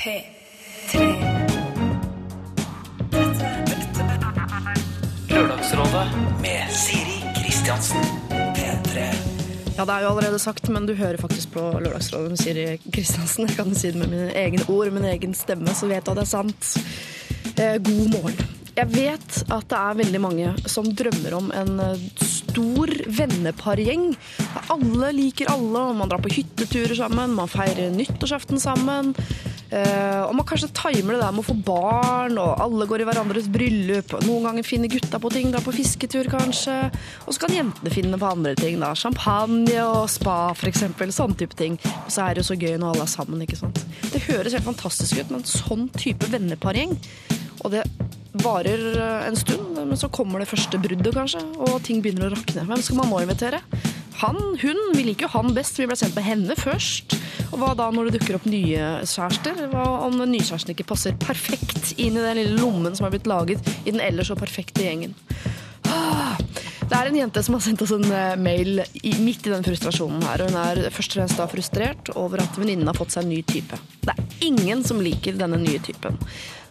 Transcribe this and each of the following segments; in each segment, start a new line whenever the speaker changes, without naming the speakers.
P3.
Lørdagsrådet med Siri Kristiansen. P3.
Ja, det er jo allerede sagt, men du hører faktisk på Lørdagsrådet med Siri Kristiansen. Jeg kan si det med mine egne ord, min egen stemme, så vet du at det er sant. Eh, god morgen. Jeg vet at det er veldig mange som drømmer om en eh, stor vennepargjeng. Alle liker alle, og man drar på hytteturer sammen, man feirer nyttårsaften sammen. Eh, og man kanskje timer det der med å få barn, og alle går i hverandres bryllup. og Noen ganger finner gutta på ting, drar på fisketur kanskje. Og så kan jentene finne på andre ting. da, Champagne og spa f.eks. Sånn type ting. Og så er det jo så gøy når alle er sammen. ikke sant? Det høres helt fantastisk ut med en sånn type vennepargjeng. Og det varer en stund, men så kommer det første bruddet kanskje, og ting begynner å rakne. Hvem skal man nå invitere? Han, hun, vi liker jo han best, vi ble sendt med henne først. Og hva da når det dukker opp nye kjærester? Hva om den nye kjæresten ikke passer perfekt inn i den lille lommen som har blitt laget i den ellers så perfekte gjengen? Ah, Det er en jente som har sendt oss en eh, mail midt i den frustrasjonen her. og Hun er først og fremst da frustrert over at venninnen har fått seg en ny type. Det er ingen som liker denne nye typen.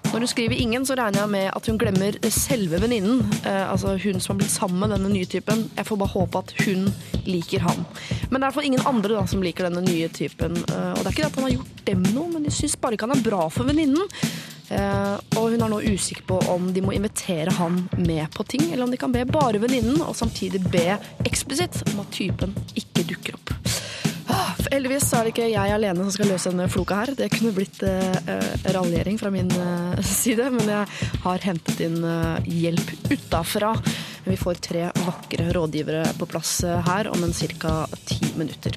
Når hun skriver 'ingen', så regner jeg med at hun glemmer selve venninnen. Eh, altså hun som har blitt sammen med denne nye typen. Jeg får bare håpe at hun liker han. Men det er i hvert fall ingen andre da, som liker denne nye typen. Eh, og det er ikke det at han har gjort dem noe, men de syns bare ikke han er bra for venninnen. Eh, og hun er nå usikker på om de må invitere han med på ting, eller om de kan be bare venninnen, og samtidig be eksplisitt om at typen ikke dukker opp. Heldigvis er det ikke jeg alene som skal løse denne floka her. Det kunne blitt eh, raljering fra min eh, side, men jeg har hentet inn eh, hjelp utafra. Vi får tre vakre rådgivere på plass eh, her om en ca. ti minutter.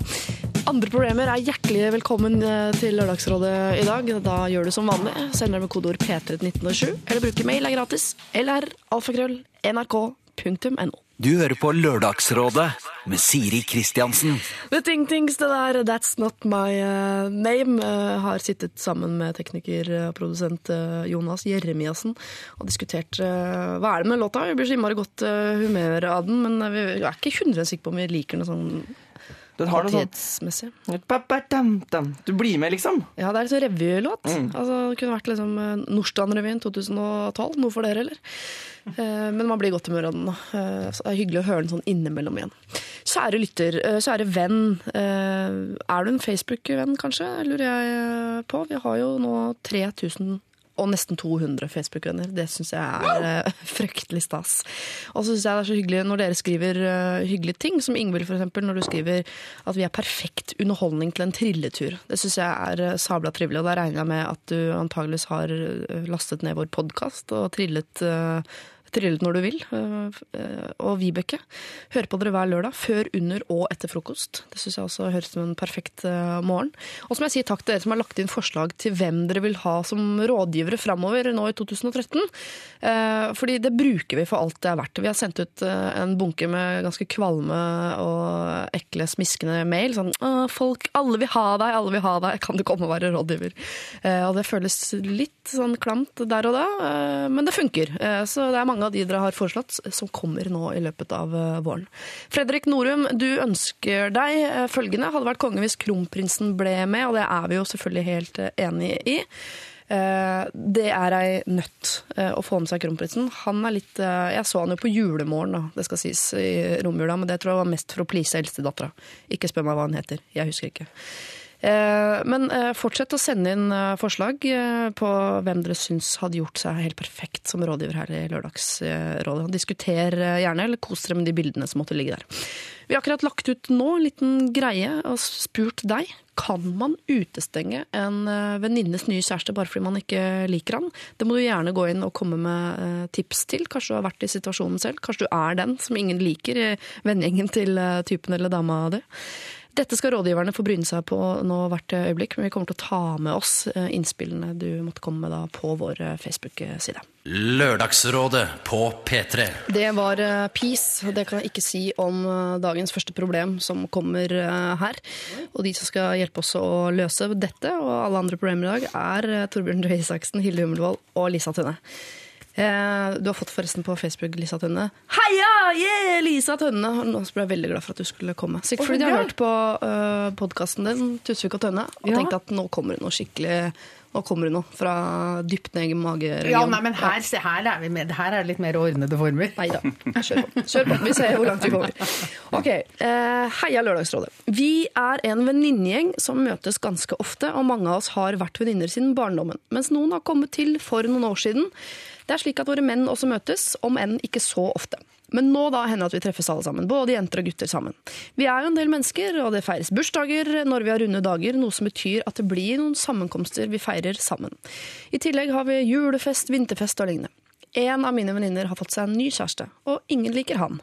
Andre problemer er hjertelig velkommen eh, til Lørdagsrådet i dag. Da gjør du som vanlig. Sender med kodeord P3 1907, eller bruker mail, er gratis. Eller alfakrøll nrk.no.
Du hører på Lørdagsrådet med Siri Kristiansen.
The Ting Things, det der That's Not My uh, Name, uh, har sittet sammen med tekniker og produsent uh, Jonas Jeremiassen og diskutert hva er det med låta. Vi blir så innmari godt humør av den, men vi er ikke 100 sikre på om vi liker den sånn
Den har noe sånt Du blir med, liksom.
Ja, det er en sånn revylåt.
Mm.
Altså, det kunne vært liksom Nordstrand-revyen 2012. Noe for dere, eller? Eh, men man blir i godt humør av den. Eh, så det er hyggelig å høre den sånn innimellom igjen. Kjære lytter, eh, kjære venn. er du en Facebook-venn, kanskje? Lurer jeg på. Vi har jo nå 3000 og nesten 200 Facebook-venner. Det syns jeg er wow. fryktelig stas. Og så syns jeg det er så hyggelig når dere skriver hyggelige ting, som Ingvild f.eks. Når du skriver at vi er perfekt underholdning til en trilletur. Det syns jeg er eh, sabla trivelig, og da regner jeg med at du antageligvis har lastet ned vår podkast og trillet eh, Trillet når du vil. Eh, Og Vibeke hører på dere hver lørdag, før, under og etter frokost. Det syns jeg også høres ut som en perfekt eh, morgen. Og så må jeg si takk til dere som har lagt inn forslag til hvem dere vil ha som rådgivere framover nå i 2013. Eh, Fordi det bruker vi for alt det er verdt. Vi har sendt ut en bunke med ganske kvalme og ekle, smiskende mail. Sånn folk, alle vil ha deg, alle vil ha deg, kan du komme og være rådgiver? Og det føles litt sånn klamt der og da, men det funker. Så det er mange av de dere har foreslått som kommer nå i løpet av eh, våren. Fredrik Norum, du ønsker deg eh, følgende. Hadde vært konge hvis kronprinsen ble med, og det er vi jo selvfølgelig helt eh, enig i. Det er ei nøtt eh, å få med seg kronprinsen. Han er litt Jeg så han jo på julemorgen, da, det skal sies, i romjula, men det tror jeg var mest for å please eldstedattera. Ikke spør meg hva han heter. Jeg husker ikke. Eh, Men eh, fortsett å sende inn eh, forslag på hvem dere syns hadde gjort seg helt perfekt som rådgiver her i Lørdagsrådet. Diskuter gjerne, eller kos dere med de bildene som måtte ligge der. Vi har akkurat lagt ut nå en liten greie og spurt deg. Kan man utestenge en venninnes nye kjæreste bare fordi man ikke liker han? Det må du gjerne gå inn og komme med tips til. Kanskje du har vært i situasjonen selv. Kanskje du er den som ingen liker i vennegjengen til typen eller dama di. Dette skal rådgiverne få bryne seg på nå hvert øyeblikk, men vi kommer til å ta med oss eh, innspillene du måtte komme med da på vår eh, Facebook-side.
Lørdagsrådet på P3.
Det var eh, Peace. Det kan jeg ikke si om dagens første problem som kommer her. Og de som skal hjelpe oss å løse dette og alle andre problemer i dag, er Torbjørn Røe Isaksen, Hilde Hummelvold og Lisa Tønne. Eh, Du har fått forresten på Facebook Lisa Tønne. Heia! Yeah, Lisa Tønne! Nå ble jeg veldig glad for at du skulle komme. Sikkert fordi de har hørt på uh, podkasten din, Tusvik og Tønne, og
Ja.
tenkt at nå kommer det noe skikkelig Nå kommer det noe fra dypt ned i mageregionen.
Ja, nei, men her, se, her, er vi med, her er det litt mer ordnede former.
Nei da. Kjør på. Kjør på. Vi ser hvor langt vi kommer. Ok, eh, Heia Lørdagsrådet. Vi er en venninnegjeng som møtes ganske ofte, og mange av oss har vært venninner siden barndommen. Mens noen har kommet til for noen år siden. Det er slik at våre menn også møtes, om enn ikke så ofte. Men nå da hender at vi treffes alle sammen, både jenter og gutter sammen. Vi er jo en del mennesker, og det feires bursdager når vi har runde dager, noe som betyr at det blir noen sammenkomster vi feirer sammen. I tillegg har vi julefest, vinterfest og lignende. En av mine venninner har fått seg en ny kjæreste, og ingen liker han.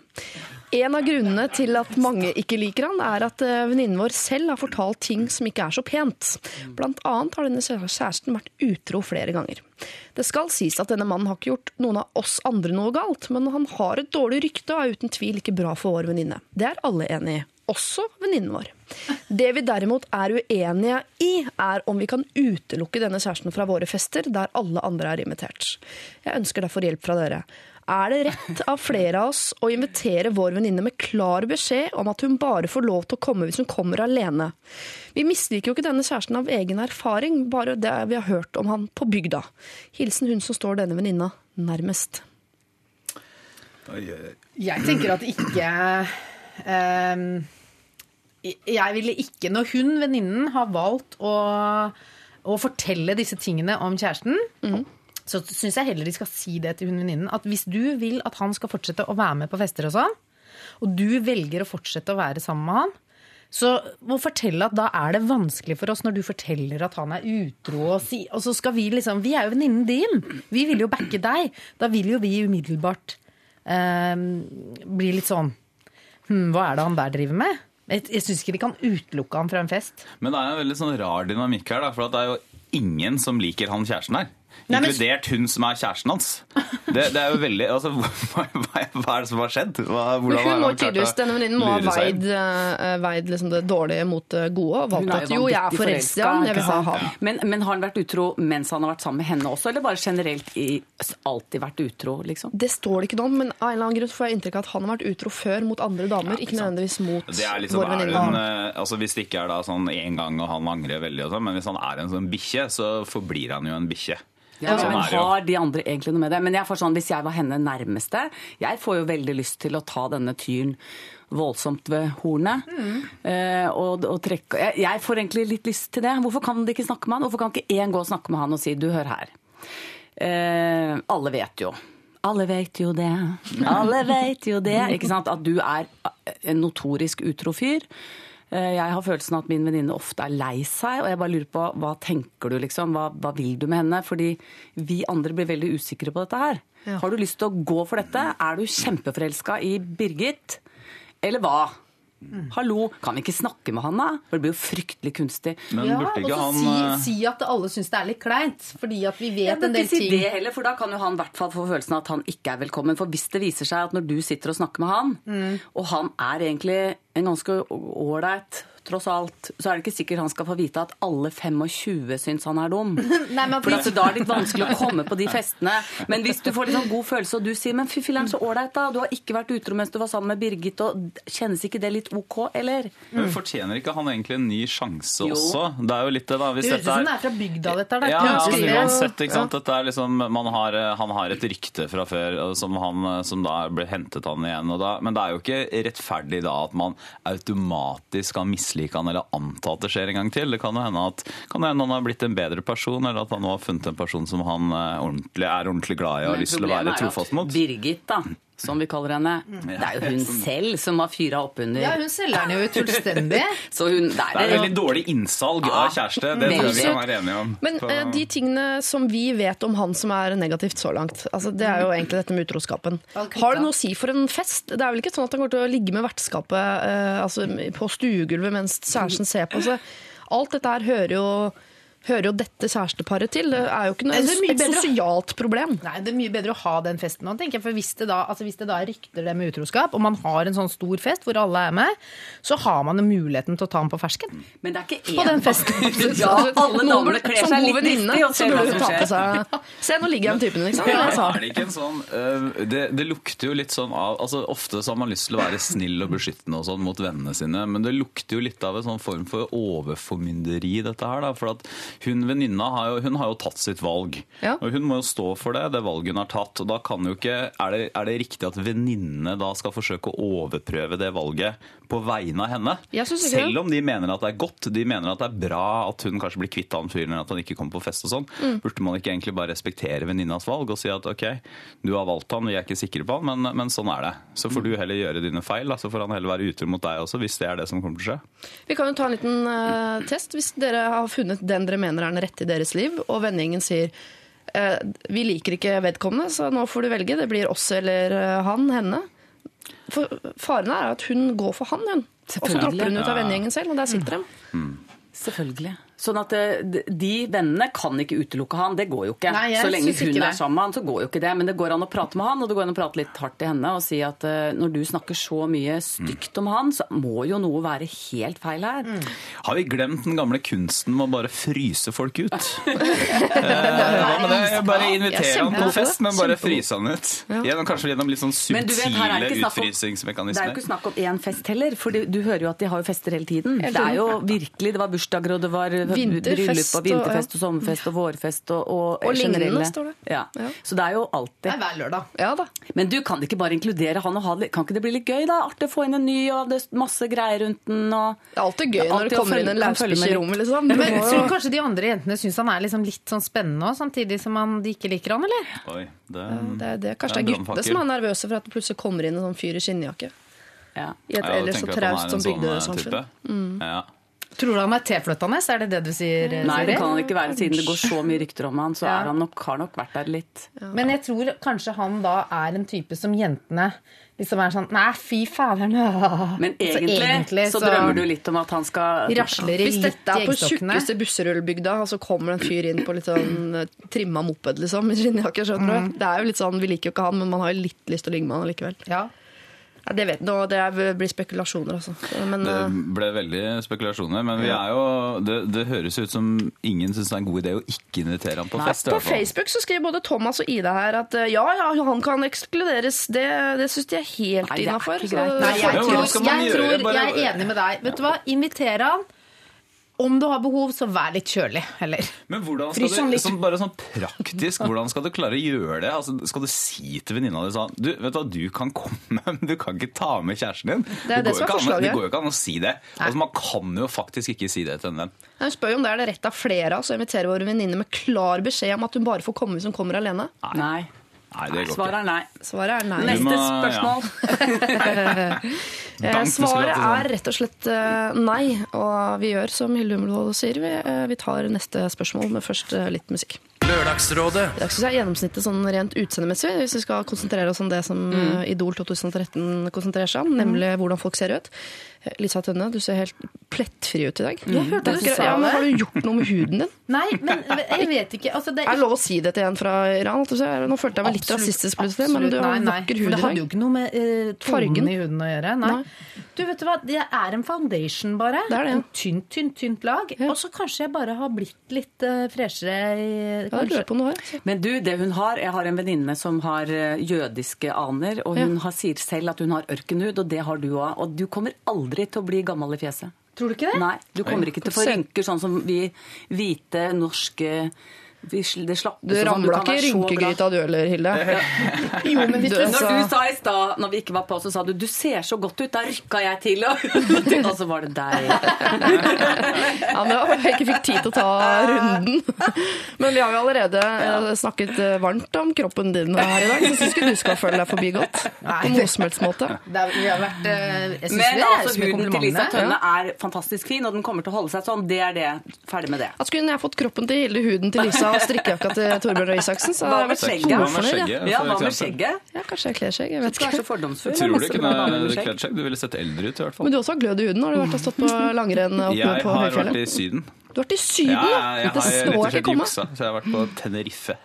En av grunnene til at mange ikke liker han, er at eh, venninnen vår selv har fortalt ting som ikke er så pent. Blant annet har denne kjæresten vært utro flere ganger. Det skal sies at denne mannen har ikke gjort noen av oss andre noe galt, men han har et dårlig rykte og er uten tvil ikke bra for vår venninne. Det er alle enig i. Også venninnen vår. Det vi derimot er uenige i, er om vi kan utelukke denne kjæresten fra våre fester der alle andre er invitert. Jeg ønsker derfor hjelp fra dere. Er det rett av flere av oss å invitere vår venninne med klar beskjed om at hun bare får lov til å komme hvis hun kommer alene? Vi misliker jo ikke denne kjæresten av egen erfaring, bare det vi har hørt om han på bygda. Hilsen hun som står denne venninna nærmest.
Jeg tenker at ikke um, Jeg ville ikke, når hun, venninnen, har valgt å, å fortelle disse tingene om kjæresten, så syns jeg heller de skal si det til hun venninnen. At hvis du vil at han skal fortsette å være med på fester og sånn, og du velger å fortsette å være sammen med han, så må fortelle at da er det vanskelig for oss når du forteller at han er utro. Og, si, og så skal vi liksom Vi er jo venninnen din. Vi vil jo backe deg. Da vil jo vi umiddelbart eh, bli litt sånn hm, Hva er det han der driver med? Jeg, jeg syns ikke vi kan utelukke han fra en fest.
Men det er en veldig sånn rar dynamikk her, da, for det er jo ingen som liker han kjæresten her.
Nei, men-
Inkludert hun som er kjæresten hans. Det, det er jo veldig altså, hva, hva, hva er det som har skjedd? Hva, hvordan
hun må tydeligvis, Denne venninnen må ha veid, eh, veid liksom det dårlige mot det gode og valgt at
jo
jeg er forelska i han, jeg vil ha han.
Men, men har han vært utro mens han har vært sammen med henne også, eller bare generelt i, alltid vært utro, liksom?
Det står det ikke noe om, men av en eller annen grunn får jeg inntrykk av at han har vært utro før mot andre damer, ikke nødvendigvis mot
Det liksom,
vår venninne.
eh, altså Hvis det ikke er da sånn én gang og han angrer veldig, og sånn, men hvis han er en sånn bikkje, så forblir han jo en bikkje.
Ja,
Sånn
men har de andre egentlig noe med det? Men jeg får sånn, hvis jeg var henne nærmeste, jeg får jo veldig lyst til å ta denne tyren voldsomt ved hornet. eh, og, og trekke jeg, jeg får egentlig litt lyst til det. Hvorfor kan de ikke snakke med han? Hvorfor kan ikke én gå og snakke med han og si du, hør her. Eh, alle vet jo. Alle vet jo det. Alle vet jo det. Ikke sant? At du er en notorisk utro fyr. Eh, Jeg har følelsen av at min venninne ofte er lei seg, og jeg bare lurer på hva tenker du, liksom? Hva, hva vil du med henne? Fordi vi andre blir veldig usikre på dette her. Har du lyst til å gå for dette? Er du kjempeforelska i Birgit? Eller hva? Hallo, kan vi ikke snakke med han da? For det blir jo fryktelig kunstig.
Men
Ja,
burde
og
ikke
så
han
si,
eh,
si at alle syns det er litt kleint, fordi at vi vet en del
ikke si
ting.
det heller, for da kan jo han i hvert fall få følelsen av at han ikke er velkommen. For hvis det viser seg at når du sitter og snakker med han,
Mm.
og han er egentlig en ganske ålreit tross alt, så er det ikke sikkert han skal få vite at alle 25 syns han er dum.
Nei, men
For altså, da er det litt vanskelig å komme på de festene. Men hvis du får litt sånn god følelse, og du sier 'men fy filler'n, så ålreit', da. Du har ikke vært utro mens du var sammen med Birgit, og kjennes ikke det litt OK, eller?
men Fortjener ikke han egentlig en ny sjanse
Jo.
også? Det er jo litt det, da. Hvis
Det høres ut som det er fra bygda, dette her. Er
Ja, altså, uansett, ikke sant? Dette er liksom, man har, han har et rykte fra før som, han, som da ble hentet han igjen. Og da, men det er jo ikke rettferdig da at man automatisk kan mislike han eller anta at det skjer en gang til. Det kan jo hende at kan hende han har blitt en bedre person, eller at han nå har funnet en person som han eh, ordentlig, er ordentlig glad i og har lyst til å være trofast mot.
Birgit, da, som vi kaller henne, det er jo hun selv som har fyra opp under.
Ja, hun selger den jo ut fullstendig.
Så hun,
Det er veldig dårlig innsalg av kjæreste, det tror jeg vi kan være enige om.
Men eh, de tingene som vi vet om han som er negativt så langt, altså det er jo egentlig dette med utroskapen. Har det noe å si for en fest? Det er vel ikke sånn at han kommer til å ligge med vertskapet uh, altså, på stuegulvet mens kjæresten ser på? Så alt dette her hører jo, hører jo dette kjæresteparet til. Det er jo ikke noe,
mye
et sosialt problem.
Nei, Det er mye bedre å ha den festen nå, tenker jeg. For hvis det, da, altså hvis det da rykter det med utroskap, og man har en sånn stor fest hvor alle er med, så har man jo muligheten til å ta den på fersken.
Men det er ikke
På
én
den festen.
Ja, alle damene kler seg litt
venninne,
og
så burde du ta på seg Se, nå ligger jeg med typen, liksom.
Ja,
Det
er det ikke en sånn uh, det, det lukter jo litt sånn av altså Ofte så har man lyst til å være snill og beskyttende og sånn mot vennene sine, men det lukter jo litt av en sånn form for overformynderi, dette her. da, For at hun venninna har, jo- hun har jo tatt sitt valg.
Ja.
Og hun må jo stå for det, det valget hun har tatt. Og da kan jo ikke, er det, er det riktig at venninnene da skal forsøke å overprøve det valget på vegne av henne? Selv om de mener at det er godt, de mener at det er bra at hun kanskje blir kvitt han fyren, at han ikke kommer på fest og sånn.
Mm.
Burde man ikke egentlig bare respektere venninnas valg og si at ok, du har valgt han, vi er ikke sikre på han, men, men sånn er det. Så får du heller gjøre dine feil, så får han heller være utro mot deg også, hvis det er det som kommer til å skje.
Vi kan jo ta en liten uh, test. Hvis dere har funnet den dere mener er den rette i deres liv, og vennegjengen sier eh, vi liker ikke vedkommende, så nå får du velge. Det blir oss eller eh, han, henne. For Faren er at hun går for han, hun. Og så dropper hun ut av vennegjengen selv, og der sitter de.
Selvfølgelig. Sånn at eh, de- vennene kan ikke utelukke han. Det går jo ikke.
Nei,
så lenge hun er sammen med han, så går jo ikke det. Men det går an å prate med han, og det går an å prate litt hardt til henne og si at eh, når du snakker så mye stygt om han, så må jo noe være helt feil her.
Har vi glemt den gamle kunsten med å bare fryse folk ut? Eh, Hva med det? Bare invitere ja,
han
på fest, men bare fryse han ut. Gjennom, kanskje gjennom litt sånn
Men du vet, her
subtile
om- Det er jo ikke snakk om én fest heller, for du, du hører jo at de har jo fester hele tiden. Det er jo virkelig, det var bursdager, og det var
Vinterfest
bryllup og
og-
vinterfest og sommerfest og vårfest og, og,
Og lignende, står det.
Ja.
Ja.
Så det er jo
Det
alltid
er hver lørdag.
Ja da.
Men du kan ikke bare inkludere han og ha det Kan ikke det bli litt gøy, da? Artig å få inn en ny, og det er masse greier rundt den, og
Det er alltid gøy når
Alltid
det kommer inn en
med
i rommet, liksom.
Men jeg tror kanskje de andre jentene syns han er liksom litt sånn spennende òg, samtidig som han, de ikke liker han, eller?
Oi, det,
det det. Kanskje
Det er
er guttene som er nervøse for at det plutselig kommer inn en sånn fyr i skinnjakke.
ja.
I et
Ja,
ellers så traust som
bygdesamfunn. sånn, eh, Ja.
Tror du han er tilflyttende? Er det det du sier,
Nei, det kan han ikke være, siden det går så mye rykter om han, så
Ja.
er han nok, har nok vært der litt.
Men jeg tror kanskje han da er en type som jentene liksom er sånn Nei, fy faderen. Men
Men
Så
egentlig, så, drømmer du litt om at han skal
Rasler i
Hvis
litt
dette er på tjukkeste busserullbygda, og så kommer en fyr inn på litt sånn eh, trimma moped, liksom, i skinnjakke, skjønner
Mm.
Det er jo litt sånn, Vi liker jo ikke han, men man har jo litt lyst til å ligge med han likevel.
Ja.
Ja, det vet nå, det blir spekulasjoner, altså. Men
Det
eh,
ble veldig spekulasjoner, men vi er jo, det, det høres ut som ingen syns det er en god idé å ikke invitere ham på fest.
på. Facebook så skriver både Thomas og Ida her at eh, ja, ja, han kan ekskluderes. Det, det syns de er helt
Nei, det er
innafor.
ikke greit.
Nei, jeg jeg, tror jeg er enig med deg. Vet du hva? Inviter han. Om du har behov, så vær litt kjølig, heller.
Men hvordan
Frys
skal du,
litt.
sånn, bare sånn praktisk, hvordan skal du klare å gjøre det? Altså, skal du si til venninna di sånn du, vet du hva, du kan komme, men du kan ikke ta med kjæresten din?
Det er det
går
er
an-
forslaget.
Det går jo ikke an å si det. Altså, man kan jo faktisk ikke si det til en venn.
Hun spør jo om det er det rett av flere av oss å invitere våre venninner med klar beskjed om at hun bare får komme hvis hun kommer alene.
Nei.
Nei, det går
Svaret
ikke.
er nei.
Svaret er nei.
Neste
må-
spørsmål.
Eh,
skulle
Svaret er rett og slett eh, nei, og vi gjør som Hilde Hummelvold sier. Vi, eh, vi tar neste spørsmål, men først eh, litt musikk.
Lørdagsrådet
I dag synes jeg gjennomsnittet sånn rent utseendemessig, hvis vi skal konsentrere oss om det som
Mm.
eh, Idol 2013 konsentrerer seg om, nemlig hvordan folk ser ut. Lisa Tønne, du ser helt plettfri ut i dag.
Jeg hørte du sa
ja, men. Har du gjort noe med huden din?
Nei, men jeg vet ikke. Altså, det
Er det lov å si det til en fra Iran? Nå følte jeg meg litt
Absolutt,
rasistisk plutselig, men du har vakker hud i
Det hadde jo ikke noe med uh, tonen
Fargen.
i huden å gjøre. Nei.
Nei.
Du, vet du hva? Det er en foundation, bare.
Det er det, ja.
En tynt, tynt, tynt lag. Og så kanskje jeg bare har blitt litt uh, freshere i
Ja, jeg på noe her.
Men du, det hun har Jeg har en venninne som har eh, jødiske aner, og hun har, sier selv at hun har ørkenhud, og det har du òg. Og du kommer aldri til å bli gammel i fjeset.
Tror du ikke det?
Nei, du kommer ikke til å få rynker sånn som vi hvite, norske vi, Det slapp,
Du ramla ikke i rynkegryta du heller, Hilde.
Jo, men Du-
Når du sa i stad, når vi ikke var på, så sa du 'du ser så godt ut', da rykka jeg til, og, og så var det deg.
Ja, men jeg ikke fikk tid til å ta runden. Men vi har jo allerede eh, snakket eh, varmt om kroppen din her i dag, så syns ikke du skal føle deg forbigått.
godt
På noe som helst måte.
er, vi har vært eh, Jeg syns
Men
er
altså, huden til Lisa. Tønne er fantastisk fin, og den kommer til å holde seg sånn. Det er det. Ferdig med det.
At skulle jeg fått kroppen til Hilde, huden til Lisa og strikkejakka til Torbjørn Røe Isaksen, så
Hva
hadde jeg
med
vært
skjegget?
Ja.
hva med skjegget?
Ja, kanskje jeg kler skjegg. Jeg vet
Du er så
fordomsfull.
fordomsfull.
Tror du ikke det kledd skjegg? Du ville sett eldre ut, i hvert fall.
Men du også har glød i huden. Har du vært og stått på langrenn oppe
Jeg
på
har vært i Syden.
Du har vært i Syden,
Ja,
ja!
jeg
Det
har rett og slett
ikke komme.
juksa, så jeg har vært på Tenerife.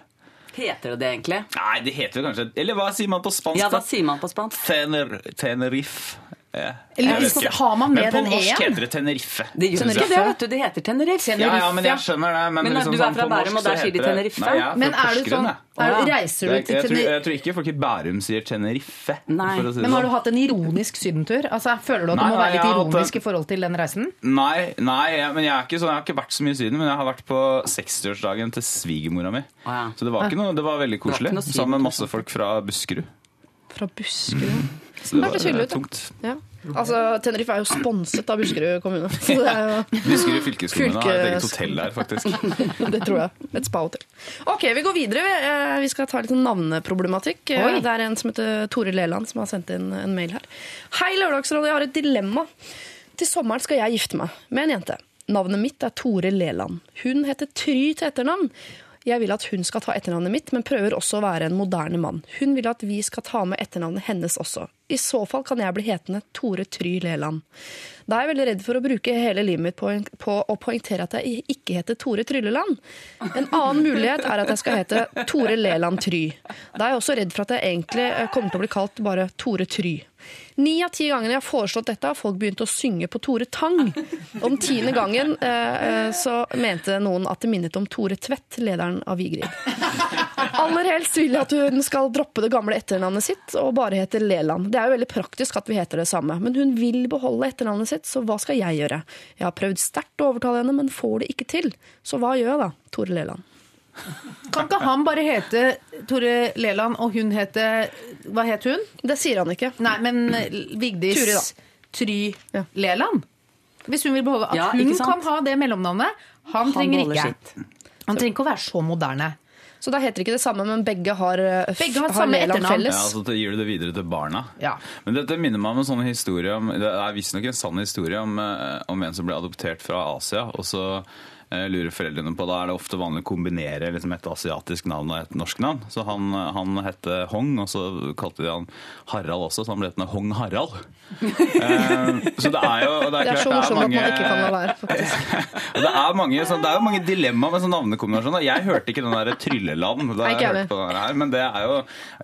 Heter det det egentlig?
Nei, det heter vel kanskje Eller hva sier man på spansk?
Ja, hva sier man på spansk?
Tener, Tenerife.
Eller
jeg vet
hvis-
ikke.
har man med
Men på norsk heter det Tenerife.
Det gjør ikke det, vet du. Det heter Tenerife.
Ja, ja, men jeg skjønner det. Men,
Men
liksom
du er
sånn
fra Bærum, og der sier de Tenerife?
Nei, jeg er
Men er du sånn er, Reiser du til Tenerife?
jeg tror ikke folk i Bærum sier Tenerife.
Nei.
for å si
Men har du
sånn.
hatt en ironisk sydentur? Altså, Føler du at du
Nei,
må være litt ironisk
en-
i forhold til den reisen?
Nei, nei jeg, men jeg, er ikke sånn, jeg har ikke vært så mye i Syden, men jeg har vært på 60-årsdagen til svigermora mi.
Ah, ja.
Så det var, ikke noe, det var veldig koselig. Sammen med masse folk fra Buskerud.
Fra Buskerud.
Så det
Det
var
det
eh,
ut,
tungt.
Ja. Altså, Tenerife er jo sponset av Buskerud kommune. Så det, er jo,
Buskerud fylkeskommune har et eget hotell der, faktisk.
det tror jeg. Et spa-hotell. Ok, vi går videre. Eh, Vi skal ta litt navneproblematikk. Eh,
Oi.
Det er en som heter Tore Leland som har sendt inn en mail her. Hei, Lørdagsrådet. Jeg har et dilemma. Til sommeren skal jeg gifte meg med en jente. Navnet mitt er Tore Leland. Hun heter Try til etternavn. Jeg vil at hun skal ta etternavnet mitt, men prøver også å være en moderne mann. Hun vil at vi skal ta med etternavnet hennes også. I så fall kan jeg bli hetende Tore Try Leland. Da er jeg veldig redd for å bruke hele livet mitt på, å poengtere at jeg ikke heter Tore Trylleland. En annen mulighet er at jeg skal hete Tore Leland Try. Da er jeg også redd for at jeg egentlig eh, kommer til å bli kalt bare Tore Try. Ni av ti gangene jeg har foreslått dette, har folk begynt å synge på Tore Tang. Om tiende gangen eh, eh, så mente noen at det minnet om Tore Tvedt, lederen av Vigrid. Aller helst vil jeg at hun skal droppe det gamle etternavnet sitt og bare hete Leland. Det er jo veldig praktisk at vi heter det samme, men hun vil beholde etternavnet sitt, så hva skal jeg gjøre? Jeg har prøvd sterkt å overtale henne, men får det ikke til. Så hva gjør jeg da, Tore Leland?
Kan ikke han bare hete Tore Leland, og hun hete Hva het hun?
Det sier han ikke.
Nei, men Vigdis
Turi, da.
Try
Ja.
Leland. Hvis hun vil beholde At
Ja,
hun kan ha det mellomnavnet. Han,
Han
trenger
ikke.
ikke. Han trenger ikke å være så moderne.
Så da heter det ikke det samme, men begge har, eh,
Begge har
har
samme
Leland
etternavn.
felles.
Ja, altså, gir du det videre til barna.
Ja.
Men dette minner meg om en sånn historie om, Det er visstnok en sann historie om, eh, om en som ble adoptert fra Asia. Og så eh, lurer foreldrene på Da er det ofte vanlig å kombinere liksom et asiatisk navn og et norsk navn. Så han, han het Hong, og så kalte de han Harald også, så han ble hetende Hong Harald. Eh, så det er jo det er
Det er så morsomt at man ikke kan la være, faktisk.
det er mange, sånn, det er jo mange dilemmaer med sånn navnekombinasjoner. Jeg hørte ikke den der Trylleland, da jeg
jeg
hørte på den her, men det er jo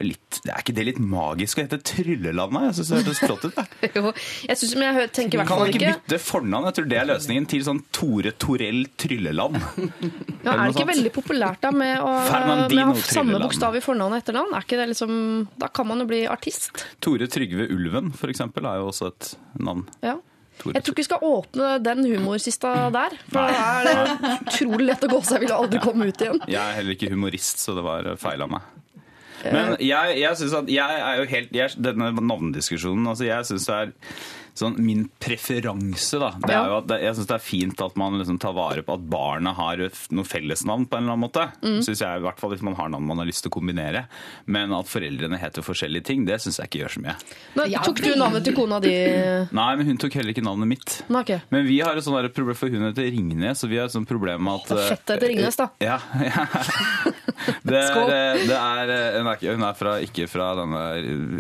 litt Det er ikke det litt magisk å hete Trylleland? Jeg syns det hørtes flott ut. jeg.
Jo, jeg synes, men jeg tenker i hvert
Kan
fall
man ikke
ikke
bytte fornavn? Jeg tror det er løsningen til sånn Tore Torell Trylleland.
ja, Er det ikke veldig populært da med å, med å ha samme bokstav i fornavn og etternavn? Er ikke det liksom, da kan man jo bli artist.
Tore Trygve Ulven, eksempel, er jo også et navn.
Ja.
Tore
Jeg tror ikke vi skal åpne den humorsista der, for da er det utrolig lett å gå seg. Vil aldri komme ut igjen.
Jeg er heller ikke humorist, så det var feil av meg. Men jeg, jeg synes at jeg er jo helt jeg, Denne navnediskusjonen altså Jeg synes det er sånn Min preferanse, da, det er jo at det, jeg synes det er fint at man liksom tar vare på at barna har noe fellesnavn på en eller annen måte.
Mm.
Synes jeg, i hvert fall Hvis man har navn man har lyst til å kombinere. Men at foreldrene heter forskjellige ting, det syns jeg ikke gjør så mye.
Men, tok du navnet til kona di?
Nei, men hun tok heller ikke navnet mitt.
Nei, okay.
Men vi har et sånt der problem, for hun heter Ringnes, og vi har et sånt problem med at
fett etter Ringnes, da.
Ja. ja. Det er,
Skål.
det er, hun er, fra, ikke fra denne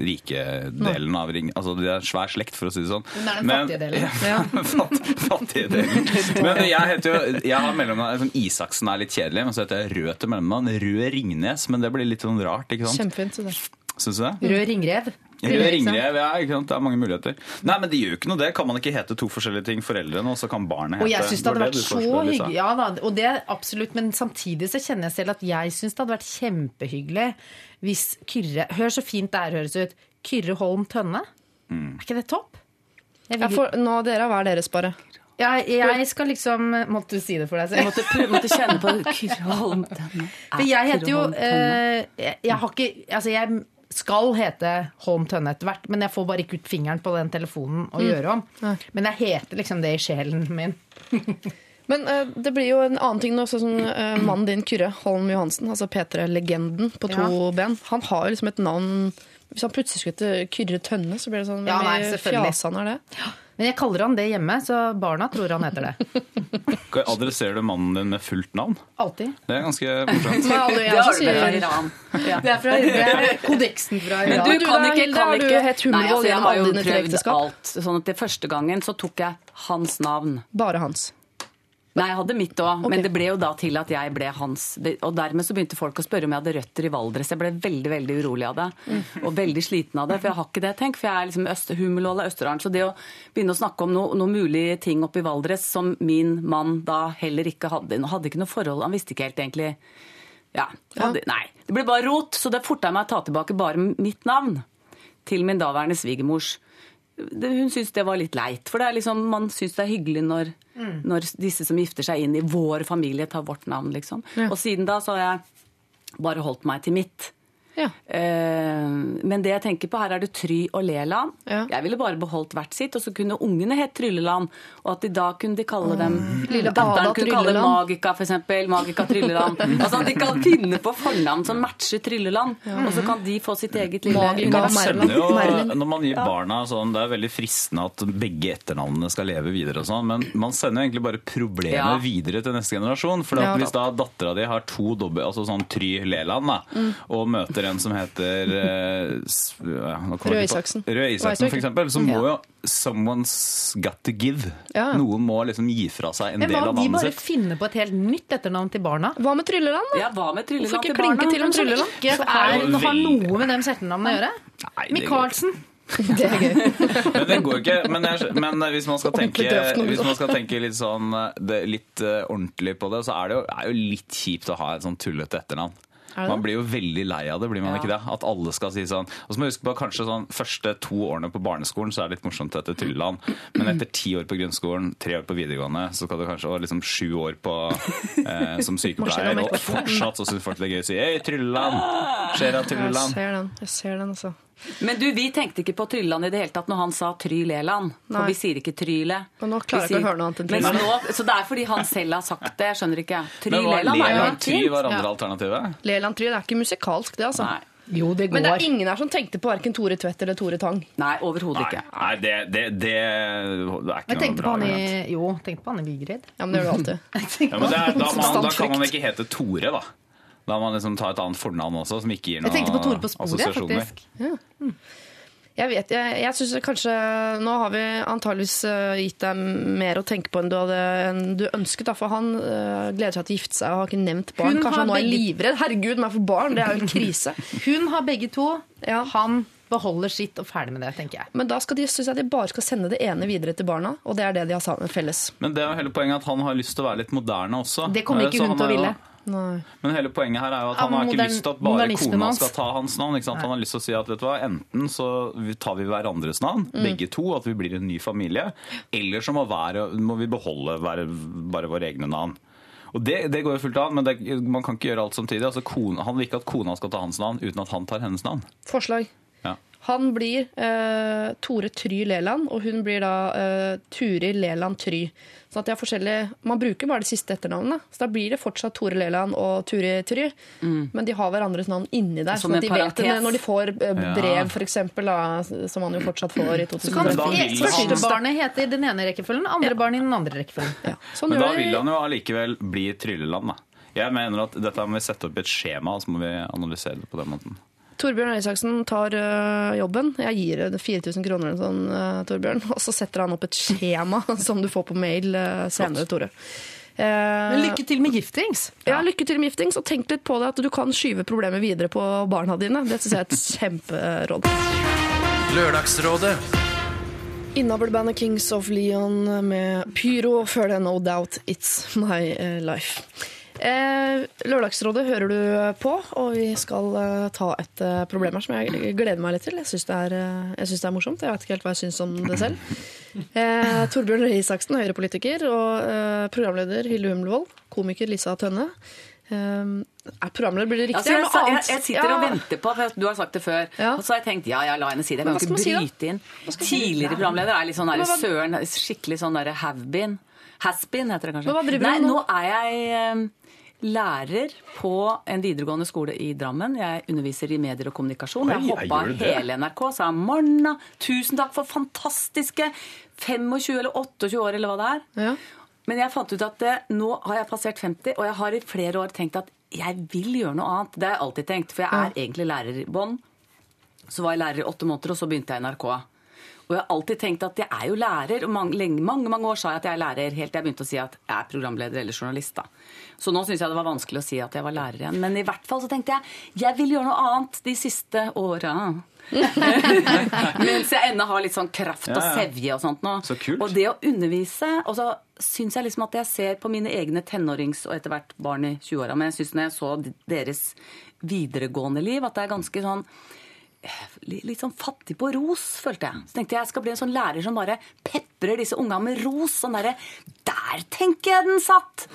rike delen av Ring... Altså, det er svær slekt, for å si det sånn.
Hun er den fattige delen.
Ja, fatt, fattige delen. Men jeg heter jo Jeg har mellomnavn sånn Isaksen er litt kjedelig, men så heter jeg Rød til mellomnavn. Rød Ringnes, men det blir litt sånn rart, ikke sant?
Kjempefint. synes.
Syns du det?
Rød ringrev.
Rød ringrev, ja, ikke sant? Det er mange muligheter. Nei, men det gjør jo ikke noe det. Kan man ikke hete to forskjellige ting foreldrene, og så kan barnet hete
Og jeg synes det hadde vært
det
så hyggelig. Ja da, og det absolutt, men samtidig så kjenner jeg selv at jeg syns det hadde vært kjempehyggelig hvis Kyrre Hør så fint det her høres ut. Kyrre Holm Tønne.
Mm.
Er ikke det topp? Jeg,
Ja,
vil,
for nå dere, hva er deres bare?
jeg, jeg skal liksom Måtte du si det for deg selv?
Jeg måtte, prøve, måtte kjenne på Kyrre Holm Tønne.
For jeg heter jo eh, jeg, jeg har ikke Altså, jeg skal hete Holm Tønne etter hvert, men jeg får bare ikke ut fingeren på den telefonen
Mm.
å gjøre om. Men jeg heter liksom det i sjelen min.
Men eh, det blir jo en annen ting nå, sånn som eh, mannen din, Kyrre Holm Johansen, altså P3-legenden på to
Ja.
ben, han har jo liksom et navn Hvis han plutselig skulle hete Kyrre Tønne, så blir det sånn
Ja, nei,
mye
selvfølgelig.
fjas han er det?
Men jeg kaller han det hjemme, så barna tror han heter det.
Adresserer du mannen din med fullt navn?
Alltid.
Det er ganske morsomt.
Det er
Det fra Iran. Ja.
Det er, fra, det er kodeksen fra
Men
Iran.
du
du
kan
da,
ikke,
Hilde,
kan
har du
ikke Nei, altså, jeg har jo prøvd alt. Sånn at det første gangen så tok jeg hans navn.
Bare hans.
Nei, jeg hadde mitt òg, men det ble jo da til at jeg ble hans. Og dermed så begynte folk å spørre om jeg hadde røtter i Valdres. Jeg ble veldig veldig urolig av det, og veldig sliten av det. For jeg har ikke det, tenk. For jeg er liksom humelål av er Østerdalen. Så det å begynne å snakke om noe- noen mulige ting oppe i Valdres som min mann da heller ikke hadde Han hadde ikke noe forhold, han visste ikke helt egentlig Ja. Hadde, Nei. Det ble bare rot, så det forta meg å ta tilbake bare mitt navn til min daværende svigermors. Hun syntes det var litt leit. For det er liksom, man syns det er hyggelig når, når disse som gifter seg inn i vår familie, tar vårt navn, liksom. Og siden da så har jeg bare holdt meg til mitt.
Ja.
Eh, men det jeg tenker på, her er det Try og Leland.
Ja.
Jeg ville bare beholdt hvert sitt, og så kunne ungene hett Trylleland. Og at de da kunne de kalle dem
mm.
Datteren kunne kalle
dem
Magika, f.eks. Magika Trylleland. altså at de kan finne på fornavn som matcher Trylleland. Og så kan de få sitt eget lille
Magika. Merlin.
jo, når man gir barna sånn, Det er veldig fristende at begge etternavnene skal leve videre, og sånn, men man sender egentlig bare problemet
Ja.
videre til neste generasjon. For
Ja,
Hvis da dattera di har to dobbel, altså sånn Try Leland, da,
Mm.
og møter en som heter eh, ja, nå kommer
Røe Isaksen.
Røe Isaksen, for eksempel, så må jo someone's got to give.
Ja.
Noen må liksom gi fra seg en
Men
del
hva om de bare
sitt.
finner på et helt nytt etternavn til barna?
Hva med Trylleland, da?
Ja, hva med
Hvorfor ikke
til
klinke
barna?
til om Trylleland?
Ikke er, har noe med dem etternavn å gjøre?
Nei, det går ikke.
Michaelsen.
Det er gøy.
Men det går ikke. Men, jeg, men hvis, man skal tenke, hvis
liksom.
man skal tenke litt sånn eh, det, litt eh, ordentlig på det, så er det jo, er jo litt kjipt å ha et sånn tullete etternavn. Man blir jo veldig lei av det, blir man
Ja.
ikke det? At alle skal si sånn. Og så må jeg huske på kanskje sånn første to årene på barneskolen så er det litt morsomt etter Trylleland. Men etter ti år på grunnskolen, tre år på videregående, så skal du kanskje og liksom sju år på, eh, som sykepleier, og fortsatt så syns folk det er gøy å si Hei, Trylleland! Skjer Trylleland?'
Jeg ser den, jeg ser den altså.
Men du, vi tenkte ikke på Trylleland i det hele tatt når han sa Try Leland. For vi sier ikke Tryle.
Og nå klarer
Vi
jeg ikke å høre noe annet enn
nå- Så det er fordi han selv har sagt det. Jeg skjønner ikke. Try
Men
Leland er jo helt fint.
var andre
Ja.
alternativet?
Leland Try, det er ikke musikalsk, det, altså.
Nei.
Jo, det går.
Men det er ingen her som tenkte på verken Tore Tvedt eller Tore Tang.
Nei, overhodet ikke.
nei det, det, det, det er ikke
Jeg
noe bra
i Jo, tenkte på han i Vigrid.
Ja, men det gjør du alltid.
Ja, men det er, da, man, da kan man ikke hete Tore, da. Da må man liksom ta et annet fornavn også, som ikke gir noe
Jeg tenkte på Tore på sporet,
assosiasjoner.
faktisk.
Jeg vet, jeg, jeg synes kanskje Nå har vi antageligvis eh, gitt deg mer å tenke på enn du, hadde, enn du ønsket. Da, for han eh, gleder seg til å gifte seg og har ikke nevnt barn.
Hun
Kanskje
har
han nå er livredd. Herregud, meg for barn, det er jo en krise.
Hun har begge to.
Ja.
Han beholder sitt og ferdig med det, tenker jeg.
Men da skal de, synes jeg de bare skal sende det ene videre til barna, og det er det de har sammen felles.
Men det er jo hele poenget at han har lyst til å være litt moderne også.
Det kommer
Eh,
ikke hun til å
ville. jo-
ville.
Nei.
Men hele poenget her er jo at
han
han har ikke lyst til at bare kona skal ta hans navn. Han har lyst til å si at vet du hva, enten så tar vi hverandres navn,
Mm.
begge to, at vi blir en ny familie, eller så må, være, må vi beholde være, bare våre egne navn. Og det, det går jo fullt an, men det, man kan ikke gjøre alt samtidig. Altså, kona, han vil ikke at kona skal ta hans navn uten at han tar hennes navn.
Forslag.
Ja.
Han blir eh, Tore Try Leland, og hun blir da eh, Turi Leland Try. Så at de har forskjellige, Man bruker bare det siste etternavnet. Så da blir det fortsatt Tore Leland og Turi Try. Men de har hverandres navn inni der.
Som
så de vet det når de får eh,
Ja.
brev, for eksempel, da, som man jo fortsatt får i
Så kan
Men
2013.
første barnet i den ene rekkefølgen, andre barn i den andre rekkefølgen.
Ja. Sånn
Men da vil han jo allikevel bli Trylleland, da. Jeg mener at dette må vi sette opp i et skjema, og så må vi analysere det på den måten.
Torbjørn Isaksen tar uh, jobben. Jeg gir det 4000 kroner eller sånn, uh, Torbjørn. Og så setter han opp et skjema som du får på mail uh, senere, Tore. Eh,
Men lykke til med giftings!
Ja, lykke til med giftings, og tenk litt på det at du kan skyve problemet videre på barna dine. Det syns jeg er et kjemperåd.
Lørdagsrådet
Innavlbandet Kings of Leon med Pyro før det No Doubt It's My Life. Eh, Lørdagsrådet hører du på, og vi skal eh, ta et eh, problem her som jeg gleder meg litt til. Jeg syns det, er, eh, jeg synes det er morsomt. Jeg vet ikke helt hva jeg syns om det selv. Eh, Torbjørn Røe Isaksen, Høyre-politiker, og eh, programleder Hilde Humlevold, komiker Lisa Tønne. Eh, er programleder, blir det riktig?
Altså, jeg, sa- jeg,
annet?
jeg sitter og
Ja.
venter på, for du har sagt det før.
Ja.
Og så har jeg tenkt ja, ja, la henne si det. Jeg
Men
kan ikke
skal man si
bryte inn. Tidligere programleder er litt sånn der,
Men hva-
søren, skikkelig sånn derre have-been. Has-been heter det kanskje.
Men hva driver du
Nei,
med nå?
nå er jeg eh, lærer på en videregående skole i Drammen. Jeg underviser i medier og kommunikasjon. Jeg hoppa hele NRK, og sa Morna, tusen takk for fantastiske 25 eller 28 år, eller hva det er.
Ja.
Men jeg fant ut at det, nå har jeg passert 50, og jeg har i flere år tenkt at jeg vil gjøre noe annet. Det har jeg alltid tenkt, for jeg er egentlig lærer i bånn. Så var jeg lærer i åtte måneder, og så begynte jeg i NRK. Og jeg har alltid tenkt at jeg er jo lærer, og mange, mange, mange år sa jeg at jeg er lærer, helt til jeg begynte å si at jeg er programleder eller journalist. da. Så nå syns jeg det var vanskelig å si at jeg var lærer igjen. Men i hvert fall så tenkte jeg jeg vil gjøre noe annet de siste åra. Mens jeg ennå har litt sånn kraft og sevje og sånt nå.
Så kult.
Og det å undervise Og så syns jeg liksom at jeg ser på mine egne tenårings- og etter hvert barn i 20-åra, men jeg syns når jeg så deres videregående liv, at det er ganske sånn Litt sånn fattig på ros, følte jeg. Så tenkte jeg jeg skal bli en sånn lærer som bare peprer disse unga med ros. Sånn derre Der tenker jeg den satt!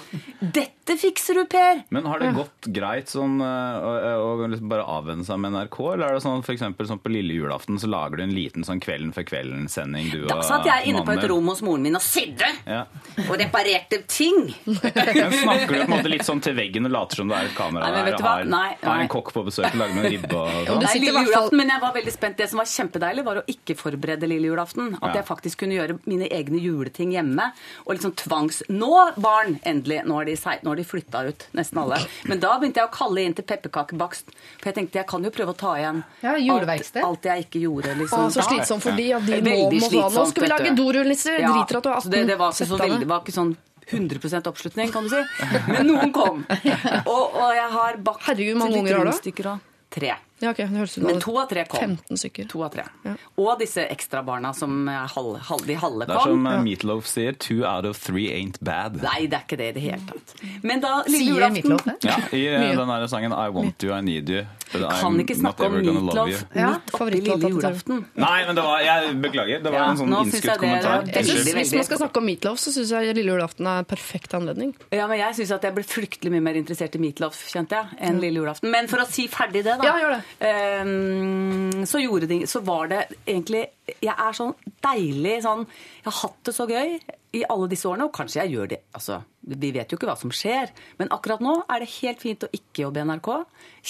Dette fikser du, Per!
Men har det gått greit sånn øh, å, å liksom bare avvenne seg med NRK, eller er det sånn for eksempel sånn på lille julaften så lager du en liten sånn Kvelden før kvelden-sending, du
Da
og
satt jeg inne på et rom hos moren min og sydde!
Ja.
Og reparerte ting!
Men snakker du på en måte litt sånn til veggen og later som det er et kamera
Nei,
her,
vet
og har,
Nei,
har en kokk på besøk og lager noen en ribbe og sånn?
Nei, lille julaften, men jeg var veldig spent. Det som var kjempedeilig, var å ikke forberede lille julaften. At
Ja.
jeg faktisk kunne gjøre mine egne juleting hjemme. Og liksom tvangs... Nå, barn! Endelig. Nå har de, nå har de flytta ut, nesten alle. Men da begynte jeg å kalle inn til pepperkakebakst. For jeg tenkte jeg kan jo prøve å ta igjen
Ja,
alt, alt jeg ikke gjorde. Liksom,
ah,
så
slitsomt for de at de må,
Veldig
må ha Nå skal vi lage dorullnisser!
Ja,
Driter at du er 18.
det, det var ikke så veldig, var ikke sånn 100% oppslutning, kan du si. Men noen kom. Og, og jeg har bakt
Herregud, mange unger har du?
Tre.
Ja, okay. det høres ut
Men to av tre kom.
15 stykker.
To av tre.
Ja.
Og disse ekstrabarna som halv, halv, de halve
Det er som ja. Meatloaf sier, two out of three ain't bad.
Nei, det er ikke det i det hele tatt. Men da lille
Sier
julaften
Meatloaf det?
Ja, I eh, den der sangen I want you, I need you. But
Kan
I'm
ikke snakke om Meatloaf midt oppi lille julaften.
Nei, men det var, jeg beklager. Det var
Ja,
en sånn innskutt
det
kommentar.
hvis man skal snakke om Meatloaf, så syns jeg lille julaften er en perfekt anledning.
Ja, men jeg syns at jeg ble fryktelig mye mer interessert i Meatloaf, kjente jeg, enn lille julaften. Men for å si ferdig det, da.
Ja, gjør det.
Ehm, så, gjorde det, så var det egentlig Jeg er sånn deilig sånn Jeg har hatt det så gøy i alle disse årene, og kanskje jeg gjør det Altså, vi vet jo ikke hva som skjer, men akkurat nå er det helt fint å ikke jobbe i NRK.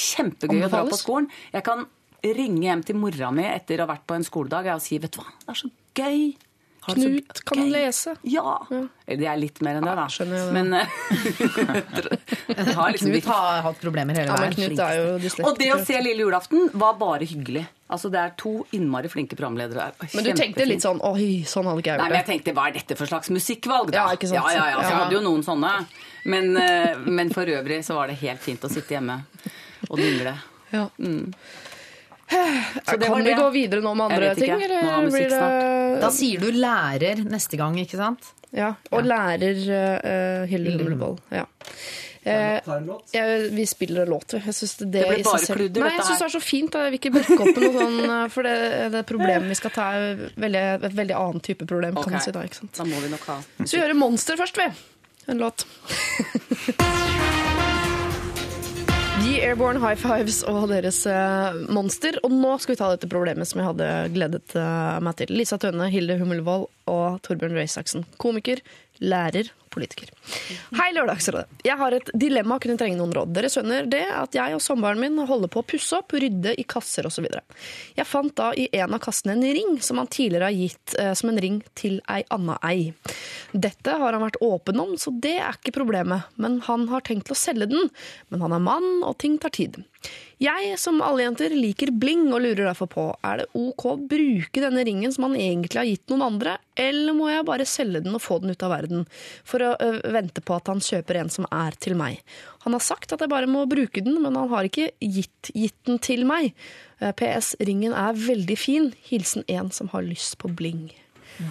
Kjempegøy å dra på skolen. Jeg kan ringe hjem til mora mi etter å ha vært på en skoledag og si, vet du hva, det er så gøy. Det
Knut kan
gøy.
lese.
Ja. Det er litt mer enn det, da.
skjønner jeg det.
Men eh, har liksom
Knut har hatt problemer hele
Ja,
veien.
Knut er jo dyslektiker.
Og det å se Lille julaften var bare hyggelig. Altså Det er to innmari flinke programledere.
Men du tenkte litt sånn Oi, sånn hadde ikke jeg
Nei, men jeg tenkte, Hva er dette for slags musikkvalg? da?
Ja, ikke sant?
Ja, ja, ja, så
Ja.
jeg hadde jo noen sånne. Men, eh, men for øvrig så var det helt fint å sitte hjemme og dingle.
Ja.
Så det
Kan
det.
vi gå videre nå med andre ting, blir det
Da sier du lærer neste gang, ikke sant?
Ja. Og lærer uh, Hilde Humlevold. Ja. Eh, jeg, vi spiller en låt, vi. Jeg synes det, seg
bare kludder,
Nei, jeg syns det er så fint. Jeg vil ikke brekke opp noe sånn eh, For det, det problemet vi skal ta, er veldig, et veldig annet type problem.
okay.
kan si da, ikke sant?
Da må vi nok ha
Så vi gjør Monster først, vi. En låt. The Airborne High Fives og deres eh, Monster. Og nå skal vi ta dette problemet som jeg hadde gledet eh, meg til. Lisa Tønne, Hilde Hummelvold og Torbjørn Røe Isaksen. Komiker, lærer, politiker. Hei, Lørdagsrådet. Jeg har et dilemma og kunne trenge noen råd. Dere skjønner det at jeg og samboeren min holder på å pusse opp, rydde i kasser osv. Jeg fant da i en av kassene en ring som han tidligere har gitt eh, som en ring til ei anna ei. Dette har han vært åpen om, så det er ikke problemet. Men han har tenkt å selge den. Men han er mann, og ting tar tid. Jeg, som alle jenter, liker bling og lurer derfor på er det ok å bruke denne ringen som han egentlig har gitt noen andre, eller må jeg bare selge den og få den ut av verden for å vente på at han kjøper en som er til meg? Han har sagt at jeg bare må bruke den, men han har ikke gitt, gitt den til meg. Eh, PS. Ringen er veldig fin. Hilsen en som har lyst på bling.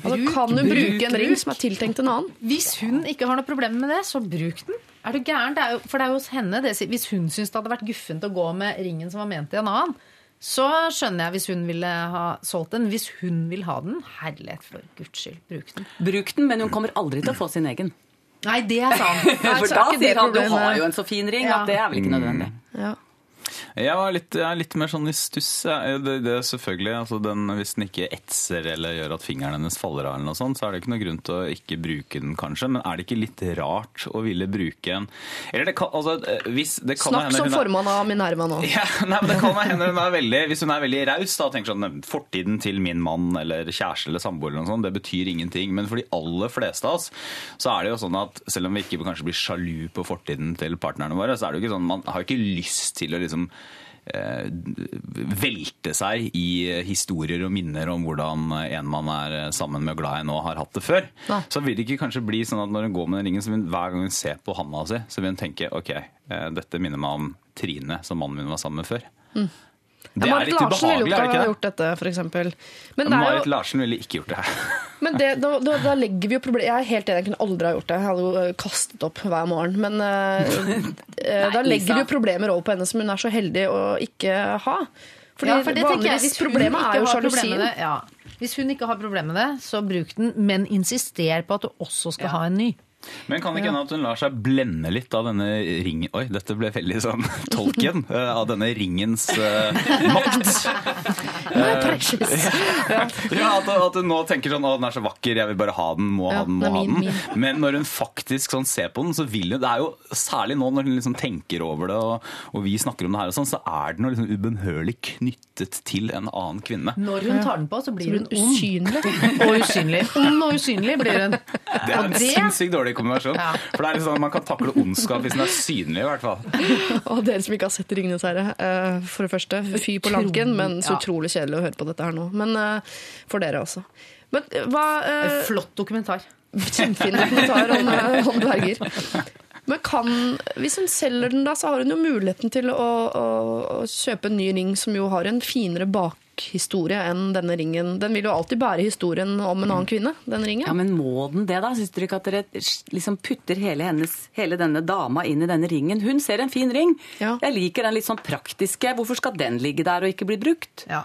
Altså, kan hun bruke en ring som er tiltenkt en annen?
Hvis hun ikke har noe problem med det, så bruk den. Er du gæren? Det er jo, for det er jo hos henne det, Hvis hun syns det hadde vært guffent å gå med ringen som var ment til en annen, så skjønner jeg hvis hun ville ha solgt den. Hvis hun vil ha den, herlighet for guds skyld, bruk den.
Bruk den, men hun kommer aldri til å få sin egen.
Nei, det er sant. Nei,
For
er
da sier han du har jo en så fin ring
Ja.
at det er vel ikke nødvendig.
Ja.
Jeg, var litt, jeg er litt mer sånn i stuss. jeg. Det, det er selvfølgelig, altså den, Hvis den ikke etser eller gjør at fingeren hennes faller av, eller noe sånt, så er det ikke noe grunn til å ikke bruke den, kanskje. Men er det ikke litt rart å ville bruke en Eller det kan, altså, hvis, det kan
Snakk som formann av Minerva nå.
Ja, nei, men det kan hende hun er veldig Hvis hun er veldig raus og tenker sånn Fortiden til min mann eller kjæreste eller samboer eller noe sånt, det betyr ingenting. Men for de aller fleste av oss så er det jo sånn at selv om vi ikke kanskje blir sjalu på fortiden til partnerne våre, så er det jo ikke sånn Man har ikke lyst til å liksom eh, velte seg i historier og minner om hvordan en man er sammen med og glad i nå, har hatt det før.
Nei.
Så vil det ikke kanskje bli sånn at når hun går med den ringen, så vil hun hver gang hun ser på handa si, så vil hun tenke ok, eh, dette minner meg om Trine som mannen min var sammen med før. Det
Ja,
er litt
Larsen ville jo
ubehagelig,
ikke
er det
ha
ikke det?
gjort dette, for. Men, det er
Marit
jo,
Larsen ville ikke gjort det her.
men det, da, da, da legger vi jo problemet Jeg er helt enig, jeg kunne aldri ha gjort det. Jeg hadde jo eh, kastet opp hver morgen. Men uh, Nei, da legger
Lisa.
vi jo problemer over på henne som hun er så heldig å ikke ha. Fordi
Ja, for det tenker jeg, hvis
problemet er jo sjalusien.
ja. Hvis hun ikke har problemer med det, så bruk den, men insister på at du også skal ha en ny.
Men kan det ikke hende at hun lar seg blende litt av denne ringen Oi, dette ble veldig sånn tolken. eh, av denne ringens uh, makt. Ja, at, at hun nå tenker sånn Å, den er så vakker, jeg vil bare ha den, må
Ja,
ha den, må ha
min,
den. Men når hun faktisk sånn ser på den, så vil hun Det er jo særlig nå når hun liksom tenker over det, og, og vi snakker om det her og sånn, så er den jo liksom ubønnhørlig knyttet til en annen kvinne.
Når hun tar den på, så blir hun ond.
Usynlig.
Og usynlig. Ond og usynlig blir hun.
Det er en
det-
sinnssykt dårlig kombinasjon.
Ja.
For det er liksom, man kan takle ondskap hvis den er synlig, i hvert fall.
Og dere som ikke har sett 'Ringenes herre', eh, for det første, fy på lanken, men så utrolig kjedelig å høre på dette her nå. Men eh, for dere også. Men eh, hva eh,
Flott dokumentar.
Kjempefin dokumentar om, om dverger. Men kan, hvis hun selger den, da, så har hun jo muligheten til å, å, å kjøpe en ny ring som jo har en finere bakhistorie enn denne ringen. Den vil jo alltid bære historien om en annen kvinne, den ringen.
Ja, Men må den det, da? Syns dere ikke at dere liksom putter hele, hennes, hele denne dama inn i denne ringen? Hun ser en fin ring.
Ja.
Jeg liker den litt sånn praktiske. Hvorfor skal den ligge der og ikke bli brukt?
Ja.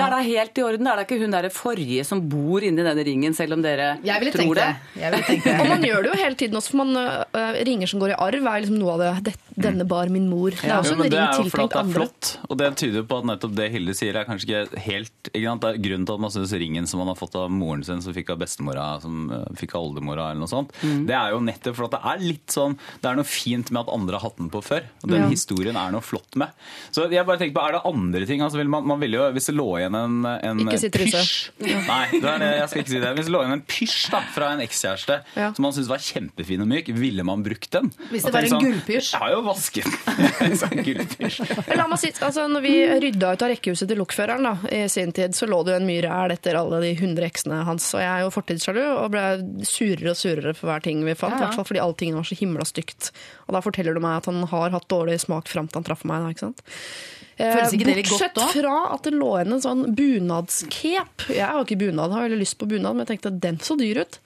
Det er da helt i orden. Det er det ikke hun der forrige som bor inni denne ringen, selv om dere tror det.
det. Jeg ville tenkt
Og man gjør det jo hele tiden også, for man, uh, ringer som går i arv, er liksom noe av det. det 'Denne bar min mor'. Det er også
Jo,
en ring
tiltenkt
tiltenkt
det er flott, og det tyder jo på at nettopp det Hilde sier er kanskje ikke helt ikke sant? Det er Grunnen til at man syns ringen som man har fått av moren sin, som fikk av bestemora, som eh, fikk av oldemora, eller noe sånt,
Mm.
det er jo nettopp for at det er litt sånn Det er noe fint med at andre har hatt den på før, og den
Ja.
historien er noe flott med. Så jeg bare tenker på, er det andre ting? Altså, vil man, man vil jo, Hvis det lå igjen en, en
Ikke si Truse.
Nei, det er det, jeg skal ikke si det. Hvis det lå inn en pysj da, fra en ekskjæreste
Ja.
som man syntes var kjempefin og myk, ville man brukt den?
Hvis det var en
sånn,
gullpysj.
Jeg har jo vasket den. En gullpysj.
La meg si, altså når vi rydda ut av rekkehuset til lokføreren da, i sin tid, så lå det jo en mye ræl etter alle de 100 eksene hans. Og jeg er jo fortidssjalu og ble surere og surere for hver ting vi fant. I
Ja.
hvert fall fordi alle tingene var så himla stygt. Og da forteller du meg at han har hatt dårlig smak fram til han traff meg. Da, ikke sant? Eh,
Føles ikke det
Bortsett fra at det lå igjen en sånn bunadskep. Jeg har ikke bunad, har veldig lyst på bunad, men jeg tenkte at den så dyr ut.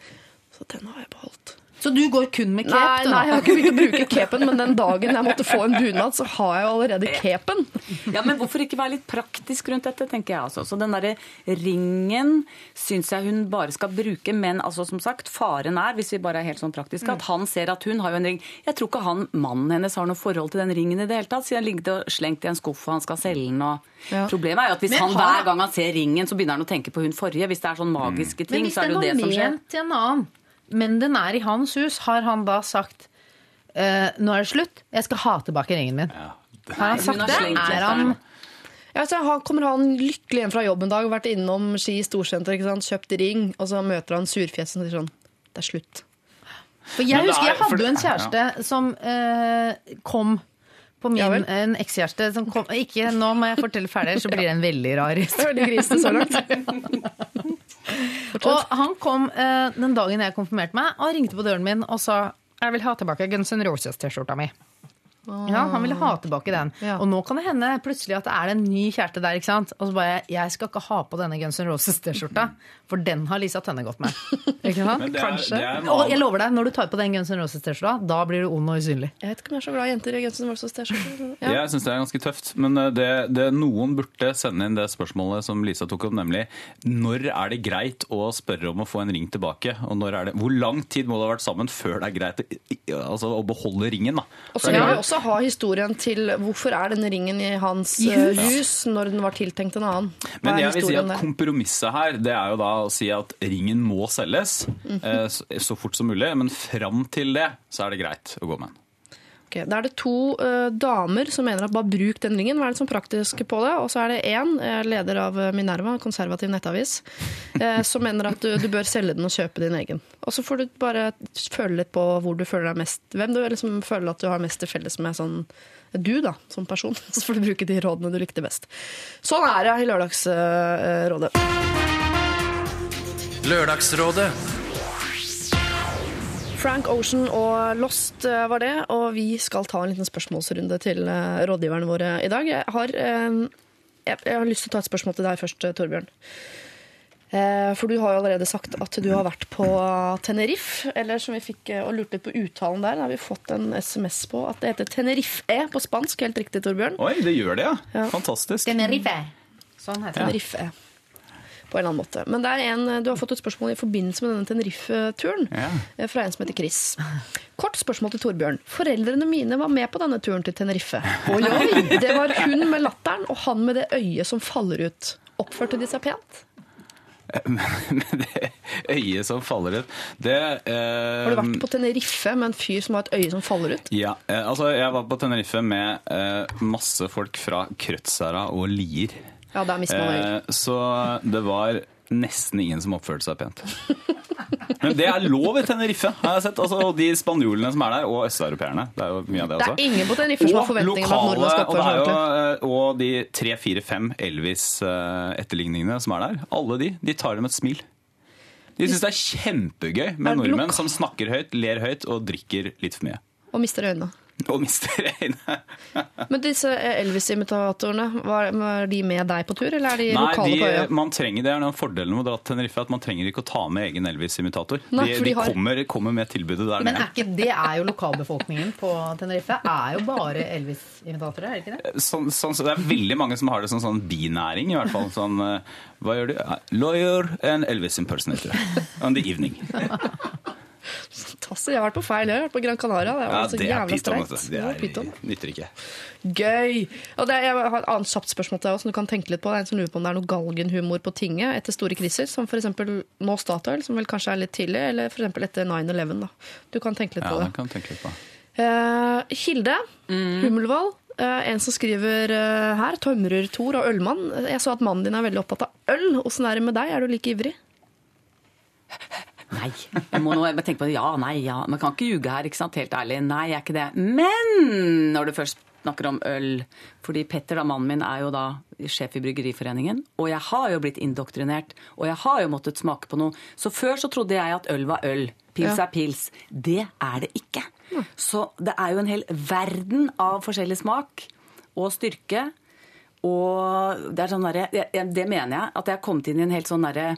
Så den har jeg beholdt.
Så du går kun med cape?
Nei, nei, jeg har ikke begynt å bruke capen, men den dagen jeg måtte få en bunad, så har jeg jo allerede capen.
Ja, men hvorfor ikke være litt praktisk rundt dette, tenker jeg altså. Så den derre ringen syns jeg hun bare skal bruke, men altså som sagt, faren er, hvis vi bare er helt sånn praktiske, at han ser at hun har jo en ring. Jeg tror ikke han, mannen hennes har noe forhold til den ringen i det hele tatt, siden han ligger og slengt i en skuff og han skal selge den og
Ja.
Problemet er jo at hvis
Men
han hver gang han ser ringen, så begynner han å tenke på hun forrige. Hvis det er sånn magiske ting, så er det jo det som skjer.
ment til en annen, men den er i hans hus, har han da sagt eh, nå er det slutt, jeg skal ha tilbake ringen min? Har han sagt det? Er han
Ja, så han kommer han lykkelig hjem fra jobb en dag, vært innom Ski storsenter, ikke sant? kjøpt ring, og så møter han surfjesen og sier sånn Det er slutt.
For jeg husker
er-
jeg hadde jo en kjæreste som eh, kom på min
Ja.
En ekskjæreste som kom Ikke nå må jeg fortelle ferdig, så blir det en veldig rar
historie. så langt.
Og han kom eh, den dagen jeg konfirmerte meg, og ringte på døren min og sa jeg vil ha tilbake Guns N' Roses-T-skjorta mi. Ja, Han ville ha tilbake den.
Ja.
Og nå kan det hende plutselig at det er en ny kjæreste der. ikke sant? Og så bare Jeg skal ikke ha på denne Guns N' Roses-T-skjorta, for den har Lisa Tønne gått med. Ikke sant?
Det er,
Kanskje.
det er
Og jeg lover deg, når du tar på den Guns N' Roses-T-skjorta, da blir du ond og usynlig.
Jeg vet ikke om jeg er så glad i jenter i Guns N' Roses T-skjorte. Ja.
Jeg syns det er ganske tøft. Men eh, det, det, noen burde sende inn det spørsmålet som Lisa tok opp, nemlig når er det greit å spørre om å få en ring tilbake? Og når er det, hvor lang tid må du ha vært sammen før det er greit å, altså, å beholde ringen? da?
Og så vil vi også ha historien til hvorfor er denne ringen i hans
I
eh,
hus.
når den var tiltenkt en annen. Hva
Men jeg vil si at
der?
kompromisset her, det er jo da å si at ringen må selges eh, så, så fort som mulig. Men fram til det så er det greit å gå med den.
Ok, Da er det to uh, damer som mener at bare bruk den ringen. Hva er det som praktisk på det? Og så er det én, eh, leder av eh, Minerva, konservativ nettavis, uh, som mener at du, du bør selge den og kjøpe din egen. Og så får du bare føle litt på hvor du føler deg mest Hvem du liksom føler at du har mest til felles med sånn Du, da, som person. Så får du bruke de rådene du likte best. Sånn er det i Lørdagsrådet.
Lørdagsrådet.
Frank Ocean og Lost eh, var det, og vi skal ta en liten spørsmålsrunde til eh, rådgiverne våre i dag. Jeg har, eh, jeg, har lyst til å ta et spørsmål til deg først, eh, Torbjørn. For du har jo allerede sagt at du har vært på Tenerife, eller som vi fikk og lurte litt på uttalen der, da har vi fått en SMS på at det heter Tenerife på spansk. Helt riktig, Torbjørn.
Oi, det gjør det, ja.
Ja.
Fantastisk.
Tenerife. Sånn heter det.
Tenerife. På en eller annen måte. Men det er en, du har fått et spørsmål i forbindelse med denne Tenerife-turen.
Ja.
eh, Fra en som heter Chris. Kort spørsmål til Torbjørn. Foreldrene mine var med på denne turen til Tenerife. Oi, oi! Det var hun med latteren og han med det øyet som faller ut. Oppførte de seg pent?
Med det øyet som faller ut Det eh,
Har du vært på Tenerife med en fyr som har et øye som faller ut?
Ja, eh, altså jeg var på Tenerife med eh, masse folk fra Krødsherad og Lier.
Ja, da mister man øyer.
Eh, så det var nesten ingen som oppførte seg pent. Men det er lov i Tenerife, har jeg sett. Altså, de spanjolene som er der, og østeuropeerne. Det er jo mye av det
Det
også.
er ingen på Tenerife som har forventninger om at nordmenn skal oppføre
det
seg ordentlig.
eh, og de tre, fire, fem Elvis-etterligningene som er der, alle de, de tar dem et smil. De syns det er kjempegøy med
det
nordmenn som snakker høyt, ler høyt og drikker litt for mye.
Og mister øynene.
Og mister øynene.
Men disse Elvis-imitatorene, var, var de med deg på tur, eller er de
Nei,
lokale på øya?
man trenger, det er noen fordelen med å dra til Tenerife, at man trenger ikke å ta med egen Elvis-imitator. De,
de
de
har-
kommer, kommer med tilbudet der
Men er
nede.
ikke, det er jo lokalbefolkningen på Tenerife. Er jo bare Elvis-imitatorer, er det ikke det?
Sånn, sånn, så det er veldig mange som har det som sånn binæring, i hvert fall. Sånn, eh, hva gjør du? Eh, Lawyer and Elvis impersonator on the evening.
Fantastisk. Jeg har vært på feil jeg har vært på Gran Canaria. Det
Ja, det er pyton. altså.
Det er,
Det er, nytter ikke.
Gøy! Og det, jeg har et annet kjapt spørsmål til deg som du kan tenke litt på. Det er en som lurer på om det er noe galgenhumor på tinget etter store kriser, som f.eks. nå Statoil, som vel kanskje er litt tidlig, eller f.eks. etter 9-11. da. Du kan tenke litt på
det
Ja,
kan tenke litt på.
Uh, Hilde Hummelvold, Uh, en som skriver uh, her, tømrer Tor og ølmann. Jeg så at mannen din er veldig opptatt av øl. Åssen er det med deg? Er du like ivrig?
Nei. Jeg må nå tenke på det. Ja, nei, ja. Man kan ikke ljuge her, ikke sant? Helt ærlig. Nei, jeg er ikke det. Men når du først snakker om øl Fordi Petter, da, mannen min, er jo da sjef i Bryggeriforeningen. Og jeg har jo blitt indoktrinert. Og jeg har jo måttet smake på noe. Så før så trodde jeg at øl var øl. Pils
Ja.
er pils. Det er det ikke. Så det er jo en hel verden av forskjellig smak og styrke. Og det er sånn derre Det mener jeg. At jeg har kommet inn i en helt sånn derre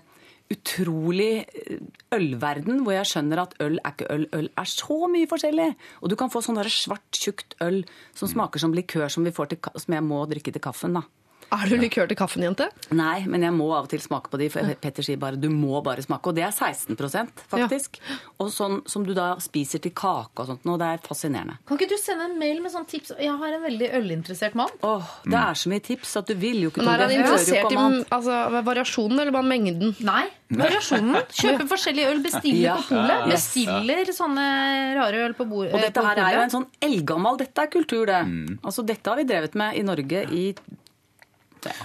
utrolig eh, ølverden, hvor jeg skjønner at øl er ikke øl. Øl er så mye forskjellig. Og du kan få sånn svart, tjukt øl som smaker som likør som, vi får til, som jeg må drikke til kaffen. da.
Er du likør til kaffen, jente?
Nei, men jeg må av og til smake på de, for Petter sier bare du må bare smake. Og det er 16% faktisk. Og sånn som du da spiser til kake og sånt, og det er fascinerende.
Kan ikke du sende en mail med sånn tips? Jeg har en veldig ølinteressert mann.
Åh, Det er så mye tips at du vil jo ikke
Men er han interessert i altså, variasjonen eller bare mengden?
Nei, variasjonen. Kjøper forskjellig øl, bestiller
Ja.
på polet. Bestiller sånne rare øl på bordet.
Og dette her er jo en sånn eldgammel Dette er kultur, det. Altså, dette har vi drevet med i Norge i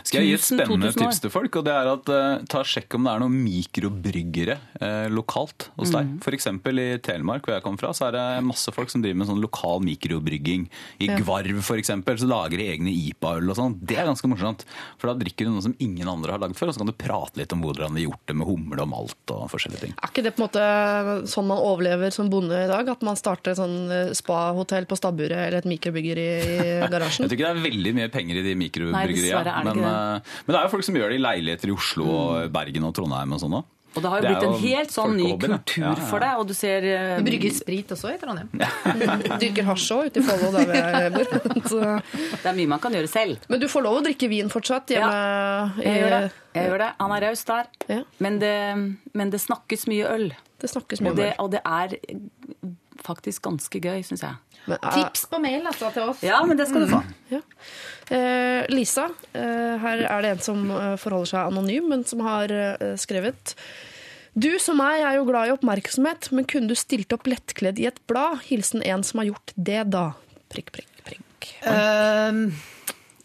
Skal jeg gi et spennende tips til folk? og det er at uh, Ta Sjekk om det er noen mikrobryggere uh, lokalt hos
Mm.
deg. For eksempel i Telemark, hvor jeg kommer fra, så er det masse folk som driver med sånn lokal mikrobrygging. I Gvarv for eksempel, så lager de egne IPA-øl og sånn. Det er ganske morsomt. For da drikker du noe som ingen andre har lagd før, og så kan du prate litt om hvordan de har gjort det med humle og malt og forskjellige ting.
Er ikke det på en måte sånn man overlever som bonde i dag? At man starter et sånn eh, spahotell på stabburet eller et mikrobryggeri i garasjen?
Jeg tror ikke det er veldig mye penger i de mikrobryggeriene.
Det
Men, eh, men det er jo folk som gjør det i leiligheter i Oslo og Bergen og Trondheim og sånn òg.
Og det har jo blitt en helt sånn ny kultur for deg. Og du ser Uh,
Vi brygger sprit også i Trondheim.
Dyrker hasj òg ute i Follo, der jeg bor. Så.
Det er mye man kan gjøre selv.
Men du får lov å drikke vin fortsatt hjemme?
Jeg gjør det. Jeg gjør det. Han er raus der.
Ja.
Men, det, men det snakkes mye øl.
Det snakkes mye
Og det,
det.
og det er faktisk ganske gøy, syns jeg.
Men, uh,
Tips på mail altså, til oss.
Ja, men det skal du få.
Ja. Uh, Lisa, uh, her er det en som eh, forholder seg anonym, men som har skrevet Du som meg er jo glad i oppmerksomhet, men kunne du stilt opp lettkledd i et blad? Hilsen en som har gjort det, da. Prikk, prikk, prikk.
Ehm,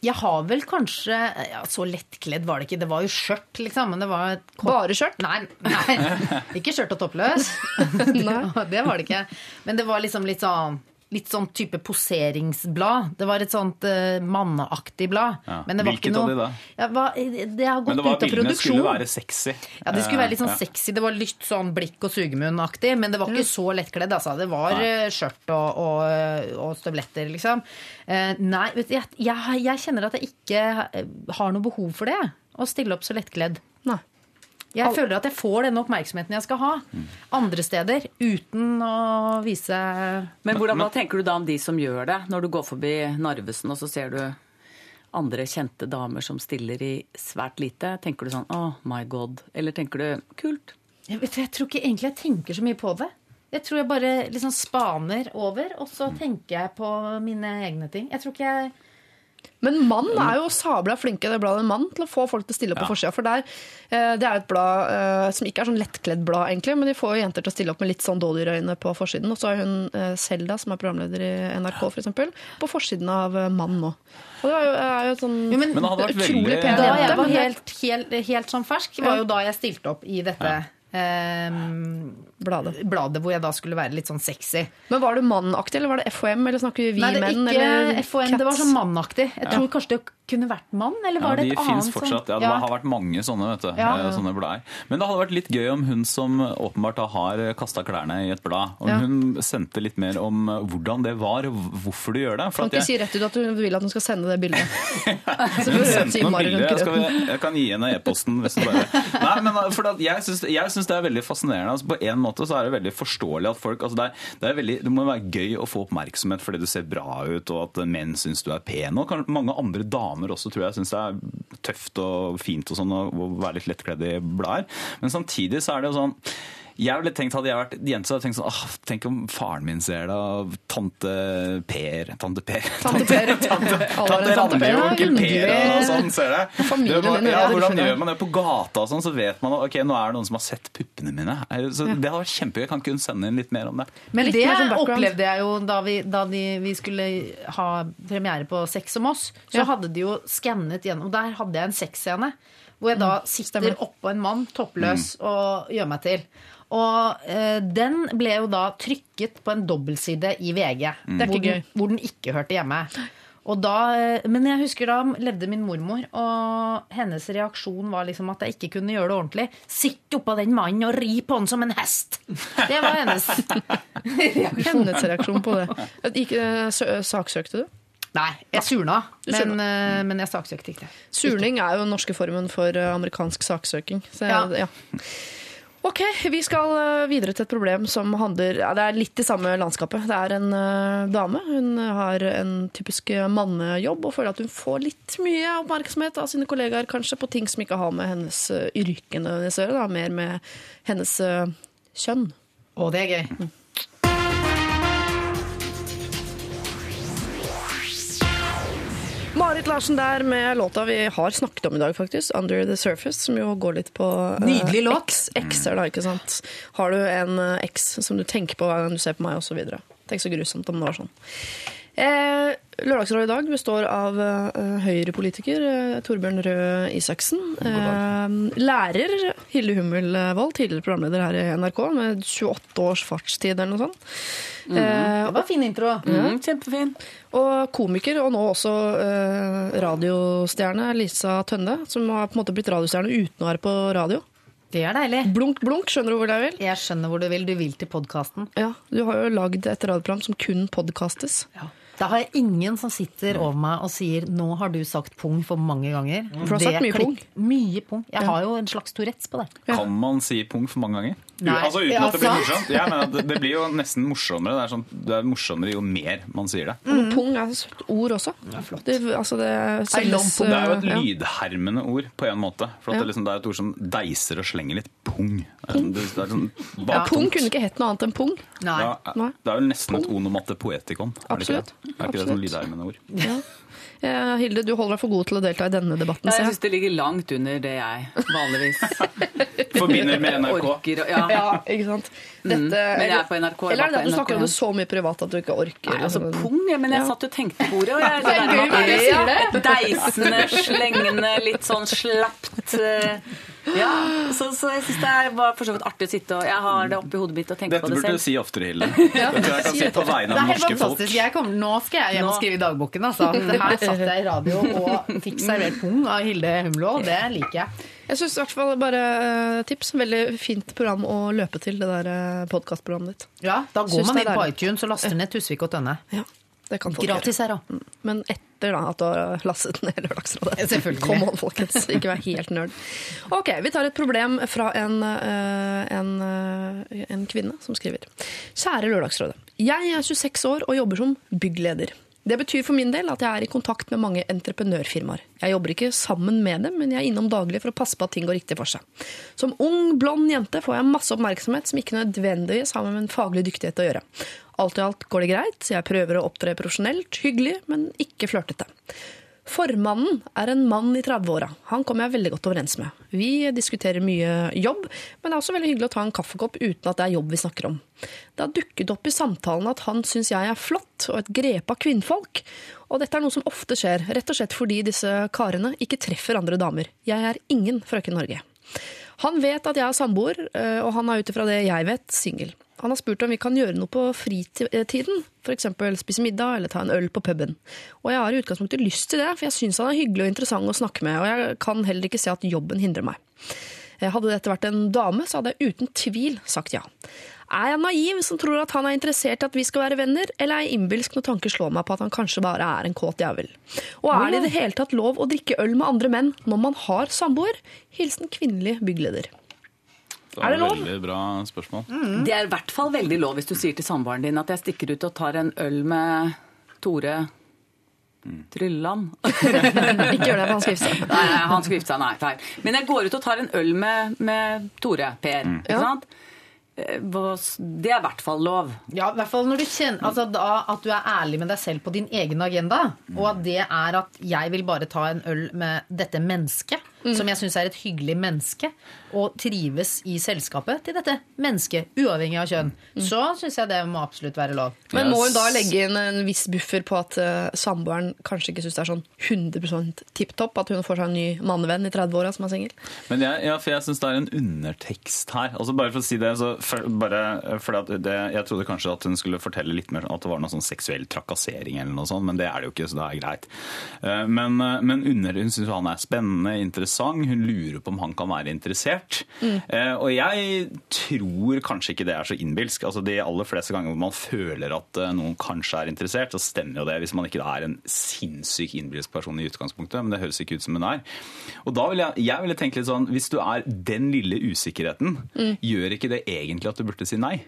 jeg har vel kanskje ja, Så lettkledd var det ikke. Det var jo skjørt, liksom. Men det var et kort-
Bare skjørt?
Nei, nei. ikke skjørt og toppløs. det, det var det ikke. Men det var liksom litt sånn litt sånn type poseringsblad. Det var et sånt uh, manneaktig blad.
Ja.
Men det var
Hvilket
ikke
av
noe
de da?
Ja, hva, det har gått
Men det var
Men av
bildene skulle være sexy.
Ja, det skulle være litt sånn
Ja.
sexy. Det var litt sånn blikk- og sugemunn-aktig, men det var ikke så lettkledd. Altså. Det var
Nei.
eh, skjørt og, og, og støvletter, liksom. Uh, nei, vet du, jeg, jeg, jeg kjenner at jeg ikke eh, har noe behov for det. Å stille opp så lettkledd.
Nei.
Jeg føler at jeg får den oppmerksomheten jeg skal ha andre steder, uten å vise
Men hvordan, hva tenker du da om de som gjør det? Når du går forbi Narvesen og så ser du andre kjente damer som stiller i svært lite. Tenker du sånn 'oh my god'? Eller tenker du 'kult'?
jeg, vet, jeg tror ikke egentlig jeg tenker så mye på det. Jeg tror jeg bare liksom spaner over, og så tenker jeg på mine egne ting. Jeg tror ikke jeg
Men Mann er jo sabla flinke, det bladet Mann, til å få folk til å stille opp
Ja.
på forsida. For der, eh, det er et blad eh, som ikke er sånn lettkledd blad, egentlig, men de får jo jenter til å stille opp med litt sånn dådyrøyne på forsiden. Og så har hun eh, Selda, som er programleder i NRK, for eksempel, på forsiden av Mann nå. Og det er jo, er jo sånn
Jo, men-
utrolig
veldig-
pen
Da jeg var helt, helt, helt sånn fersk, var jo da jeg stilte opp i dette ehm,
bladet.
bladet hvor jeg da skulle være litt sånn sexy.
Men var det mannaktig, eller var det FHM, eller snakker vi
Nei, det er
menn?
ikke
eller
FHM, det var sånn mannaktig. Jeg tror kanskje det kunne vært mann, eller
Ja,
var det et
annet?
annet
fortsatt. Ja, det har vært mange sånne, vet du.
Ja.
eh, sånne blader. Men det hadde vært litt gøy om hun som åpenbart har kasta klærne i et blad, om
Ja.
hun sendte litt mer om hvordan det var, og hvorfor du gjør det. For
Kan ikke
jeg-
si rett ut at du vil at hun skal sende det bildet. Så
Hun sendte noen bilder. Jeg, skal, jeg kan gi henne e-posten hvis du bare Nei, men for at jeg syns jeg syns det er veldig fascinerende. Altså, på en måte så er det veldig forståelig at folk altså, det, er, det, er veldig, det må være gøy å få oppmerksomhet fordi du ser bra ut, og at menn syns du er pen. Og mange andre damer også tror jeg syns det er tøft og fint og sånn å være litt lettkledd i blader. Men samtidig så er det jo sånn jeg ville tenkt, Hadde jeg vært jente, så hadde jeg tenkt sånn ah, Tenk om faren min ser det, og tante Per Tante Per.
Tante Per.
Tante, Randi og onkel Per og sånn, ser det.
Familien din,
ja,
ja,
hvordan gjør man det på gata og sånn, så vet man ok, nå er det noen som har sett puppene mine. Så Det hadde vært kjempegøy. Kan ikke hun sende inn litt mer om det?
Men det
sånn
opplevde jeg jo da, vi, da de, vi skulle ha premiere på Sex om oss. Så
Ja.
hadde de jo skannet gjennom. Der hadde jeg en sexscene hvor jeg da sitter
stemmer.
oppå en mann, toppløs, og gjør meg til. Og eh, den ble jo da trykket på en dobbeltside i VG.
Det er
Hvor, den, hvor den ikke hørte hjemme. Og da, eh, men jeg husker da levde min mormor, og hennes reaksjon var liksom at jeg ikke kunne gjøre det ordentlig. Sitt oppå den mannen og ri på han som en hest! Det var hennes reaksjon.
Hennes reaksjon på det. Ikke, sø- saksøkte du?
Nei, jeg surna, men, eh, men jeg saksøkte ikke.
Surning er jo den norske formen for eh, amerikansk saksøking. Så,
Ja.
ja. Ok, vi skal eh, videre til et problem som handler ja, Det er litt i samme landskapet. Det er en uh, dame. Hun har en typisk mannejobb og føler at hun får litt mye oppmerksomhet av sine kollegaer kanskje på ting som ikke har med hennes uh, yrke å gjøre, mer med hennes uh, kjønn.
Å, det er gøy.
Marit Larsen der med låta vi har snakket om i dag, faktisk. 'Under the Surface', som jo går litt på eh,
Nydelig låt.
X, X-er, da, ikke sant. Har du en eh, X som du tenker på hver gang du ser på meg, osv. Tenk så grusomt om det var sånn. Eh, Lørdagsrådet i dag består av eh, Høyre-politiker eh, Torbjørn Røe Isaksen. Eh, lærer Hilde Hummelvold, tidligere programleder her i NRK, med 28 års fartstid eller noe sånt. Eh,
Det var fin intro.
Mm, kjempefin.
og komiker, og nå også radiostjerne Lisa Tønne, som har på en måte blitt radiostjerne uten å være på radio.
Det er deilig.
Blunk, blunk, skjønner du hvor jeg vil?
Jeg skjønner hvor du vil. Du vil til podkasten.
Ja, Du har jo lagd et radioprogram som kun podkastes.
Da har jeg ingen som sitter over meg og sier 'nå har du sagt pung for mange ganger'.
For du har sagt mye
pung. Mye pung. Jeg har jo en slags Tourettes på det.
Kan man si pung for mange ganger?
Nei.
Altså Uten at det blir morsomt? Jeg mener det, det blir jo nesten morsommere. Det er, sånn, det er morsommere jo mer man sier det.
Men pung er et søtt ord også. Det, altså det
altså det,
selges.
Det er jo et lydhermende ord på en måte. For at det, liksom, det er et ord som deiser og slenger litt pung. Det er, sånn- det er sånn,
Ja, pung kunne ikke hett noe annet enn pung.
Nei.
Ja, det er jo nesten et onomatte poetikon. Er det ikke
Absolutt.
Det? Er ikke det
som
lydhermende ord?
Ja. Ja, Hilde, du holder deg for god til å delta i denne debatten.
Ja, jeg syns det ligger langt under det jeg vanligvis
Forbinder med NRK.
orker. Ja.
Ja, ikke sant? Dette,
Men jeg er på NRK,
Eller er det at du snakker om det så mye privat at du ikke orker?
Nei, altså pung, men jeg
Ja.
satt og tenkte på ordet. Og jeg, det
er gøy
det Deisende, slengende, litt sånn slapt. eh, Ja, så, så jeg syns det er for så vidt artig å sitte og Jeg har det oppi hodet mitt og tenke
Dette
på det selv.
Dette burde du si oftere, Hilde. Jeg kan si på vegne av norske folk.
Jeg kom, nå skal jeg hjem og skrive i dagboken. Altså. Det her satt jeg i radio og fikk servert pung av Hilde Humlå. Det liker jeg.
Jeg synes i hvert fall bare eh, tips. Veldig fint program å løpe til, det der podkastprogrammet ditt.
Ja, Da går
Syns
man inn på iTunes og laster ned Tusvik og Tønne.
Ja, det kan folk
Gratis her òg.
Men Men etter da at du har lastet ned Lørdagsrådet.
Selvfølgelig.
Kom on, folkens. Ikke vær helt nerd. Ok, vi tar et problem fra en, eh, en, eh, en kvinne som skriver. Kjære Lørdagsrådet. Jeg er 26 år og jobber som byggleder. Det betyr for min del at jeg er i kontakt med mange entreprenørfirmaer. Jeg jobber ikke sammen med dem, men jeg er innom daglig for å passe på at ting går riktig for seg. Som ung, blond jente får jeg masse oppmerksomhet som ikke nødvendigvis har med en faglig dyktighet å gjøre. Alt i alt går det greit, så jeg prøver å opptre profesjonelt, hyggelig, men ikke flørtete. Formannen er en mann i 30-åra. Han kommer jeg veldig godt overens med. Vi diskuterer mye jobb, men det er også veldig hyggelig å ta en kaffekopp uten at det er jobb vi snakker om. Det har dukket opp i samtalen at han syns jeg er flott og et grep av kvinnfolk. Og dette er noe som ofte skjer, rett og slett fordi disse karene ikke treffer andre damer. Jeg er ingen frøken Norge. Han vet at jeg er samboer, øh, og han er ut ifra det jeg vet, singel. Han har spurt om vi kan gjøre noe på fritiden, f.eks. spise middag eller ta en øl på puben. Og jeg har i utgangspunktet lyst til det, for jeg syns han er hyggelig og interessant å snakke med, og jeg kan heller ikke se at jobben hindrer meg. Eh, Hadde dette vært en dame, så hadde jeg uten tvil sagt ja. Er jeg naiv som tror at han er interessert i at vi skal være venner, eller er jeg innbilsk når tanker slår meg på at han kanskje bare er en kåt jævel? Og er det i det hele tatt lov å drikke øl med andre menn når man har samboer? Hilsen kvinnelig byggleder.
Det
Er det lov?
Veldig bra spørsmål.
Det er i hvert fall veldig lov hvis du sier til samboeren din at jeg stikker ut og tar en øl med Tore Trylland.
Ikke gjør det, for han skal gifte seg.
Nei, han gifte seg, nei, feil. Men jeg går ut og tar en øl med, med Tore, Per. Ikke sant? Eh, Det er i hvert fall lov.
Ja, i hvert fall når du kjenner altså da At du er ærlig med deg selv på din egen agenda. Og at det er at jeg vil bare ta en øl med dette mennesket, som jeg syns er et hyggelig menneske, og trives i selskapet til dette mennesket, uavhengig av kjønn, så syns jeg det må absolutt være lov.
Men må hun da legge inn en viss buffer på at uh, samboeren kanskje ikke syns det er sånn 100 tipp topp at hun får seg en ny mannevenn i 30-åra som er singel?
Men jeg, ja, for jeg syns det er en undertekst her. Altså Bare for å si det, så for, bare fordi at det, Jeg trodde kanskje at hun skulle fortelle litt mer at det var noe sånn seksuell trakassering, eller noe sånt, men det er det jo ikke, så det er greit. Uh, Men, eh, men under, hun syns han er spennende, interessant. Hun lurer på om han kan være interessert. Mm. Og jeg tror kanskje ikke det er så innbilsk. Altså De aller fleste ganger hvor man føler at eh, noen kanskje er interessert, så stemmer jo det hvis man ikke er en sinnssyk innbilsk person i utgangspunktet, men det høres ikke ut som hun er. Og da vil jeg, jeg ville tenke litt sånn, hvis du er den lille usikkerheten, gjør ikke det egentlig at du burde si nei?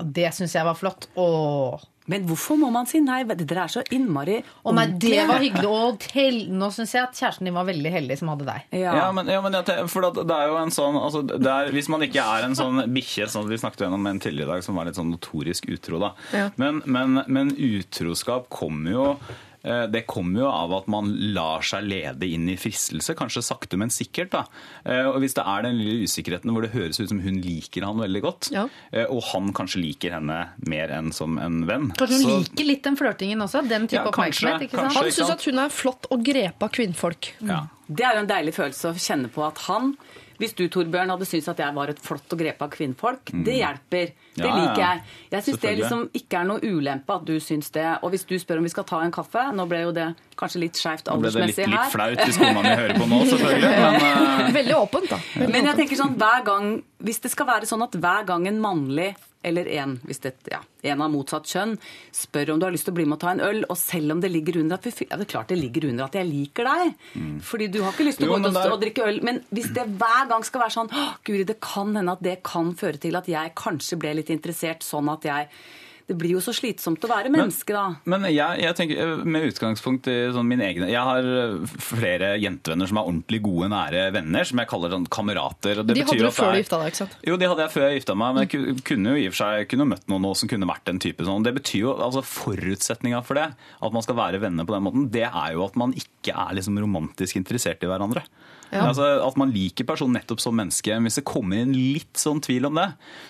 Det syns jeg var flott. Åh.
Men hvorfor må man si nei? Dere er så innmari
Å nei, det var hyggelig. Og til, nå syns jeg at kjæresten din var veldig heldig som hadde deg.
Ja.
Ja, men, ja, men for det er jo en sånn altså, det er, Hvis man ikke er en sånn bikkje som vi snakket gjennom en tidligere i dag, som var litt sånn notorisk utro, da.
Ja.
Men, men, men utroskap kommer jo det kommer jo av at man lar seg lede inn i fristelse, kanskje sakte, men sikkert. da. Eh, Og Hvis det er den lille usikkerheten hvor det høres ut som hun liker han veldig godt,
Ja.
eh, og han kanskje liker henne mer enn som en venn
Kanskje hun
så-
liker litt den flørtingen også? Den type
Ja, kanskje,
oppmerksomhet? ikke sant?
kanskje.
Han syns at hun er flott og grepa kvinnfolk.
ja.
Det er jo en deilig følelse å kjenne på at han Hvis du, Torbjørn, hadde syntes at jeg var et flott og grepa kvinnfolk, det hjelper. Det
Mm. Ja,
liker jeg. Jeg syns det liksom ikke er noe ulempe at du syns det. Og hvis du spør om vi skal ta en kaffe Nå ble jo det kanskje litt skeivt
Nå ble det litt, litt flaut hvis kona mi hører på nå, selvfølgelig. Men, uh...
Veldig åpent, da. Veldig
Men jeg
åpent.
tenker sånn, hver gang, Hvis det skal være sånn at hver gang en mannlig eller en, hvis det, ja, en av motsatt kjønn spør om du har lyst til å bli med og ta en øl, og selv om det ligger under at vi, ja, det er klart det ligger under at jeg liker deg, fordi du har ikke lyst til å gå ut
men
og,
det er-
og drikke øl, men hvis det hver gang skal være sånn Guri, det kan hende at det kan føre til at jeg kanskje ble litt interessert, sånn at jeg Det blir jo så slitsomt å være menneske, da.
Men jeg, jeg tenker eh, med utgangspunkt i sånn min egen Jeg har eh, flere jentevenner som er ordentlig gode, nære venner, som jeg kaller sånn kamerater. og det
De hadde du
at
før du gifta deg, ikke sant?
Jo, de hadde jeg før jeg gifta meg, men jeg kunne jo i og for seg kunne møtt noen nå som kunne vært den type sånn. Det betyr jo, altså Forutsetninga for det, at man skal være venner på den måten, det er jo at man ikke er liksom romantisk interessert i hverandre.
Ja.
Altså At man liker personen nettopp som menneske. Men hvis det kommer inn litt sånn tvil om det,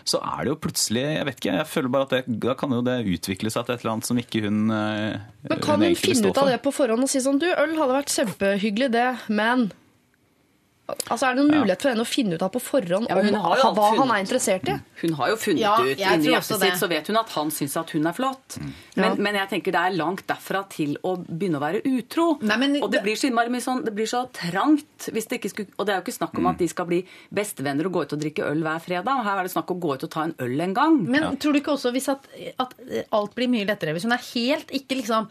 så er det jo plutselig Jeg vet ikke, jeg føler bare at det, da kan jo det utvikle seg til et eller annet som ikke hun eh,
Men kan hun
hun
finne ut av det på forhånd og si sånn Du, øl hadde vært kjempehyggelig, det, men Altså, Er det noen mulighet for henne å finne ut av på forhånd
Ja, hun
om hva
funnet, han
er interessert i?
Hun har jo funnet
Ja,
ut
jeg
inni hjertet sitt, så vet hun at han syns at hun er flott.
Mm.
Men,
Ja.
men jeg tenker det er langt derfra til å begynne å være utro.
Nei, men
og det blir så innmari mye sånn, det blir så trangt. Hvis det ikke skulle, og det er jo ikke snakk om
Mm.
at de skal bli bestevenner og gå ut og drikke øl hver fredag. Her er det snakk om å gå ut og ta en øl en gang.
Men tror du ikke også hvis at, at alt blir mye lettere hvis hun er helt ikke liksom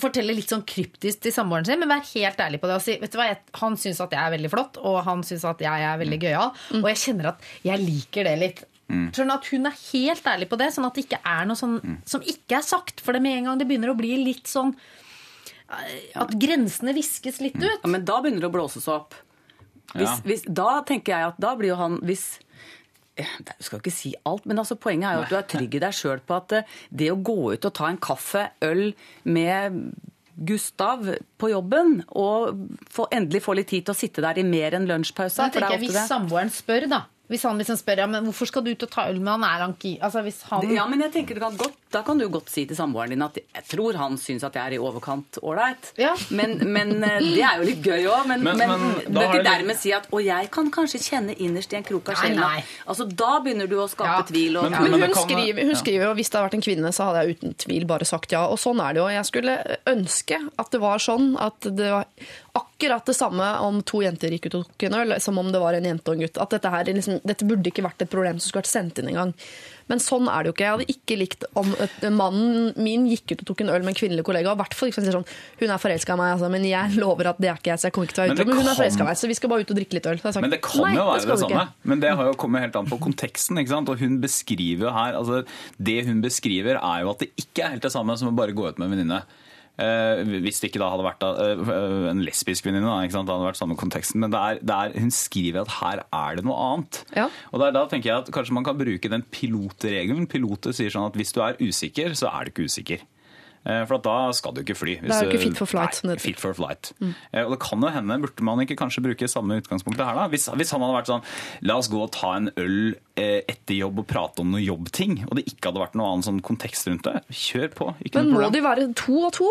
forteller litt sånn kryptisk til samboeren sin, men vær helt ærlig på det og si vet du hva, jeg, han syns at jeg er veldig flott, og han syns at jeg er veldig gøyal, og jeg kjenner at jeg liker det litt. Skjønner at Hun er helt ærlig på det, sånn at det ikke er noe sånn som ikke er sagt. For det med en gang det begynner å bli litt sånn eh, At grensene viskes litt ut.
Ja, men da begynner det å blåses opp. Hvis,
Ja.
hvis, da tenker jeg at da blir jo han hvis eh, jeg skal ikke si alt, men altså poenget er jo at du er trygg i deg sjøl på at eh, det å gå ut og ta en kaffe, øl med Gustav på jobben, og få, endelig få litt tid til å sitte der i mer enn lunsjpausen.
Da tenker
er
jeg Hvis samboeren spør, da. Hvis han liksom spør ja, men hvorfor skal du ut og ta øl med han, er han ikke Altså hvis han
Ja, men jeg tenker det kan godt, Da kan du godt si til samboeren din at jeg tror han syns at jeg er i overkant ålreit.
Ja.
Men, men eh, det er jo litt gøy òg. Men,
Men-
men,
men
ikke
det-
dermed si at 'og jeg kan kanskje kjenne innerst i en krok av sjela'. Altså, da begynner du å skape
Ja.
tvil. Og,
Men-
Men,
men
hun,
kan-
skriver, hun skriver jo hvis det hadde vært en kvinne, så hadde jeg uten tvil bare sagt ja. Og sånn er det jo. Jeg skulle ønske at det var sånn at det var akkurat det samme om to jenter gikk ut og tok en øl, som om det var en jente og en gutt. At dette, her, liksom, dette burde ikke vært et problem som skulle vært sendt inn engang. Men sånn er det jo ikke. Jeg hadde ikke likt om mannen min gikk ut og tok en øl med en kvinnelig kollega. og hvert fall ikke sånn, Hun er forelska i meg, altså, men jeg lover at det er ikke jeg, så jeg kommer ikke til å være
Men
utro.
det
Men hun er forelska i meg, så vi skal bare ut og drikke litt øl. Så jeg sagt,
Men det kan jo være det,
det
samme.
ikke.
Men det har jo kommet helt an på konteksten. ikke sant? Og hun beskriver her altså Det hun beskriver, er jo at det ikke er helt det samme som å bare gå ut med en venninne. Eh, hvis det ikke da hadde vært eh, en lesbisk venninne, da, det hadde vært samme konteksten. Men det er, det er, hun skriver at her er det noe annet.
Ja.
Og der, da tenker jeg at kanskje man kan bruke den pilotregelen. Piloter sier sånn at hvis du er usikker, så er du ikke usikker. Eh, For at da skal du ikke fly. Hvis
det er jo ikke fit for flight,
Nei.
Mm.
fit for flight. Mm. Og det kan jo hende, burde man ikke kanskje bruke samme utgangspunktet her da? Hvis, hvis han hadde vært sånn, la oss gå og ta en øl eh, etter jobb og prate om noen jobbting, og det ikke hadde vært noen annen sånn kontekst rundt det, kjør på. Ikke
Men
noe
må
problem.
de være to og to?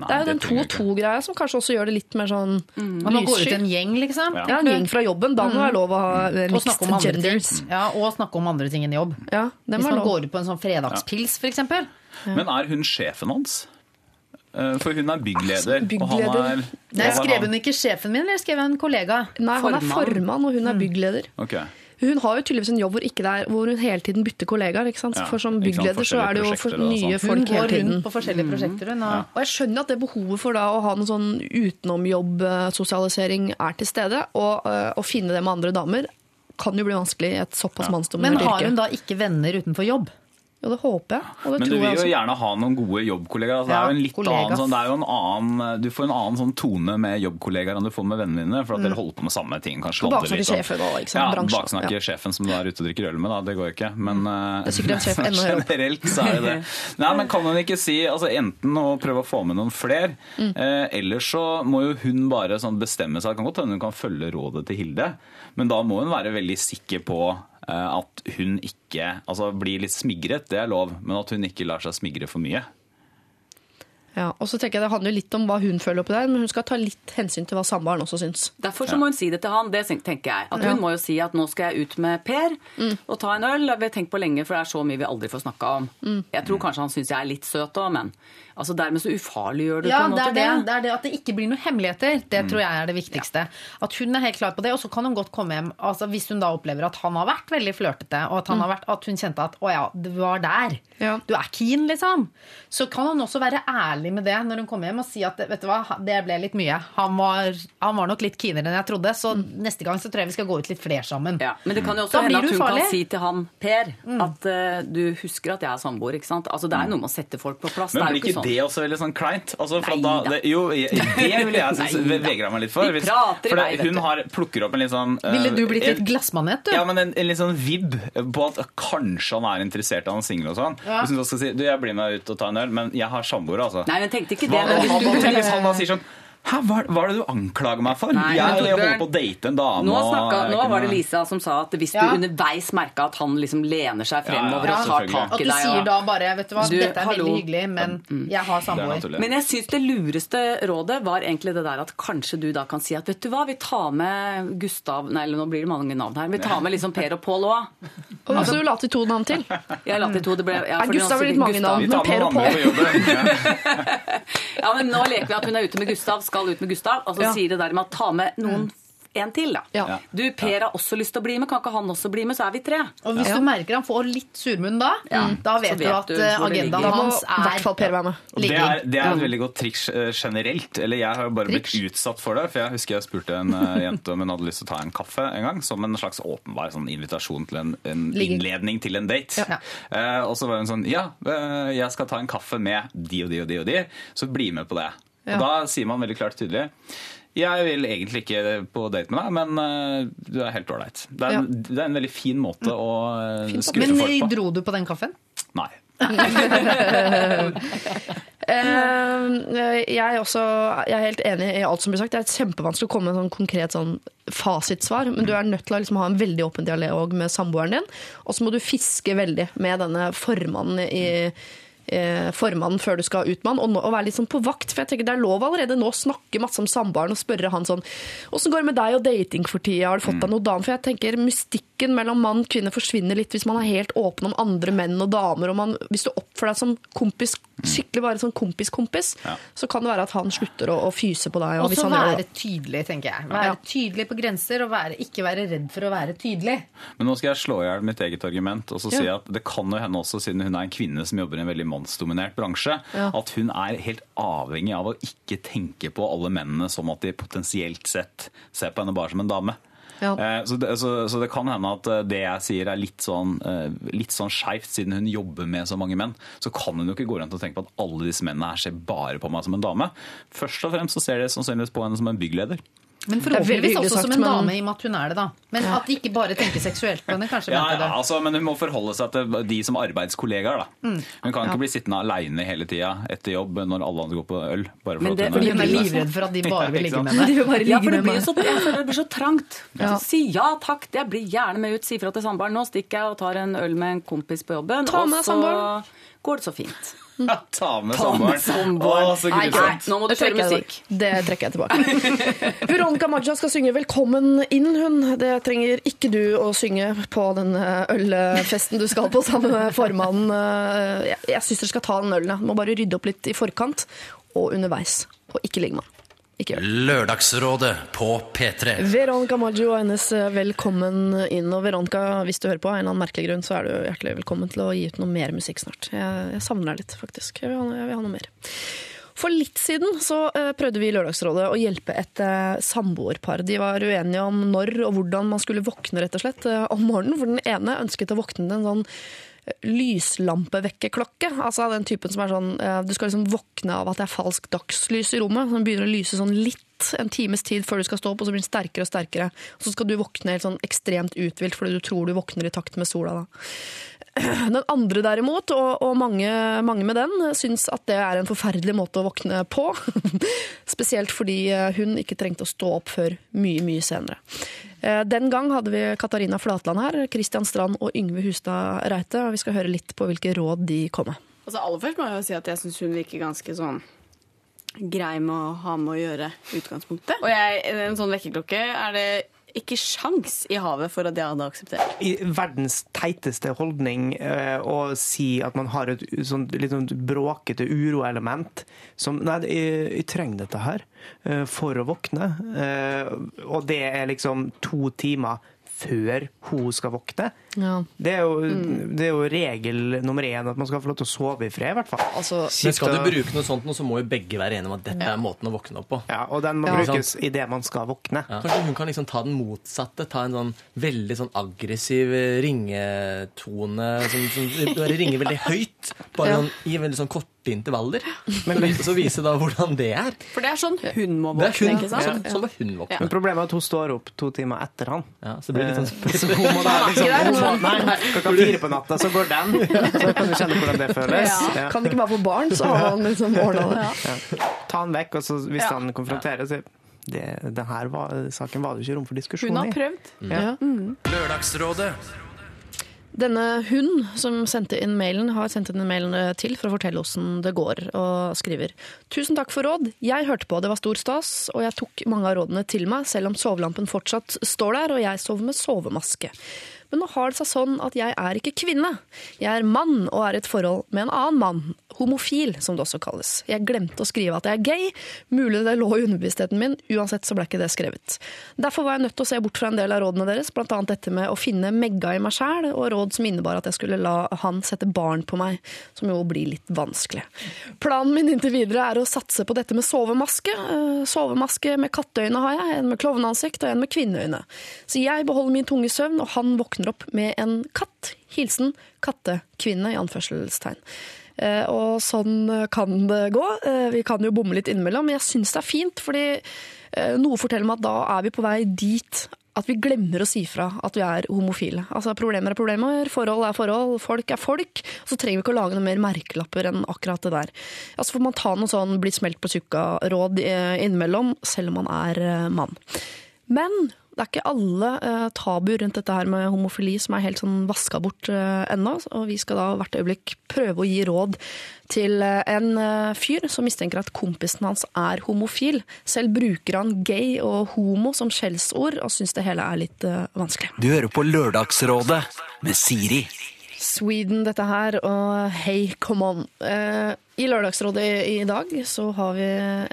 Nei,
det er jo den to og to-greia som kanskje også gjør det litt mer sånn
Og Man går ut
lyssky.
en gjeng, liksom.
Ja.
Ja, en gjeng fra jobben. Da må det være lov å ha eh,
snakke
mixed
om
genders.
Ja, og snakke om andre ting enn jobb.
Ja,
Hvis man
lov.
går ut på en sånn fredagspils, for
Men er hun sjefen hans? Eh, For hun er byggleder. Og
byggleder.
han er,
Nei,
og
Skrev hun ikke sjefen min, eller skrev hun en kollega?
Nei, han er
Formann.
formann, og hun er byggleder.
Ok.
Hun har jo tydeligvis en jobb hvor, ikke det er, hvor hun hele tiden bytter kollegaer. Ikke sant?
Ja,
For som byggleder så er det jo for
nye folk
hele
sånn.
Hun går rundt på forskjellige prosjekter, hun. Og,
Og jeg skjønner at det behovet for da å ha noen sånn utenomjobbsosialisering er til stede. Og øh, å finne det med andre damer kan jo bli vanskelig i et såpass
men
mannsdominert
har hun da ikke venner utenfor jobb?
Jo, det håper jeg. Det
Men du vil jo
også.
gjerne ha noen gode jobbkollegaer. Altså, det er jo en litt
kollegas.
annen, sånn, det er jo en annen, du får en annen sånn tone med jobbkollegaer enn du får med vennene dine, for at dere holder på med samme ting. kanskje sånn.
sjefen og, ikke sant,
Ja,
bransjen.
baksnakker
Ja.
sjefen som du er ute og drikker øl med, da. Det går jo ikke. Men
mm. Opp.
generelt så er det det. Nei, men kan hun ikke si altså enten å prøve å få med noen flere,
Mm.
eh, eller så må jo hun bare sånn bestemme seg. Det kan godt hende hun kan følge rådet til Hilde, men da må hun være veldig sikker på eh, at hun ikke altså blir litt smigret, det er lov, men at hun ikke lar seg smigre for mye.
Ja, og så tenker jeg Det handler litt om hva hun føler oppi der, men hun skal ta litt hensyn til hva samboeren også syns.
Derfor så må hun si det til han. Det tenker jeg. At
Ja.
Hun må jo si at nå skal jeg ut med Per og ta en øl. Vi har tenkt på lenge, for det er så mye vi aldri får snakka om. Jeg tror kanskje han syns jeg er litt søt òg, men altså dermed så ufarliggjør du
Ja,
på en
det
måte
er det. det er det at det ikke blir noen hemmeligheter. Det tror jeg er det viktigste. At hun er helt klar på det, og så kan hun godt komme hjem altså Hvis hun da opplever at han har vært veldig flørtete, og at, han har vært, at hun kjente at 'å ja, du var der',
Ja.
du er keen, liksom, så kan hun også være ærlig med det når hun kommer hjem og si at 'vet du hva, det ble litt mye'. Han var, han var nok litt keenere enn jeg trodde, så neste gang så tror jeg vi skal gå ut litt flere sammen.
Ja, Men det kan jo også
Da
hende at hun
farlig.
kan si til han Per at uh, du husker at jeg er samboer. ikke sant? Altså Det er noe med å sette folk på plass.
Men
det er jo ikke
ikke
sånn.
Det også veldig sånn kleint? Altså,
Nei
da, det, jo, jeg- det vil jeg synes,
Nei da.
meg litt for.
Vi
Hvis-
prater i
for
vei,
det,
vet
hun har, plukker opp en litt sånn uh,
Ville du blitt
en-
litt glassmanet, du?
Ja, men en, en litt sånn vibb på at kanskje han er interessert i han singel og sånn.
Ja.
Hvis hun skal si du, jeg blir med ut og ta en øl, men jeg har samboer, altså.
Nei, men tenkte ikke det.
Hva,
hvis
han,
du,
han, hvis han da sier sånn Hæ, hva, hva er det du anklager meg for?
Nei,
jeg,
jeg
holder på å date en dame.
Nå,
og
snakka, nå var det Lisa som sa at hvis
Ja.
du underveis merka at han liksom lener seg fremover
Ja, ja,
og tar tak
At
i
du
deg
sier da bare vet du hva,
Du,
dette er
hallo.
veldig hyggelig, men jeg har
Det er
samboer.
Men jeg syns det lureste rådet var egentlig det der at kanskje du da kan si at vet du hva, vi tar med Gustav Nei, nå blir det mange navn her. Vi tar med liksom Per og Pål òg.
Og så du la til to navn til.
Jeg la til to. Det ble, ja,
Er Gustav
blir
litt mange navn?
Vi
Per og Pål.
Ja.
Ja, men nå leker vi at hun er ute med Gustav, skal ut med Gustav, og så
Ja.
sier det der med å ta med noen en til, da.
Ja.
Du, Per har også lyst til å bli med, kan ikke han også bli med, så er vi tre.
Og hvis
Ja.
du merker han får litt surmunn da, da vet,
vet
du at
du
eh, agendaen
ligger.
Hans
er hvert fall
er
Per være med.
Og det er, det er et veldig godt triks eh, generelt. Eller jeg har jo bare blitt
Triks?
utsatt for det. For jeg husker jeg spurte en eh, jente om hun hadde lyst til å ta en kaffe en gang. Som en slags åpenbar sånn invitasjon til en, en innledning til en date.
Ja.
Eh, og så var hun sånn Ja, jeg skal ta en kaffe med de og de og de og de, så bli med på det.
Ja.
Og da sier man veldig klart og tydelig jeg vil egentlig ikke på date med deg, men eh, du er helt ålreit. Det, en- det er en veldig fin måte å uh, skuffe
Men
folk på.
dro du på den kaffen?
Nei.
Eh, jeg, er også, jeg er helt enig i alt som blir sagt. Det er kjempevanskelig å komme med en sånn konkret sånn fasitsvar, men du er nødt til å liksom ha en veldig åpen dialog med samboeren din. Og så må du fiske veldig med denne formannen i eh, formannen før du skal ut med han, og, nå- og være litt sånn på vakt. For jeg tenker det er lov allerede nå å snakke masse om samboeren og spørre han sånn Åssen går det med deg og dating for tida? Har du fått deg noe dame? For jeg tenker mystikken mellom mann og kvinne forsvinner litt hvis man er helt åpen om andre menn og damer. Og man, hvis du oppfører deg som kompis, skikkelig bare sånn kompis-kompis,
Ja.
så kan det være at han slutter å, å fyse på deg. Og
så være tydelig, tenker jeg. Være
Ja.
tydelig på grenser, og være, ikke være redd for å være tydelig.
Men nå skal jeg slå i hjel mitt eget argument og så si at det kan jo hende også, siden hun er en kvinne som jobber i en veldig mannsdominert bransje,
Ja.
at hun er helt avhengig av å ikke tenke på alle mennene som at de potensielt sett ser på henne bare som en dame.
Ja.
Eh, Så det, så, så det kan hende at eh, det jeg sier er litt sånn, eh, litt sånn skeivt, siden hun jobber med så mange menn. Så kan hun jo ikke gå rundt og tenke på at alle disse mennene her ser bare på meg som en dame. Først og fremst så ser de sannsynligvis på henne som en byggleder.
Men forhåpentligvis også
sagt,
som en
men-
dame, i og med at hun er det, da. Men at de ikke bare tenker seksuelt på henne, kanskje.
Ja, ja, altså, men hun må forholde seg til de som arbeidskollegaer. Da.
Mm.
Hun kan ikke bli sittende aleine hele tida etter jobb når alle andre går på øl. Bare for
Men
at
det-
hun
Hun er livredd for at de bare vil ligge med henne.
Ja, for det blir så, det blir så trangt.
Ja.
Så si ja takk, jeg blir gjerne med ut. Si fra til samboeren. Nå stikker jeg og tar en øl med en kompis på jobben.
Ta med
og så går det så fint.
Ta med samboeren. Å, så
Nei,
grusomt.
nå må du
Det trekker
kjøre
jeg
musikk.
tilbake. Det trekker jeg tilbake. Veronica Maja skal synge 'Velkommen inn', hun. Det trenger ikke du å synge på den eh, ølfesten du skal på sammen med formannen. Eh, Jeg, jeg syns dere skal ta den ølen. jeg. Må bare rydde opp litt i forkant og underveis. Og ikke ligge med han. Ikke gjør det.
Lørdagsrådet på P3.
Veronica Maggio og hennes eh, 'Velkommen inn'. Og Veronica, hvis du hører på av en eller annen merkelig grunn, så er du hjertelig velkommen til å gi ut noe mer musikk snart. Jeg, jeg savner deg litt, faktisk. Jeg vil, ha, jeg vil ha noe mer. For litt siden så eh, prøvde vi i Lørdagsrådet å hjelpe et uh, samboerpar. De var uenige om når og hvordan man skulle våkne rett og slett eh, om morgenen. For den ene ønsket å våkne til en sånn eh, lyslampevekkerklokke. Altså den typen som er sånn eh, Du skal liksom våkne av at det er falsk dagslys i rommet. Som begynner å lyse sånn litt en times tid før du skal stå opp, og så blir den sterkere og sterkere. Så skal du våkne helt sånn ekstremt uthvilt fordi du tror du våkner i takt med sola. da. Den andre derimot, og, og mange, mange med den, syns at det er en forferdelig måte å våkne på. Spesielt fordi eh, hun ikke trengte å stå opp før mye, mye senere. Eh, Den gang hadde vi Katarina Flatland her, Kristian Strand og Yngve Hustad Reite, og vi skal høre litt på hvilke råd de kom med.
Altså Aller først må jeg jo si at jeg syns hun virker ganske sånn grei med å ha med å gjøre utgangspunktet. Og jeg, en sånn vekkerklokke er det ikke sjans i havet for at jeg hadde akseptert.
I verdens teiteste holdning eh, å si at man har et sånn, litt sånn bråkete uroelement som Nei, jeg, jeg trenger dette her eh, for å våkne. Eh, og det er liksom to timer før hun skal våkne.
Ja.
Det er, jo, det er jo regel nummer én at man skal få lov til å sove i fred, i hvert fall.
Altså,
Men skal du bruke noe sånt, så må jo begge være enige om at dette er måten å våkne opp på.
Ja, og den må
Ja.
brukes idet man skal våkne.
Kanskje hun kan liksom ta den motsatte, ta en sånn veldig sånn aggressiv ringetone som, som bare ringer veldig høyt. Bare
Ja.
sånn, i veldig sånn korte Valder. Men så vise da hvordan det er.
For det er sånn hun må
Det er
våkne,
hun,
ikke sant?
sånn, sånn hun våkne.
Men problemet er at hun står opp to timer etter han.
Ja, så blir det litt sånn
Eh, Så hun må da liksom Nei, klokka fire på natta, så går den. Så kan du kjenne hvordan det føles. Ja.
Kan ikke bare få barn, så har han liksom ordna det.
Ja. Ta han vekk, og så hvis
Ja.
han konfronterer, så det, det her var, saken var det ikke rom for diskusjon
Hun har prøvd.
Ja.
Lørdagsrådet
Denne hun som sendte inn mailen, har sendt inn mailen eh, til for å fortelle hvordan det går, og skriver Tusen takk for råd. Jeg hørte på, det var stor stas, og jeg tok mange av rådene til meg, selv om sovelampen fortsatt står der, og jeg sover med sovemaske. Men nå har det seg sånn at jeg er ikke kvinne. Jeg er mann og er i et forhold med en annen mann. Homofil, som det også kalles. Jeg glemte å skrive at jeg er gay. Mulig det lå i underbevisstheten min, uansett så ble ikke det skrevet. Derfor var jeg nødt til å se bort fra en del av rådene deres, annet dette med å finne megga i meg sjæl, og råd som innebar at jeg skulle la han sette barn på meg, som jo blir litt vanskelig. Planen min inntil videre er å satse på dette med sovemaske. Eh, Sovemaske med katteøyne har jeg, en med klovneansikt og en med kvinneøyne. Så jeg beholder min tunge søvn, og han våkner opp med en katt. Hilsen kattekvinne, i anførselstegn. Eh, Og sånn kan det gå. Eh, Vi kan jo bomme litt innimellom, men jeg syns det er fint, fordi eh, noe forteller meg at da er vi på vei dit at vi glemmer å si fra at vi er homofile. Altså Problemer er problemer, forhold er forhold, folk er folk. Så trenger vi ikke å lage noe mer merkelapper enn akkurat det der. Altså får man ta noe sånn blitt smelt på tjukka-råd eh, innimellom, selv om man er mann. Men det er ikke alle uh, tabu rundt dette her med homofili som er helt sånn vaska bort uh, ennå. Og vi skal da hvert øyeblikk prøve å gi råd til uh, en uh, fyr som mistenker at kompisen hans er homofil. Selv bruker han gay og homo som skjellsord, og syns det hele er litt eh, vanskelig.
Du hører på Lørdagsrådet med Siri.
Sweden, dette her, og Hey, come on. Eh, I Lørdagsrådet i, i dag så har vi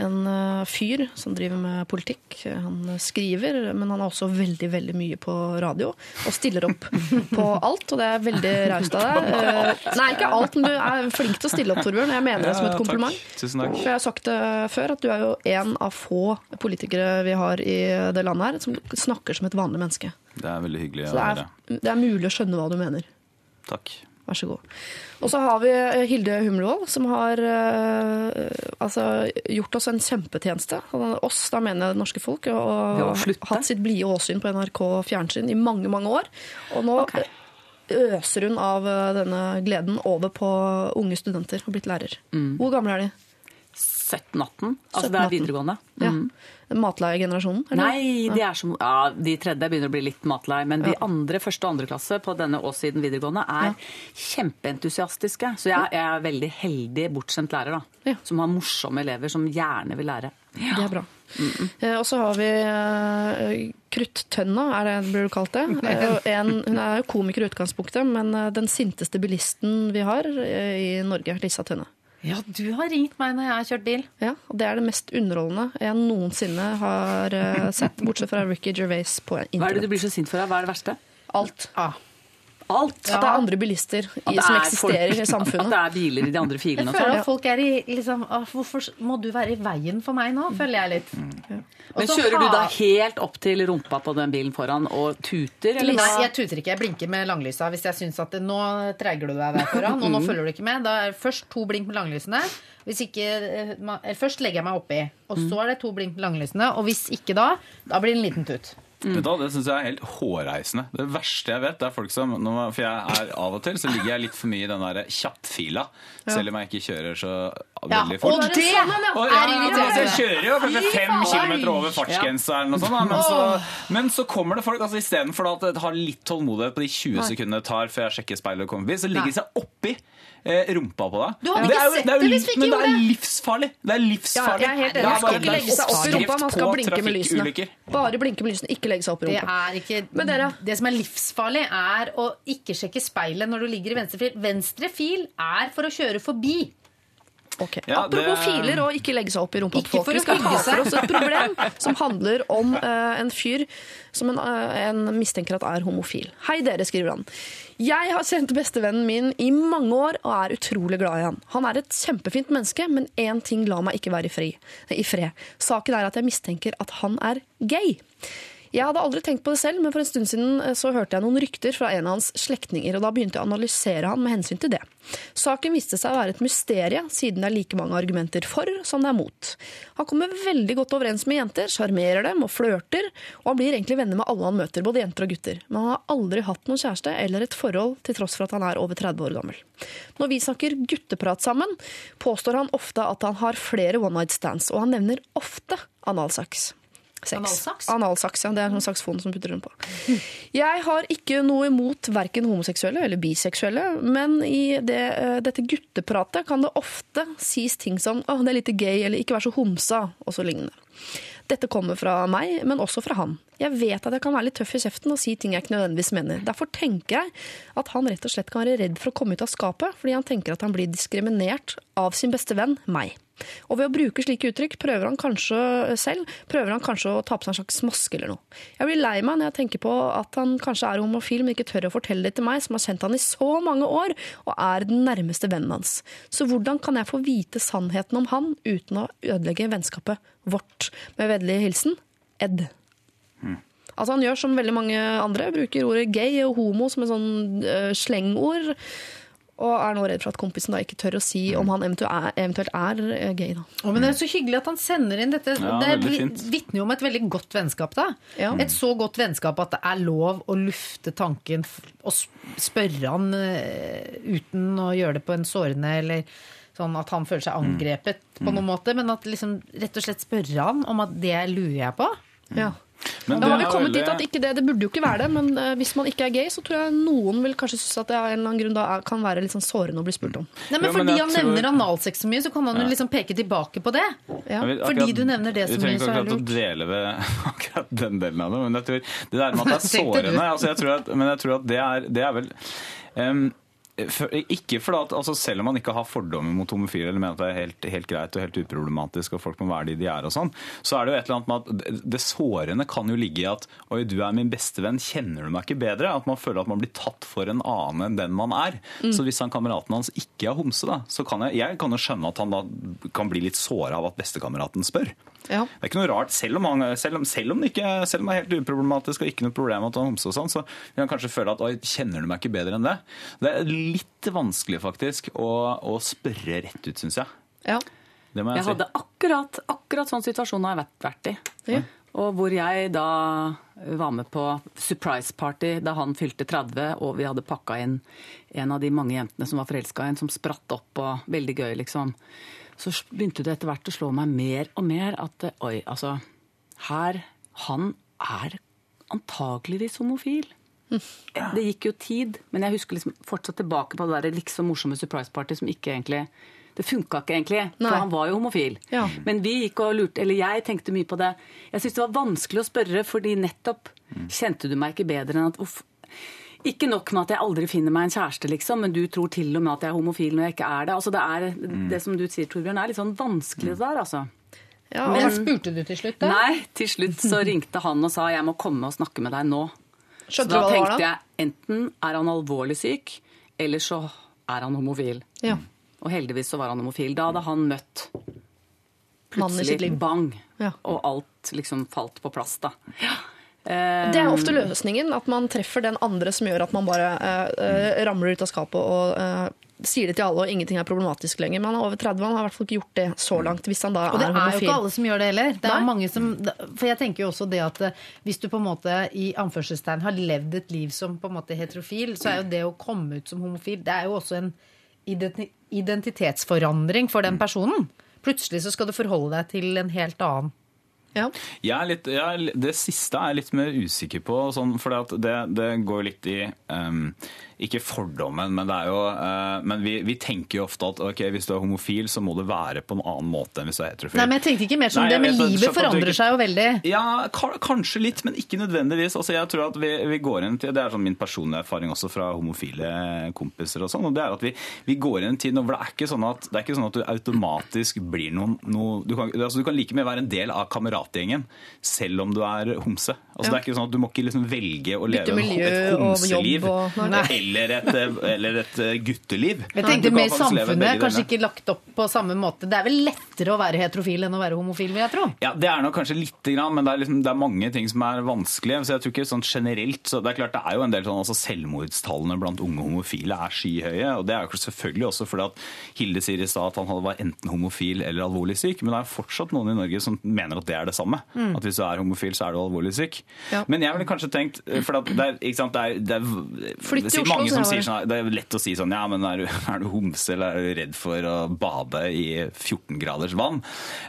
en eh, fyr som driver med politikk. Han skriver, men han er også veldig, veldig mye på radio. Og stiller opp på alt, og det er veldig raust av deg. Eh, nei, ikke alt, men du er flink til å stille opp, Torbjørn. Jeg mener det som et kompliment.
Takk. Tusen takk.
For jeg har sagt det før, at du er jo en av få politikere vi har i det landet her, som snakker som et vanlig menneske.
Det er veldig hyggelig å høre.
det er mulig å skjønne hva du mener.
Takk.
Vær så god. Og så har vi eh, Hilde Humlevold, som har eh, altså, gjort oss en kjempetjeneste. Oss, da mener jeg det norske folk. Og, og hatt sitt blide åsyn på NRK fjernsyn i mange, mange år. Og nå
okay.
øser hun av eh, denne gleden over på unge studenter og blitt lærer. Hvor gamle er de?
17-18. Altså det er
17-18.
videregående.
Ja.
Mm.
Matleiegenerasjonen?
Nei, de som, ja, de tredje begynner å bli litt matlei. Men de andre, første og andre klasse på denne Åssiden videregående er kjempeentusiastiske. Så jeg, jeg er veldig heldig bortskjemt lærer, da.
Ja.
Som har morsomme elever som gjerne vil lære.
Det er bra. Eh, og så har vi uh, Kruttønna, er det blir du kalt det. Eh, en, hun er jo komiker i utgangspunktet, men eh, den sinteste bilisten vi har eh, i Norge, Lisa Tønne.
Ja, du har ringt meg når jeg har kjørt bil.
Ja, og Det er det mest underholdende jeg noensinne har eh, sett, bortsett fra Ricky Gervais på
Hva er det du blir så sint for? Hva er det verste?
Alt.
Alt!
At det er andre bilister i, som
er
eksisterer
folk-
i samfunnet.
At det er biler i de andre filene Jeg
føler at folk er i liksom Hvorfor må du være i veien for meg nå? Føler jeg litt. Og
Men kjører du da helt opp til rumpa på den bilen foran og tuter? Eller
Nei, jeg tuter ikke. Jeg blinker med langlysa hvis jeg syns at nå treiger du deg der foran, og nå følger du ikke med. Da er det først to blink med langlysene. Hvis ikke, eh, eller først legger jeg meg oppi, og så er det to blink med langlysene. Og hvis ikke da, da blir det en liten tut.
Vet Da, Det syns jeg er helt hårreisende. Det verste jeg vet, det er folk som For jeg er av og til så ligger jeg litt for mye i den der kjappfila, selv om jeg ikke kjører så veldig fort.
og det
sånn
Og, ja,
er
irriterende! altså, jeg kjører jo kanskje fem kilometer over fartsgenseren og sånn. men, så, men så kommer det folk altså Istedenfor at det har litt tålmodighet på de 20 sekundene det tar før jeg sjekker speilet og kommer forbi, så ligger de seg oppi rumpa på deg.
Du hadde ikke
er jo-
sett
det er jo
det hvis vi ikke
Men det er livsfarlig! Det er livsfarlig.
Ja, er
Det
enig. Man skal
bare-
ikke legge seg opp i rumpa, man skal blinke med lysene. Bare blinke med lysene, ikke legge seg opp i
Det
rumpa.
er ikke
Men dere-
Det som er livsfarlig, er å ikke sjekke speilet når du ligger i venstre fil. Venstre fil er for å kjøre forbi.
Ok.
Ja,
Apropos
det-
filer og ikke legge seg opp i rumpa
Ikke
folk. Vi skal ha for oss et problem som handler om uh, en fyr som en, uh, en mistenker at er homofil. Hei dere, skriver han. Jeg har kjent bestevennen min i mange år og er utrolig glad i han. Han er et kjempefint menneske, men én ting lar meg ikke være i, i fred. Saken er at jeg mistenker at han er gay. Jeg hadde aldri tenkt på det selv, men for en stund siden eh, så hørte jeg noen rykter fra en av hans slektninger, og da begynte jeg å analysere han med hensyn til det. Saken viste seg å være et mysterie, siden det er like mange argumenter for som det er mot. Han kommer veldig godt overens med jenter, sjarmerer dem og flørter, og han blir egentlig venner med alle han møter, både jenter og gutter. Men han har aldri hatt noen kjæreste eller et forhold, til tross for at han er over 30 år gammel. Når vi snakker gutteprat sammen, påstår han ofte at han har flere one night stands, og han nevner ofte analsex.
Analsaks?
Analsaks, ja. Det er en saksfon som putter den på. Jeg har ikke noe imot verken homoseksuelle eller biseksuelle, men i det, eh, dette guttepratet kan det ofte sies ting som «Åh, det er litt gay, eller ikke vær så homsa, og så lignende. Dette kommer fra meg, men også fra han. Jeg vet at jeg kan være litt tøff i kjeften og si ting jeg ikke nødvendigvis mener. Derfor tenker jeg at han rett og slett kan være redd for å komme ut av skapet, fordi han tenker at han blir diskriminert av sin beste venn, meg. Og ved å bruke slike uttrykk prøver han kanskje selv prøver han kanskje å ta på seg en slags maske eller noe. Jeg blir lei meg når jeg tenker på at han kanskje er homofil, men ikke tør å fortelle det til meg, som har kjent han i så mange år og er den nærmeste vennen hans. Så hvordan kan jeg få vite sannheten om han uten å ødelegge vennskapet vårt? Med vennlig hilsen Ed. Altså Han gjør som veldig mange andre, bruker ordet gay og homo som en sånn uh, slengord. Og er nå redd for at kompisen da ikke tør å si om han eventuelt er, eventuelt er øh, gay. da.
Oh, men Det er så hyggelig at han sender inn dette.
Ja,
det vitner jo om et veldig godt vennskap. da.
Ja.
Et så godt vennskap at det er lov å lufte tanken og spørre han eh, uten å gjøre det på en sårende eller sånn at han føler seg angrepet på noen måte. Men at liksom rett og slett spørre han om at det lurer jeg på.
Ja.
Men
Da
det
har vi kommet
veldig-
dit at ikke det, det burde jo ikke være det, men uh, hvis man ikke er gay, så tror jeg noen vil kanskje synes at det av en eller annen grunn da er, kan være litt sånn sårende å bli spurt om.
Nei, men
jo,
Fordi
men
han
tror-
nevner analsex så mye, så kan han jo liksom peke tilbake på det.
Ja.
Vil, akkurat,
Fordi du nevner det så
Vi trenger
mye, så er det
akkurat å
lurt.
dvele ved akkurat den delen av det, men jeg tror det der med at det er sårende altså jeg tror at, Men jeg tror at det er, det er vel for, ikke for at, altså Selv om man ikke har fordommer mot homofile eller mener at det er helt, helt greit og helt uproblematisk og folk må være de de er og sånn, så er det jo et eller annet med at det, sårende kan jo ligge i at Oi, du er min beste venn, kjenner du meg ikke bedre? At man føler at man blir tatt for en annen enn den man er. Så hvis han kameraten hans ikke er homse, da, så kan jeg, jeg kan jo skjønne at han da kan bli litt såra av at bestekameraten spør.
Ja.
Det er ikke noe rart, selv om, han, selv om, selv om, det, ikke, selv om det er helt uproblematisk og ikke noe problem at han homser og sånn, så vil han kanskje føle at oi, kjenner du meg ikke bedre enn det? Det er litt vanskelig faktisk å, å spørre rett ut, syns jeg.
Ja.
Det må jeg,
Jeg hadde akkurat, akkurat sånn situasjon har jeg vært, vært i.
Ja.
Og hvor jeg da var med på surprise party da han fylte 30, og vi hadde pakka inn en av de mange jentene som var forelska i en, som spratt opp og veldig gøy, liksom. Så begynte det etter hvert å slå meg mer og mer at eh, oi, altså Her Han er antageligvis homofil. Det gikk jo tid, men jeg husker liksom fortsatt tilbake på det der liksom morsomme surprise party som ikke egentlig Det funka ikke egentlig,
Nei.
for han var jo homofil.
Ja.
Men vi gikk og lurte, eller jeg tenkte mye på det. Jeg syntes det var vanskelig å spørre, fordi nettopp kjente du meg ikke bedre enn at uff. Ikke nok med at jeg aldri finner meg en kjæreste, liksom, men du tror til og med at jeg er homofil når jeg ikke er det. Altså, det er det som du sier, Torbjørn, er litt sånn vanskelig det der, altså.
Ja,
Men
og-
spurte du til slutt, da?
Nei, til slutt så ringte han og sa jeg må komme og snakke med deg nå. Så da tenkte
da?
jeg enten er han alvorlig syk, eller så er han homofil.
Ja.
Og heldigvis så var han homofil. Da hadde han møtt plutselig bang,
Ja.
og alt liksom falt på plass, da. Eh,
Det er ofte løsningen, at man treffer den andre som gjør at man bare eh, eh, ramler ut av skapet og eh, sier det til alle, og ingenting er problematisk lenger. Men han er over 30, han har i hvert fall ikke gjort det så langt, hvis han da er homofil.
Og det
er
er jo ikke alle som gjør det heller. Det er
Nei.
mange som, for jeg tenker jo også det at eh, hvis du på en måte i anførselstegn har levd et liv som på en måte heterofil, så er jo det å komme ut som homofil det er jo også en identitetsforandring for den personen. Plutselig så skal du forholde deg til en helt annen.
Ja.
Er litt, er, det siste er jeg litt mer usikker på, sånn, for det, det går litt i ehm, Ikke fordommen, men det er jo uh, Men vi, vi tenker jo ofte at ok, hvis du er homofil, så må det være på en annen måte enn hvis du er heterofil.
Nei, men jeg tenkte ikke mer som
Nei,
det, men
vet
livet
du
forandrer
ikke-
seg jo veldig.
Ja, kanskje litt, men ikke nødvendigvis. Altså, jeg tror at vi, vi går inn til, Det er sånn min personlige erfaring også fra homofile kompiser. og sånn, og det er at vi, vi går inn i en tid nå hvor det er ikke sånn at, det er ikke sånn at du automatisk blir noen noe, du, kan, altså, du kan like mye være en del av kameratgjengen, selv om du er homse. Altså,
Ja.
Det er ikke sånn at Du må ikke liksom velge å leve et homseliv
og- Nei.
Eller, et, eller et eh, gutteliv.
Jeg tenkte mer samfunnet kanskje ikke lagt opp på samme måte. Det er vel lettere å være heterofil enn å være homofil, vil jeg tro.
Ja, Det er nok kanskje lite grann, men det er, liksom, det er mange ting som er vanskelige. Så jeg tror ikke sånn generelt, så Det er klart det er jo en del sånn, altså Selvmordstallene blant unge homofile er skyhøye. og Det er jo selvfølgelig også fordi at Hilde sier i stad at han var enten homofil eller alvorlig syk. Men det er fortsatt noen i Norge som mener at det er det samme.
Mm.
At hvis du er homofil, så er du alvorlig syk.
Ja.
Men jeg ville kanskje tenkt for at det er, ikke sant, det er, det er,
Flytt til Oslo,
mange som
er
sier sånn, det er lett å si sånn Ja, men er du, er du homse eller er du redd for å bade i 14 graders vann?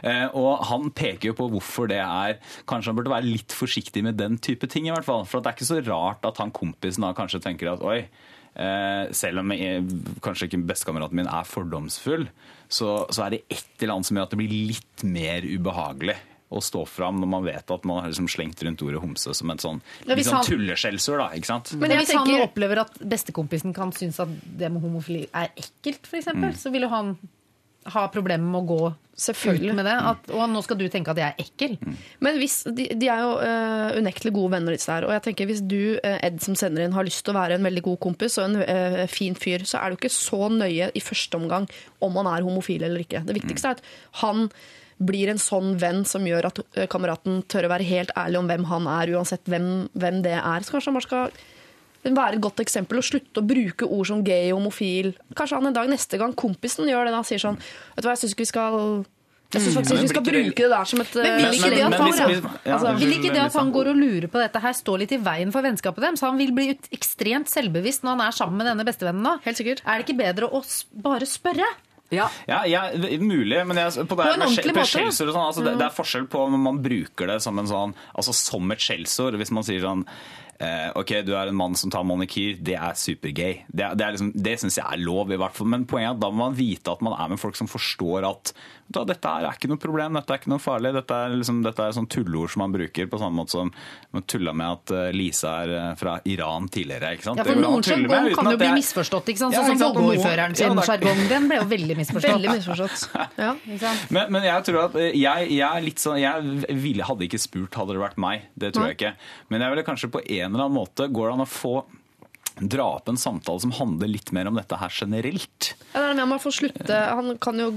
Eh, og han peker jo på hvorfor det er Kanskje han burde være litt forsiktig med den type ting, i hvert fall. For det er ikke så rart at han kompisen da kanskje tenker at oi, eh, selv om jeg, kanskje ikke bestekameraten min er fordomsfull, så, så er det et eller annet som gjør at det blir litt mer ubehagelig. Å stå fram når man vet at man har liksom slengt rundt ordet homse som et sånn,
Ja, hvis
sånn
han-
tulleskjellsord. da, ikke sant?
Men
hvis
hvis han opplever at bestekompisen kan synes at det med homofili er ekkelt, f.eks.,
Mm.
eksempel, så vil jo han ha problemer med å gå
Selvfølgelig.
ut med det. At, og nå skal du tenke at jeg er ekkel.
Mm.
Men hvis, de, de er jo uh, unektelig gode venner, disse her. Og jeg tenker hvis du, uh, Ed som sender inn, har lyst til å være en veldig god kompis og en uh, fin fyr, så er det jo ikke så nøye i første omgang om han er homofil eller ikke. Det viktigste er at han blir en sånn venn som gjør at eh, kameraten tør å være helt ærlig om hvem han er, uansett hvem, hvem det er. Så kanskje han bare skal være et godt eksempel og slutte å bruke ord som gay homofil. Kanskje han en dag neste gang kompisen gjør det da, sier sånn Vet du hva, jeg syns ikke vi skal jeg synes faktisk ja, vi skal
det-
bruke det der som et
Men vil ikke det at han,
hvis- hvis- ja,
altså, vil ikke det at han går og lurer på dette her, står litt i veien for vennskapet deres? Han vil bli ekstremt selvbevisst når han er sammen med denne bestevennen nå.
Helt sikkert.
Er det ikke bedre å bare spørre?
Ja.
Ja, ja, mulig, men jeg, på det
På en ordentlig måte,
skjellsord og sånn, altså det, det er forskjell på om man bruker det som en sånn, altså som et skjellsord. Hvis man sier sånn eh, OK, du er en mann som tar manikyr, det er supergay. Det, det, er liksom, det syns jeg er lov, i hvert fall. Men poenget er at da må man vite at man er med folk som forstår at hva, dette er ikke noe problem, dette er ikke noe farlig. Dette er, liksom, dette er sånn tulleord som man bruker på samme måte som man tulla med at eh, Lisa er eh, fra Iran tidligere. ikke sant?
Ja, for Noen sjargong kan jo bli misforstått. ikke sant? Sånn som Volvo-ordføreren sin sjargong. Den ble jo veldig misforstått.
Veldig misforstått. Ja.
Men, men jeg tror at eh, jeg, jeg litt sånn Jeg ville, hadde ikke spurt, hadde det vært meg. Det tror jeg ikke. Men jeg ville kanskje på en eller annen måte Går det an å få dra opp en samtale som handler litt mer om dette her generelt?
Ja, men er det må få slutte Han kan jo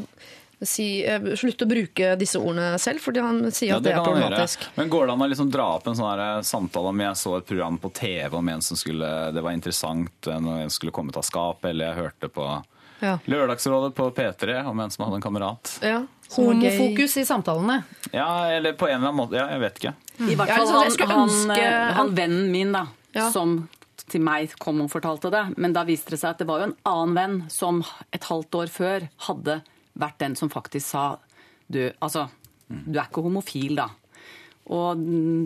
si, eh, slutte å bruke disse ordene selv, fordi han sier at det, er
kan
problematisk.
Men går det an å liksom dra opp en sånn samtale om jeg så et program på TV om en som skulle Det var interessant eh, når en skulle komme ut av skapet, eller jeg hørte på
Ja.
Lørdagsrådet på P3 om en som hadde en kamerat.
Ja.
Homofokus i samtalene.
Ja, eller på en eller annen måte. Ja, jeg vet ikke.
I hvert fall
liksom,
han, han, eh, han vennen min, da,
Ja.
som til meg kom og fortalte det. Men da viste det seg at det var jo en annen venn som et halvt år før hadde vært den som faktisk sa du, altså, du er ikke homofil, da. Og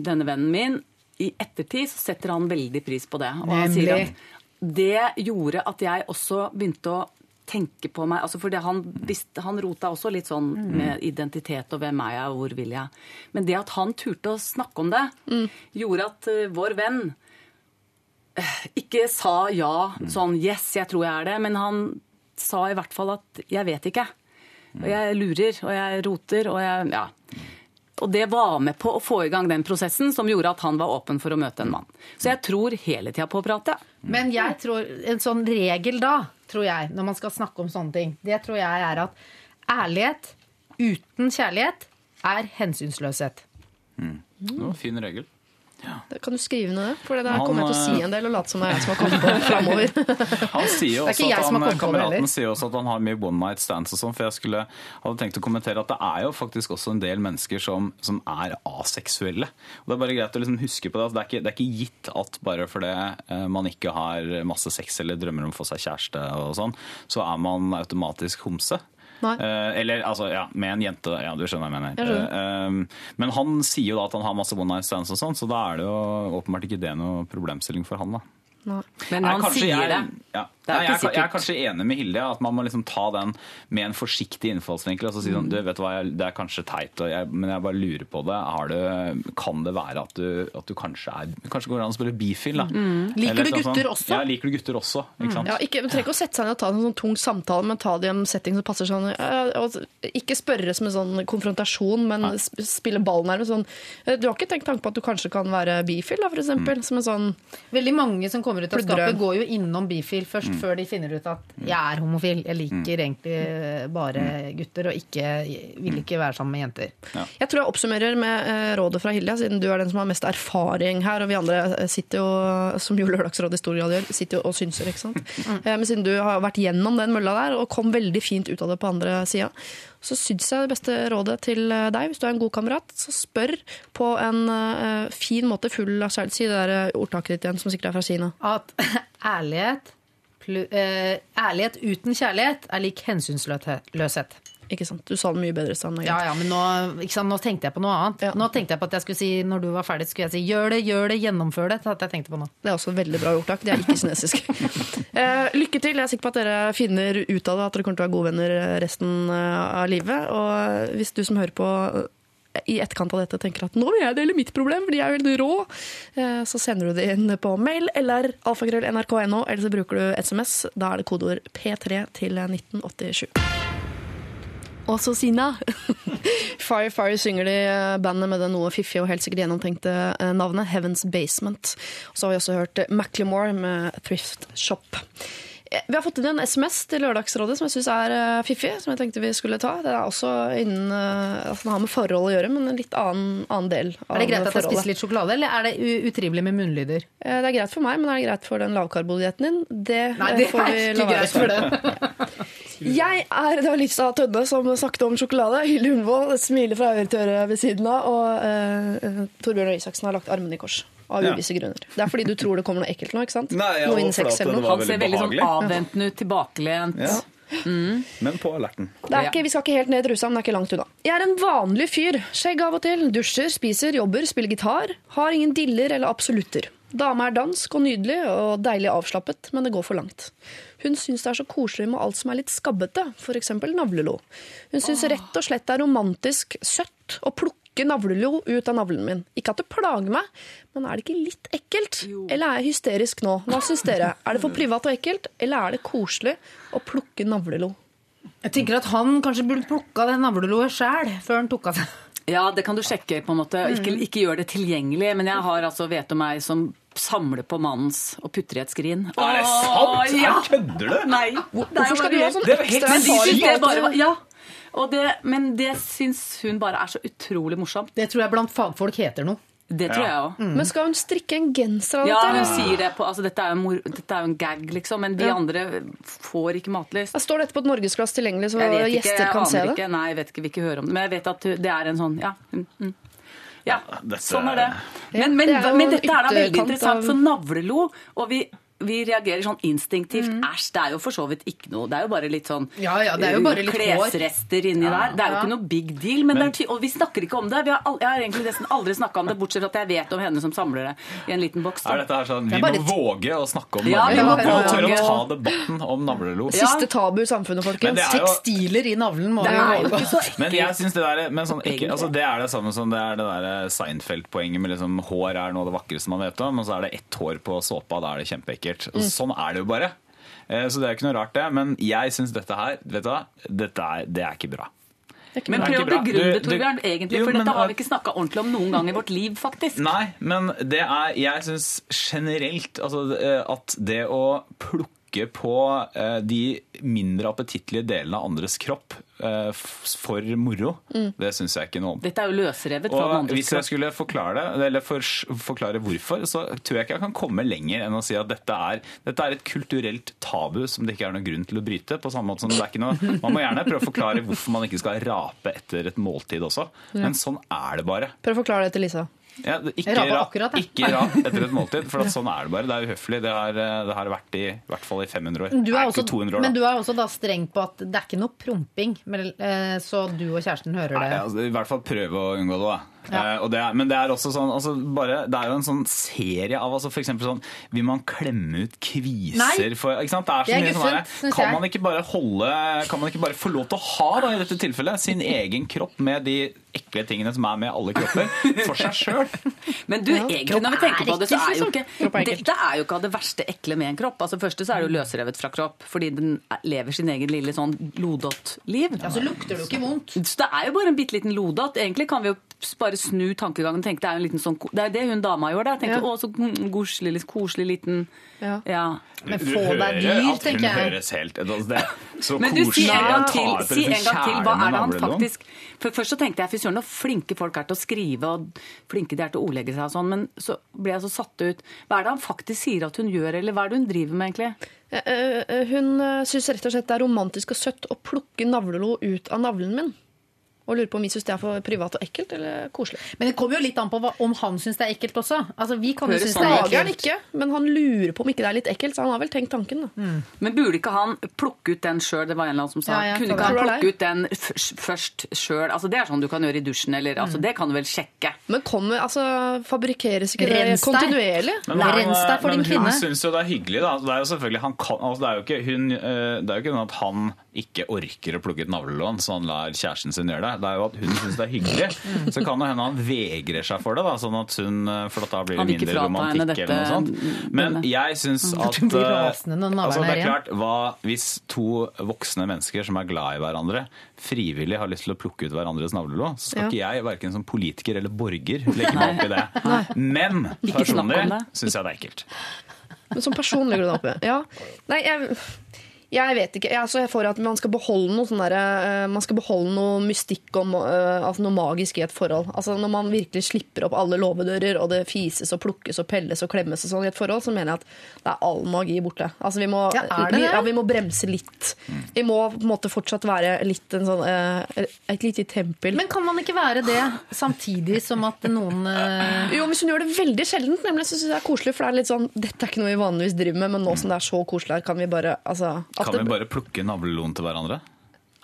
denne vennen min, i ettertid så setter han veldig pris på det. Og han sier at det gjorde at jeg også begynte å tenke på meg altså fordi han, visste, han rota også litt sånn med identitet og hvem er jeg og hvor vil jeg. Men det at han turte å snakke om det, gjorde at eh, vår venn eh, ikke sa ja, sånn yes, jeg tror jeg er det, men han sa i hvert fall at jeg vet ikke. Og jeg lurer, og jeg roter, og jeg Ja. Og det var med på å få i gang den prosessen som gjorde at han var åpen for å møte en mann. Så jeg tror hele tida på å prate.
Men jeg tror, en sånn regel da, tror jeg, når man skal snakke om sånne ting, det tror jeg er at ærlighet uten kjærlighet er hensynsløshet.
Det var en fin regel.
Det Kan du skrive ned det? For det der kommer jeg til å si
eh,
en del og late som det er jeg som har kommet på det framover.
Han sier
er
også at han, Kameraten sier også at han har mye one night stands og sånn, for jeg skulle, hadde tenkt å kommentere at det er jo faktisk også en del mennesker som, som er aseksuelle. Og det er bare greit å liksom huske på det. at det, er ikke, det er ikke gitt at bare fordi eh, man ikke har masse sex eller drømmer om å få seg kjæreste og sånn, så er man automatisk homse.
Nei.
Eh, eller altså, ja, med en jente. Ja, du skjønner hva jeg mener.
Jeg skjønner.
Eh, eh, men han sier jo da at han har masse one night stands og sånn, så da er det jo åpenbart ikke det noe problemstilling for han, da.
Nei.
Men han sier
jeg-
det.
Ja, Nei, jeg,
ikke
er- jeg er kanskje enig med Hilde. At man må liksom ta den med en forsiktig innfallsvinkel. Og så si sånn, du vet hva, jeg, Det er kanskje teit, og jeg, men jeg bare lurer på det. Har du kan det være at du, at du kanskje er Kanskje går det an å spille bifil? da?
Liker
Eller
du
sånn-
gutter også?
Ja, liker du gutter også. Ikke sant?
Ja, ikke, men trenger ikke å sette seg ned og ta en sånn tung samtale, men ta det i en setting som passer sånn. eh, og Ikke spørre som en sånn konfrontasjon, men Nei. spille ball nærmest. Sånn. eh, Du har ikke tenkt tanke på at du kanskje kan være bifil, da, for eksempel? Som en sånn
Veldig mange som kommer ut av skapet, går jo innom bifil først, før de finner ut at jeg er homofil. Jeg liker egentlig bare gutter og ikke, vil ikke være sammen med jenter.
Jeg tror jeg oppsummerer med eh, rådet fra Hilja, siden du er den som har mest erfaring her, og vi andre eh, sitter jo, som jo Lørdagsrådet i stor grad gjør, sitter jo og synser, ikke sant. Eh, Men siden du har vært gjennom den mølla der, og kom veldig fint ut av det på andre sida, så syns jeg det beste rådet til eh, deg, hvis du er en god kamerat, så spør på en uh, fin måte, full av kjærlighet, si det der eh, ordtaket ditt igjen, som sikkert er fra Kina.
At ærlighet, eh, ærlighet uten kjærlighet er lik hensynsløshet.
Ikke sant? Du sa det mye bedre, Stan.
Ja, ja, men nå, nå tenkte jeg på noe annet.
Ja.
Nå tenkte jeg på at jeg skulle si når du var ferdig, skulle jeg si gjør det, gjør det, gjennomfør det. Det jeg på nå.
Det er også veldig bra ordtak. Det er ikke kinesisk. eh, lykke til. Jeg er sikker på at dere finner ut av det, at dere kommer til å være gode venner resten eh, av livet. Og hvis du som hører på eh, i etterkant av dette tenker at nå vil jeg dele mitt problem, fordi jeg er veldig rå, eh, så sender du det inn på mail eller alfakrøll nrk.no, eller så bruker du SMS. Da er det kodeord P3 til 1987. Og så Sina. Fire Fire synger de eh, bandet med det noe fiffige og helt sikkert gjennomtenkte eh, navnet Heaven's Basement. Og så har vi også hørt eh, med Thrift Shop. Eh, Vi har fått inn en SMS til Lørdagsrådet som jeg syns er eh, fiffig, som jeg tenkte vi skulle ta. Det er også innen at altså, Det har med forhold å gjøre, men en litt annen, annen del av
Er det greit at jeg spiser litt sjokolade, eller er det utrivelig med munnlyder?
Eh, Det er greit for meg, men er det greit for den lavkarbodietten din? Det,
Nei,
eh,
det
får
er
vi
ikke
la være
for det.
Jeg er det var Lisa Tønne som snakket om sjokolade. Hilde Hundvold smiler fra øre til øre ved siden av. Og uh, Torbjørn Røe Isaksen har lagt armene i kors. Av
Ja.
uvisse grunner. Det er fordi du tror det kommer noe ekkelt nå, ikke sant?
Nei, jeg
noe
at
eller noe.
Han ser veldig sånn avventende ut, tilbakelent.
Ja. Men på alerten.
Det er ikke, vi skal ikke helt ned i rusa, men det er ikke langt unna. Jeg er en vanlig fyr. Skjegg av og til. Dusjer, spiser, jobber, spiller gitar. Har ingen diller eller absolutter. Dame er dansk og nydelig og deilig avslappet, men det går for langt. Hun syns det er så koselig med alt som er litt skabbete, f.eks. navlelo. Hun syns rett og slett det er romantisk søtt å plukke navlelo ut av navlen min. Ikke at det plager meg, men er det ikke litt ekkelt? Eller er jeg hysterisk nå? Hva syns dere? Er det for privat og ekkelt, eller er det koselig å plukke navlelo?
Jeg tenker at han kanskje burde plukka det navleloet sjæl, før han tok av seg.
Ja, det kan du sjekke, på en måte. Ikke, ikke gjør det tilgjengelig. Men jeg har altså vet om meg som samler på mannens og putter i et skrin.
Er det sant?
ja.
Kødder du?
Nei.
Hvorfor skal du ha sånn
Det er helt
ekstra
Men de syns det bare var Ja. Og det, men det syns hun bare er så utrolig morsomt.
Det tror jeg blant fagfolk heter noe.
Det tror jeg òg.
Men skal hun strikke en genser av
Ja,
dette?
hun sier det på altså, dette, er mor, dette er jo en gag, liksom. Men de
Ja.
andre får ikke matlyst.
Står dette på et norgesglass tilgjengelig, så
ikke,
gjester kan se det.
ikke. Nei, jeg vet ikke, vil ikke høre om det. Men jeg vet at det er en sånn Ja. mm, mm. Ja,
dette-
sånn er det.
Ja,
Men, men,
det er
men dette er da veldig interessant,
av-
for navlelo og vi vi reagerer sånn instinktivt. Æsj, det er jo for så vidt ikke noe. Det er jo bare litt sånn
Ja, ja, det er jo bare litt
klesrester inni der. Det er jo
Ja.
ikke noe big deal. Men, det er ty og vi snakker ikke om det. Vi har all jeg har egentlig nesten aldri snakka om det, bortsett fra at jeg vet om henne som samler det i en liten boks.
Er dette her sånn, Vi
bare
må våge å snakke om
Ja, må
Vi tørre å ta debatten om navlelo.
Ja.
Siste tabu i samfunnet,
Men
folkens.
det er jo-
Tekstiler i navlen må holde
jo
på.
Men jeg synes det der, men sånn, ikke, altså det er det samme som det er det der Seinfeld-poenget med liksom, hår er noe av det vakreste man vet om, og så er det ett hår på såpa, da er det kjempeekkelt. Og Sånn er det jo bare. Eh, Så det er jo ikke noe rart, det. Men jeg syns dette her, vet du hva, dette er, det er ikke bra.
Men prøv å begrunne Torbjørn, egentlig,
Jo,
for
men-
dette har vi ikke snakka ordentlig om noen gang i vårt liv, faktisk.
Nei, men det er Jeg syns generelt altså, eh, at det å plukke på eh, de mindre appetittlige delene av andres kropp for moro, det syns jeg ikke noe om.
Dette er jo løsrevet fra
Og hvis jeg skulle forklare det, eller for, forklare hvorfor, så tror jeg ikke jeg kan komme lenger enn å si at dette er, dette er et kulturelt tabu som det ikke er noen grunn til å bryte. På samme måte som det er ikke noe, Man må gjerne prøve å forklare hvorfor man ikke skal rape etter et måltid også, men sånn er det bare.
Prøv å forklare det til Lisa.
Ja, ikke,
Jeg akkurat, ja.
ikke rap etter et måltid, for at sånn er det bare. Det er uhøflig. Det har, det har vært i, i hvert fall i 500 år.
Du
Nei,
er også,
ikke 200 år,
men du er også da streng på at det er ikke noe promping, eh, så du og kjæresten hører
Nei,
det.
altså, I hvert fall prøve å unngå det. da. Eh, og det er, men det er også sånn altså bare, Det er jo en sånn serie av altså for eksempel sånn Vil man klemme ut kviser
Nei.
for ikke sant? Det er så
Det er
mye sånn der, Kan man ikke bare holde Kan man ikke bare få lov til å ha da, i dette tilfellet sin egen kropp med de ekle tingene som er med alle kropper, for seg sjøl?
Men du, egentlig når vi tenker på det, så er jo ikke. Dette er jo ikke av det verste ekle med en kropp. Altså Første så er det jo løsrevet fra kropp, fordi den er- lever sin egen lille sånn lodott-liv.
Ja, så lukter det jo ikke vondt.
Så det er jo bare en bitte liten lodott. Egentlig kan vi jo bare snu tankegangen Tenk, det er, en liten sånn, det er det hun dama gjorde. Jeg tenkte,
Ja.
å, så koselig, litt koselig liten
Ja.
ja.
Men få deg
hører
dyr,
at hun
tenker jeg.
høres helt altså, det, Så
Men du, si en gang til, si en gang til hva er det han faktisk For Først så tenkte jeg fy søren, så flinke folk er til å skrive, og flinke de er til å ordlegge seg og sånn, men så ble jeg så satt ut. Hva er det han faktisk sier at hun gjør, eller hva er det hun driver med, egentlig?
Eh, eh, Hun syns rett og slett det er romantisk og søtt å plukke navlelo ut av navlen min. Og lurer på om vi syns det er for privat og ekkelt eller koselig.
Men det kommer jo litt an på hva, om han syns det er ekkelt også. Altså, vi kan jo synes
sånn
det er ekkelt.
ikke, men han lurer på om ikke det er litt ekkelt, så han har vel tenkt tanken. da.
Men burde ikke han plukke ut den sjøl? Det var en eller annen som sa.
Ja, ja,
Kunne ikke han plukke ut den først sjøl? Altså, det er sånn du kan gjøre i dusjen, eller altså, det kan du vel sjekke.
Men kommer, altså, fabrikkeres ikke det
Rens
kontinuerlig?
Men,
Nei, rens deg for
men
din kvinne.
hun syns jo det er hyggelig. Da. Det er jo selvfølgelig, han kan, altså det er jo ikke, hun, eh, det er jo ikke sånn at han ikke orker å plukke ut navlelån, så han lar kjæresten sin gjøre det. Det er jo at hun syns det er hyggelig.
Mm.
Så kan det hende han vegrer seg for det, da, sånn at hun, eh, for at da blir det mindre romantikk eller noe sånt. Men jeg syns at
Hun blir
eh, altså, det
er
klart, hva, Hvis to voksne mennesker som er glad i hverandre, frivillig har lyst til å plukke ut hverandres navlelo, så skal ikke jeg, verken som politiker eller borger, legge meg opp i det. Men personlig syns jeg det er ekkelt.
Men som person legger du det i. Ja. Nei, jeg, jeg vet ikke. Jeg, er jeg får at man skal beholde noe sånn derre, eh, Man skal beholde noe mystikk og eh, altså noe magisk i et forhold. Altså Når man virkelig slipper opp alle låvedører, og det fises og plukkes og pelles og klemmes og sånn i et forhold, så mener jeg at det er all magi borte. Altså Vi må,
Ja, er det
vi,
det?
ja, vi må bremse litt. Vi må på en måte fortsatt være litt en sånn eh, et lite tempel.
Men kan man ikke være det samtidig som at noen
Jo, hvis hun gjør det veldig sjeldent, nemlig, så synes jeg det er koselig. For det er litt sånn, dette er ikke noe vi vanligvis driver med, men nå som det er så koselig her, kan vi bare altså,
Kan
det-
vi bare plukke navleloen til hverandre?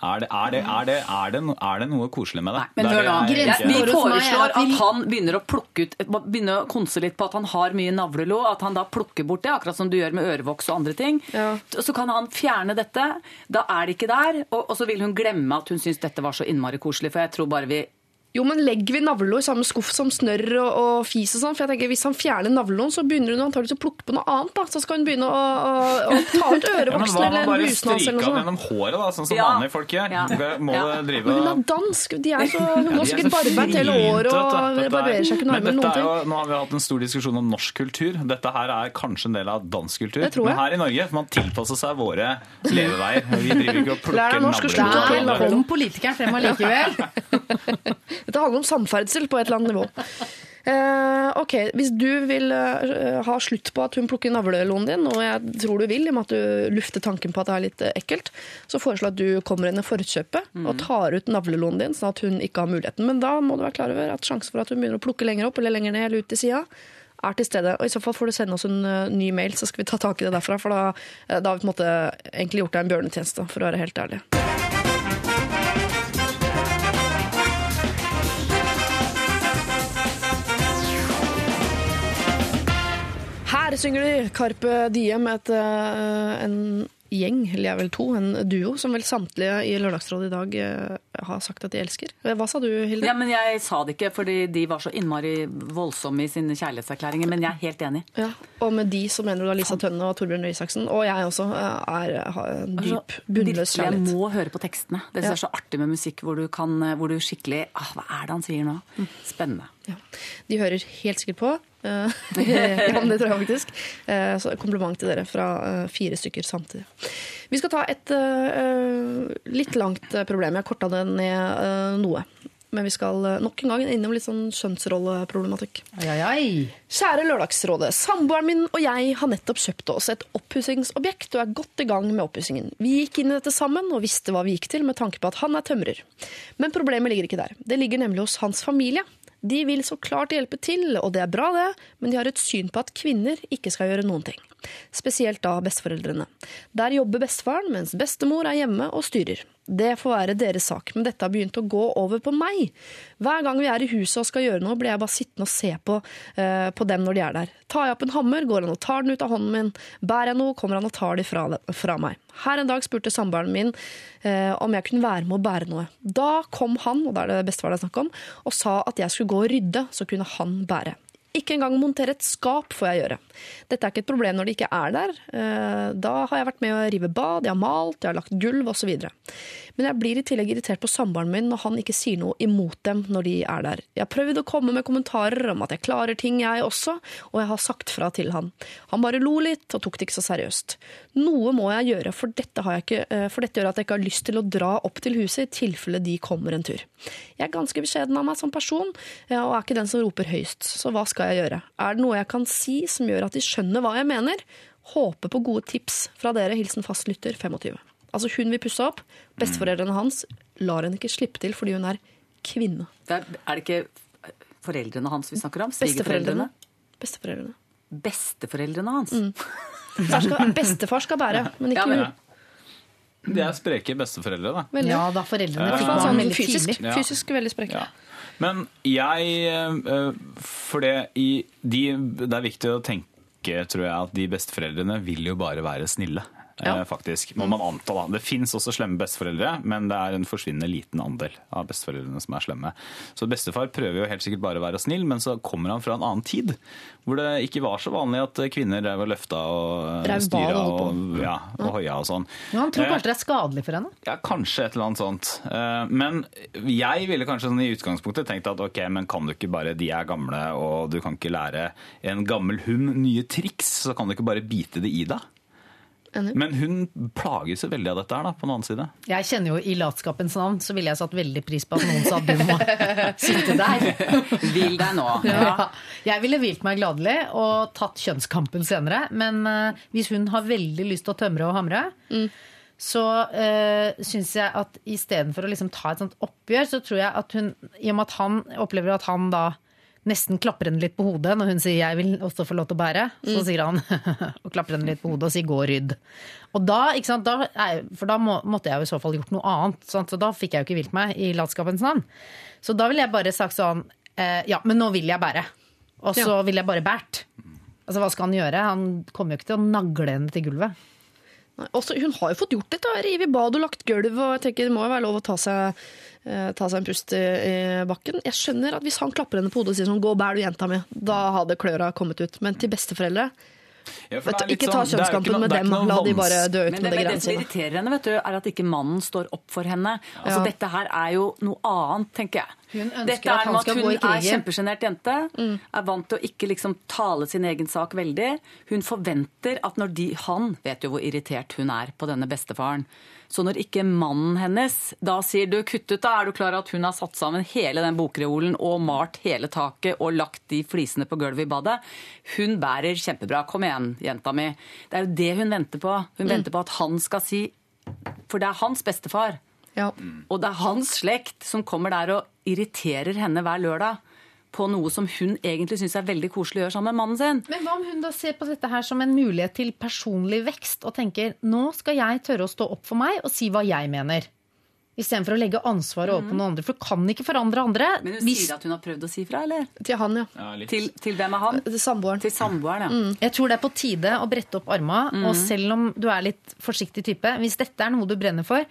Er det, er, det, er, det, er, det, er det noe koselig med det?
Nei, men hør Vi foreslår
at
at han begynner å plukke ut Begynner å konse litt på at han har mye navlelo, at han da plukker bort det, akkurat som du gjør med ørevoks og andre ting.
Ja.
Så kan han fjerne dette. Da er det ikke der. Og, og så vil hun glemme at hun syns dette var så innmari koselig, for jeg tror bare vi
Jo, men legger vi navlelo i samme skuff som snørr og, og fis og sånn? For jeg tenker, Hvis han fjerner navleloen, så begynner hun antakeligvis å plukke på noe annet. da. Så skal hun begynne å, å, å ta ut
ja, men
ørevoksen
Hva
eller
noe
sånt. Men
hva
eller
bare
noe sånt.
gjennom håret, da, sånn som
Ja.
vanlige folk gjør?
Ja.
Må
Ja.
det drive
Men hun er dansk. De er så, hun
er
sikkert
så
barbeint hele året og
er-
barberer seg ikke noe
Men
med noen ting.
jo, Nå har vi hatt en stor diskusjon om norsk kultur. Dette her er kanskje en del av dansk kultur. Men her i Norge man tilpasser seg våre leveveier. Vi driver ikke og plukker
pille
Der kom politikeren frem allikevel.
Dette handler om samferdsel på et eller annet nivå. Uh, ok, Hvis du vil uh, ha slutt på at hun plukker navleloen din, og jeg tror du vil, i og med at du lufter tanken på at det er litt eh, ekkelt, så foreslår jeg at du kommer henne i forkjøpet
Mm.
og tar ut navleloen din, sånn at hun ikke har muligheten. Men da må du være klar over at sjansen for at hun begynner å plukke lenger opp eller lenger ned eller ut til sida, er til stede. Og I så fall får du sende oss en uh, ny mail, så skal vi ta tak i det derfra. For da, da har vi på en måte egentlig gjort deg en bjørnetjeneste, for å være helt ærlig. Her synger de Carpe Diem, et, eh, en gjeng, eller jeg vel to, en duo, som vel samtlige i Lørdagsrådet i dag eh, har sagt at de elsker. Hva sa du, Hilde?
Ja, men Jeg sa det ikke fordi de var så innmari voldsomme i sine kjærlighetserklæringer, men jeg er helt enig.
Ja, og med de så mener du da Lisa Tønne og Torbjørn Røe Isaksen. Og jeg også eh, er, har en dyp,
Altså,
bunnløs
kjærlighet. Jeg må høre på tekstene. Det
Ja.
er så artig med musikk hvor du, kan, hvor du skikkelig ah, Hva er det han sier nå? Spennende.
Ja. De hører helt sikkert på. Eh, ja, men det tror jeg faktisk. Eh, Så kompliment til dere fra eh, fire stykker samtidig. Vi skal ta et eh, litt langt eh, problem. Jeg korta det ned eh, noe. Men vi skal eh, nok en gang innom litt sånn kjønnsrolleproblematikk.
Ai, ai, ai.
Kjære Lørdagsrådet. Samboeren min og jeg har nettopp kjøpt oss et oppussingsobjekt og er godt i gang med oppussingen. Vi gikk inn i dette sammen og visste hva vi gikk til med tanke på at han er tømrer. Men problemet ligger ikke der. Det ligger nemlig hos hans familie. De vil så klart hjelpe til, og det er bra det, men de har et syn på at kvinner ikke skal gjøre noen ting. Spesielt da besteforeldrene. Der jobber bestefaren, mens bestemor er hjemme og styrer. Det får være deres sak, men dette har begynt å gå over på meg. Hver gang vi er i huset og skal gjøre noe, blir jeg bare sittende og se på, uh, på dem når de er der. Tar jeg opp en hammer, går han og tar den ut av hånden min. Bærer jeg noe, kommer han og tar det fra, fra meg. Her en dag spurte samboeren min uh, om jeg kunne være med å bære noe. Da kom han, og det er det bestefar det er snakk om, og sa at jeg skulle gå og rydde, så kunne han bære. Ikke engang montere et skap får jeg gjøre. Dette er ikke et problem når de ikke er der. Eh, Da har jeg vært med å rive bad, jeg har malt, jeg har lagt gulv osv. Men jeg blir i tillegg irritert på samboeren min når han ikke sier noe imot dem når de er der. Jeg har prøvd å komme med kommentarer om at jeg klarer ting, jeg også, og jeg har sagt fra til han. Han bare lo litt og tok det ikke så seriøst. Noe må jeg gjøre, for dette, ikke, eh, for dette gjør at jeg ikke har lyst til å dra opp til huset i tilfelle de kommer en tur. Jeg er ganske beskjeden av meg som person, og er ikke den som roper høyst, så hva skal jeg gjøre? Er det noe jeg kan si som gjør at de skjønner hva jeg mener? Håper på gode tips fra dere. Hilsen fastlytter 25. Altså hun vil pusse opp. Besteforeldrene hans lar henne ikke slippe til fordi hun er kvinne.
Det er, er det ikke foreldrene hans vi snakker om?
Besteforeldrene. Besteforeldrene.
Besteforeldrene hans?
Bestefar skal, bestefar skal bære, men ikke
Ja,
hun.
De er spreke besteforeldre, da.
Veldig.
Ja da, foreldrene
Ja.
fikk
Sånn,
barn
sånn
veldig
fysisk,
tidlig.
Ja.
fysisk veldig spreke.
Ja. Men jeg eh, For det, i, de, det er viktig å tenke, tror jeg, at de besteforeldrene vil jo bare være snille. Eh,
Ja.
Faktisk, må man anta da. Det fins også slemme besteforeldre, men det er en forsvinnende liten andel av besteforeldrene som er slemme. Så bestefar prøver jo helt sikkert bare å være snill, men så kommer han fra en annen tid. Hvor det ikke var så vanlig at kvinner drev og løfta og
Drev
styra
og
ja, og hoia og sånn.
Ja, han tror
Eh,
kanskje det er skadelig for henne?
ja, kanskje et eller annet sånt. Eh, Men jeg ville kanskje sånn i utgangspunktet tenkt at ok, men kan du ikke bare, de er gamle og du kan ikke lære en gammel hund nye triks, så kan du ikke bare bite det i deg. Men hun plages jo veldig av dette her, da, på den annen side.
Jeg kjenner jo I latskapens navn så ville jeg satt veldig pris på at noen sa du må sitte der.
Vil deg nå.
Ja. Jeg ville hvilt meg gladelig og tatt kjønnskampen senere. Men eh, hvis hun har veldig lyst til å tømre og hamre, så uh, syns jeg at istedenfor å liksom ta et sånt oppgjør, så tror jeg at hun I og med at han opplever at han da nesten klapper henne litt på hodet når hun sier 'jeg vil også få lov til å bære', så sier han og klapper henne litt på hodet og sier 'gå og rydd'. Og da, da for da må, måtte jeg jo i så fall gjort noe annet, sant? så da fikk jeg jo ikke hvilt meg i latskapens navn. Så da ville jeg bare sagt sånn eh, 'ja, men nå vil jeg bære'. Og så ville jeg bare bært. Altså, hva skal han gjøre? Han kommer jo ikke til å nagle henne til gulvet.
Nei, Også, hun har jo fått gjort dette. Revet bad og lagt gulv. og jeg tenker Det må jo være lov å ta seg, ta seg en pust i, bakken. Jeg skjønner at hvis han klapper henne på hodet og sier sånn 'gå og bær du jenta mi', da hadde kløra kommet ut. Men til besteforeldre
Ja,
vet
det
Ikke ta
sånn- det ikke
kjønnskampen med dem. La de bare dø ut med
det,
det
men det som irriterer henne, vet du, er at ikke mannen står opp for henne. Altså,
Ja.
Dette her er jo noe annet, tenker jeg.
Hun ønsker
Dette
at
er
han skal
at
gå i
Hun er kjempesjenert jente, er vant til å ikke liksom tale sin egen sak veldig. Hun forventer at når de Han vet jo hvor irritert hun er på denne bestefaren. Så når ikke mannen hennes da sier du kutt ut, da er du klar at hun har satt sammen hele den bokreolen og malt hele taket og lagt de flisene på gulvet i badet. Hun bærer kjempebra. Kom igjen, jenta mi. Det er jo det hun venter på. Hun venter på at han skal si For det er hans bestefar.
Ja.
Og det er hans slekt som kommer der og irriterer henne hver lørdag på noe som hun egentlig syns er veldig koselig å gjøre sammen med mannen sin.
Men hva om hun da ser på dette her som en mulighet til personlig vekst, og tenker nå skal jeg tørre å stå opp for meg og si hva jeg mener? Istedenfor å legge ansvaret over på noen andre. For du kan ikke forandre andre.
Men hun
hvis-
sier at hun har prøvd å si fra, eller?
Til han, ja.
Ja.
Til, til hvem er han?
Til samboeren.
Til samboeren, ja.
Jeg tror det er på tide å brette opp arma, og selv om du er litt forsiktig type, hvis dette er noe du brenner for,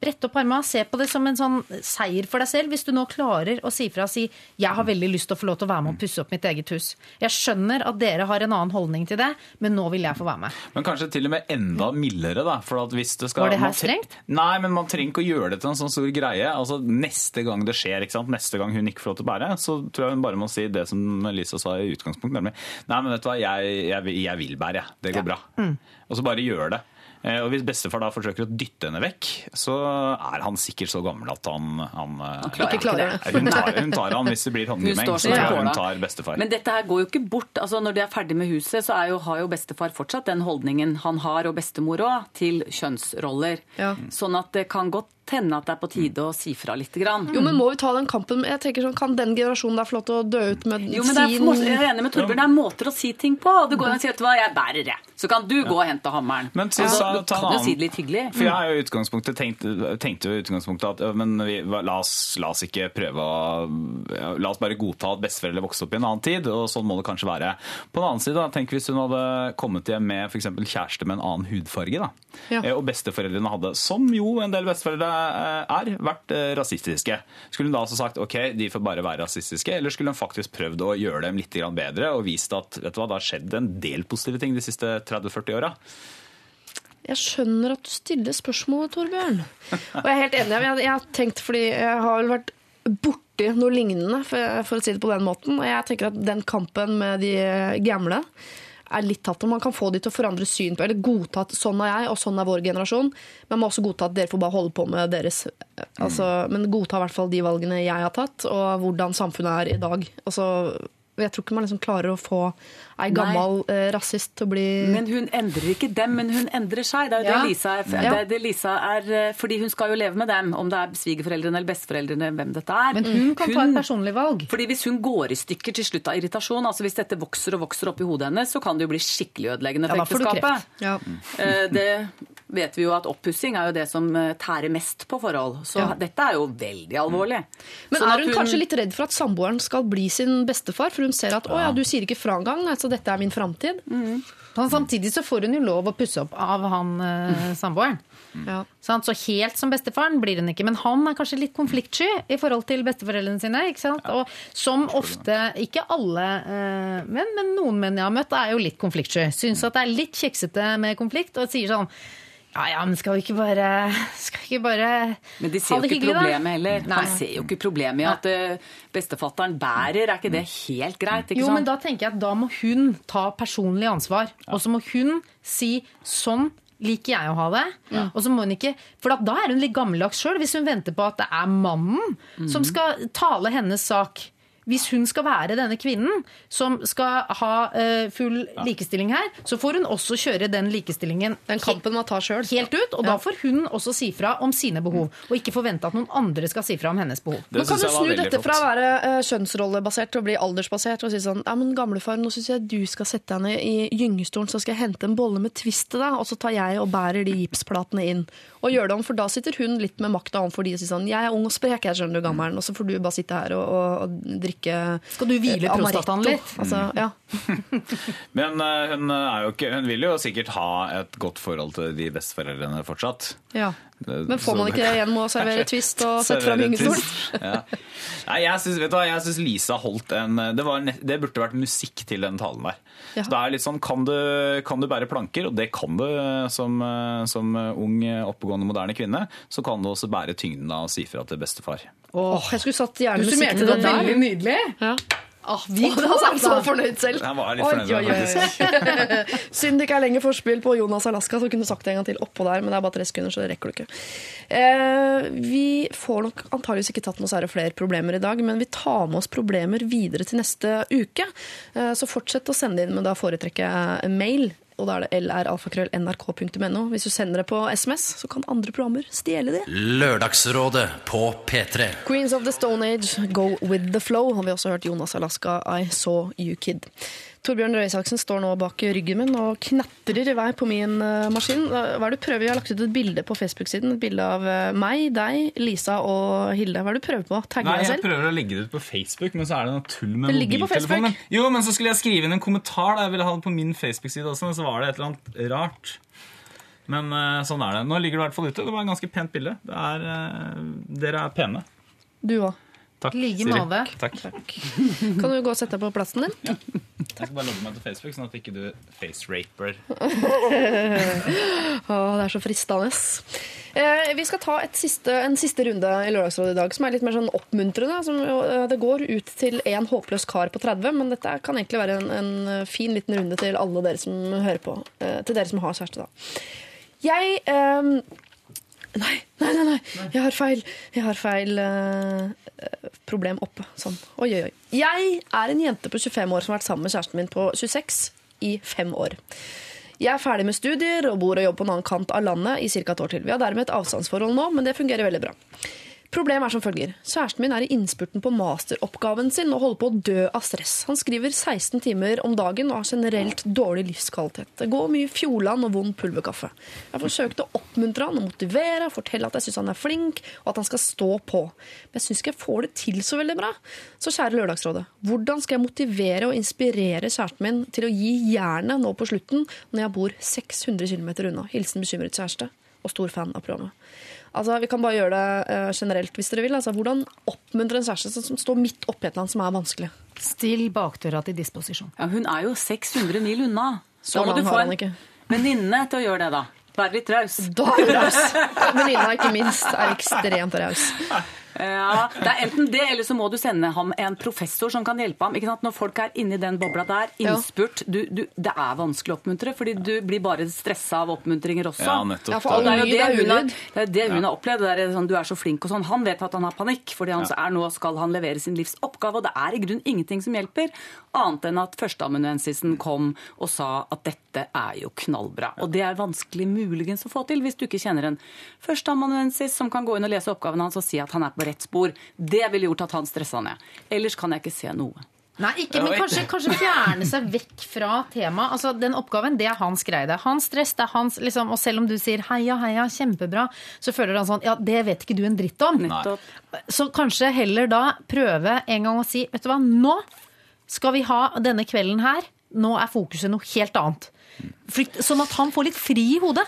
brett opp armene, se på det som en sånn seier for deg selv. Hvis du nå klarer å si fra og si 'jeg har veldig lyst til å få lov til å være med og pusse opp mitt eget hus'. Jeg skjønner at dere har en annen holdning til det, men nå vil jeg få være med.
Men kanskje til og med enda mildere, da. For at hvis det skal,
Var det her strengt?
Nei, men man trenger ikke å gjøre det til en sånn stor greie. Altså Neste gang det skjer, ikke sant? neste gang hun ikke får lov til å bære, så tror jeg hun bare må si det som Lisa sa i utgangspunktet, nemlig Nei, men vet du hva, jeg, jeg, jeg vil bære, jeg. Det går bra. Og så bare gjør det. Eh, Og Hvis bestefar da forsøker å dytte henne vekk, så er han sikkert så gammel at han, han, klarer.
Ikke klarer det.
Hun tar, hun tar han hvis det blir håndgemeng. Så tror jeg hun tar bestefar.
Men dette her går jo ikke bort. altså Når de er ferdig med huset, så er jo, har jo bestefar fortsatt den holdningen han har, og bestemor òg, til kjønnsroller.
Ja.
Sånn at det kan godt hende at det er på tide å si fra litt. grann.
Jo, men må vi ta den kampen? Jeg tenker sånn, Kan den generasjonen der få lov til å dø ut med
Jo, men det er,
sin
jeg er enig med Torbjørn, det er måter å si ting på. Du går og sier at du hva, jeg bærer det. Så kan du gå og hente hammeren.
Men så,
så-
ta-
du kan jo si det litt hyggelig.
For jeg har jo utgangspunktet tenkte, tenkte jo utgangspunktet at men vi, la, oss, la oss ikke prøve å La oss bare godta at besteforeldre vokste opp i en annen tid, og sånn må det kanskje være. På den annen side, da, tenk hvis hun hadde kommet hjem med f.eks. kjæreste med en annen hudfarge, da.
Ja.
Eh, Og besteforeldrene hadde, som jo en del besteforeldre eh, er, vært eh, rasistiske. Skulle hun da altså sagt ok, de får bare være rasistiske, eller skulle hun faktisk prøvd å gjøre dem litt bedre og vist at vet du hva, det har skjedd en del positive ting de siste 30-40 åra?
Jeg skjønner at du stiller spørsmålet, Torbjørn. Og jeg er helt enig. Jeg, jeg har tenkt, fordi jeg har vel vært borti noe lignende, for, for å si det på den måten. Og jeg tenker at den kampen med de gamle er litt tatt om. Man kan få de til å forandre syn på, eller godta at sånn er jeg, og sånn er vår generasjon. Men man må også godta at dere får bare holde på med deres altså, Men godta i hvert fall de valgene jeg har tatt, og hvordan samfunnet er i dag. Altså, jeg tror ikke man liksom klarer å få ei gammel eh, rasist til å bli
Men hun endrer ikke dem, men hun endrer seg. Det er jo
Ja.
det Lisa er. Det er, det Lisa er eh, fordi hun skal jo leve med dem, om det er svigerforeldrene eller besteforeldrene, hvem dette er.
Men hun kan ta et personlig valg.
Fordi hvis hun går i stykker til slutt av irritasjon, altså hvis dette vokser og vokser opp i hodet hennes, så kan det jo bli skikkelig ødeleggende for
ja,
ekteskapet.
Ja.
Eh, Det vet vi jo at oppussing er jo det som eh, tærer mest på forhold. Så
Ja.
dette er jo veldig alvorlig.
Men
Sånn
er
hun,
hun, kanskje litt redd for at samboeren skal bli sin bestefar? For hun ser at 'å ja, du sier ikke fra engang', altså dette er min framtid.
Men samtidig så får hun jo lov å pusse opp av han eh, samboeren.
Ja.
Så helt som bestefaren blir hun ikke. Men han er kanskje litt konfliktsky i forhold til besteforeldrene sine. Ikke sant? Og som ofte, ikke alle eh, menn, men noen menn jeg har møtt, er jo litt konfliktsky. Syns at det er litt kjeksete med konflikt, og sier sånn ja, ja, men skal vi ikke bare, skal vi ikke bare
Men de ser jo ikke problemet heller.
Nei.
Han ser jo ikke problemet i at uh, bestefatteren bærer. Er ikke det helt greit?
Jo,
sånn?
men da tenker jeg at da må hun ta personlig ansvar. Og så må hun si sånn liker jeg å ha det. Og så må hun ikke, For da- er hun litt gammeldags sjøl, hvis hun venter på at det er mannen som skal tale hennes sak. Hvis hun skal være denne kvinnen som skal ha uh, full likestilling her, så får hun også kjøre den likestillingen
Den kampen man tar sjøl.
helt ut. Og da får hun også si fra om sine behov, og ikke forvente at noen andre skal si fra om hennes behov.
Det
Men kan du snu dette fra å være uh, kjønnsrollebasert til å bli aldersbasert og si sånn Ja, men gamlefar, nå syns jeg du skal sette deg ned i gyngestolen, så skal jeg hente en bolle med Twist til deg, og så tar jeg og bærer de gipsplatene inn. Og gjør det om, for da sitter hun litt med makta overfor de og sier sånn Jeg er ung og sprek, jeg skjønner du, gammelen, og så får du bare sitte her og, og, og drikke
Skal du hvile
eh,
prostataen litt?
Altså, ja.
Men eh, hun, er jo ikke, hun vil jo sikkert ha et godt forhold til de besteforeldrene fortsatt.
ja.
Det-
Men får man ikke det gjennom å servere Twist og sette fram gyngestolen?
Ja. Nei, jeg syns, vet du hva, jeg syns Lisa holdt en det, var, det burde vært musikk til den talen der.
Ja.
Så det er litt sånn, kan du, kan du bære planker, og det kan du som, eh, som ung, oppegående, moderne kvinne, så kan du også bære tyngden av å si fra til bestefar.
Åh, jeg skulle satt gjerne
Du summerte det
der.
veldig nydelig.
Ja.
Ah, vi to,
er han så
altså.
fornøyd selv.
Jeg var litt fornøyd med
oi,
det,
oi.
faktisk.
Synd det ikke er lenger forspill på Jonas Alaska, så kunne du sagt det en gang til oppå der, men det er bare tre sekunder, så det rekker du ikke. Eh, vi får nok antageligvis ikke tatt noe særlig flere problemer i dag, men vi tar med oss problemer videre til neste uke. Eh, så fortsett å sende inn, men da foretrekker jeg mail. Og da er det lralfakrøll.nrk.no. Hvis du sender det på SMS, så kan andre programmer stjele det.
Lørdagsrådet på P3.
Queens of the Stone Age, Go With The Flow, har vi også hørt Jonas Alaska, I Saw You Kid. Torbjørn Røe Isaksen står nå bak ryggen min og knatrer i vei på min eh, maskin. Hva er det du prøver? Vi har lagt ut et bilde på Facebook-siden. Et bilde av eh, meg, deg, Lisa og Hilde. Hva er det du prøver på? Tagge deg selv?
jeg prøver å legge det ut på Facebook, men så er det noe tull med mobiltelefonen. Jo, men så skulle jeg skrive inn en kommentar da jeg ville ha det på min Facebook-side også, men så var det et eller annet rart. Men eh, sånn er det. Nå ligger det i hvert fall ute. Det var et ganske pent bilde. Det er, dere er pene.
Du òg.
Takk,
Like
Siri.
Takk.
Takk.
Kan du gå og sette deg på plassen din?
Jeg skal bare logge meg til Facebook, sånn at ikke du face-raper.
Å, det er så fristende. Eh, vi skal ta et siste, en siste runde i Lørdagsrådet i dag, som er litt mer sånn oppmuntrende. Som, eh, det går ut til én håpløs kar på 30, men dette kan egentlig være en, en fin liten runde til alle dere som hører på. Eh, til dere som har kjæreste, da. Jeg eh, Nei, nei, nei, nei. Jeg har feil. Jeg har feil eh, problem oppe. Sånn. Oi, oi, oi. Jeg er en jente på 25 år som har vært sammen med kjæresten min på 26 i fem år. Jeg er ferdig med studier og bor og jobber på en annen kant av landet i ca. et år til. Vi har dermed et avstandsforhold nå, men det fungerer veldig bra. Problemet er som følger. Kjæresten min er i innspurten på masteroppgaven sin og holder på å dø av stress. Han skriver 16 timer om dagen og har generelt dårlig livskvalitet. Det går mye Fjordland og vond pulverkaffe. Jeg har forsøkt å oppmuntre han og motivere, fortelle at jeg syns han er flink, og at han skal stå på. Men jeg syns ikke jeg får det til så veldig bra. Så kjære Lørdagsrådet, hvordan skal jeg motivere og inspirere kjæresten min til å gi jernet nå på slutten, når jeg bor 600 km unna? Hilsen bekymret kjæreste og stor fan av programmet. Altså, Vi kan bare gjøre det uh, generelt hvis dere vil. Altså, hvordan oppmuntre en kjæreste som- som står midt oppi et eller annet som er vanskelig?
Still bakdøra til disposisjon.
Ja, hun er jo 600 mil unna.
Så
Da må du få en venninne til å gjøre det, da. Vær litt raus.
Da er du raus. Venninna, ikke minst, er ekstremt raus.
Ja, det er enten det, eller så må du sende ham en professor som kan hjelpe ham. Ikke sant? Når folk er inni den bobla der, innspurt du, du, Det er vanskelig å oppmuntre, fordi du blir bare stressa av oppmuntringer også.
Ja, nettopp.
Ja, for
det er jo det hun har, det er det hun har opplevd. Det er sånn, du er så flink og sånn. Han vet at han har panikk, fordi han er nå skal han levere sin livs oppgave. Og det er i grunnen ingenting som hjelper, annet enn at førsteamanuensisen kom og sa at dette er jo knallbra. Og det er vanskelig muligens å få til hvis du ikke kjenner en førsteamanuensis som kan gå inn og lese oppgaven hans og si at han er på rett spor. Det ville gjort at han stressa ned. Ellers kan jeg ikke se noe.
Nei, ikke, men kanskje, kanskje fjerne seg vekk fra temaet. Altså, den oppgaven, det er hans greie. det er Hans stress, det er hans liksom, Og selv om du sier heia, heia, kjempebra, så føler han sånn Ja, det vet ikke du en dritt om.
Nettopp.
Så kanskje heller da prøve en gang å si Vet du hva, nå skal vi ha denne kvelden her. Nå er fokuset noe helt annet. Flytt, sånn at han får litt fri i hodet.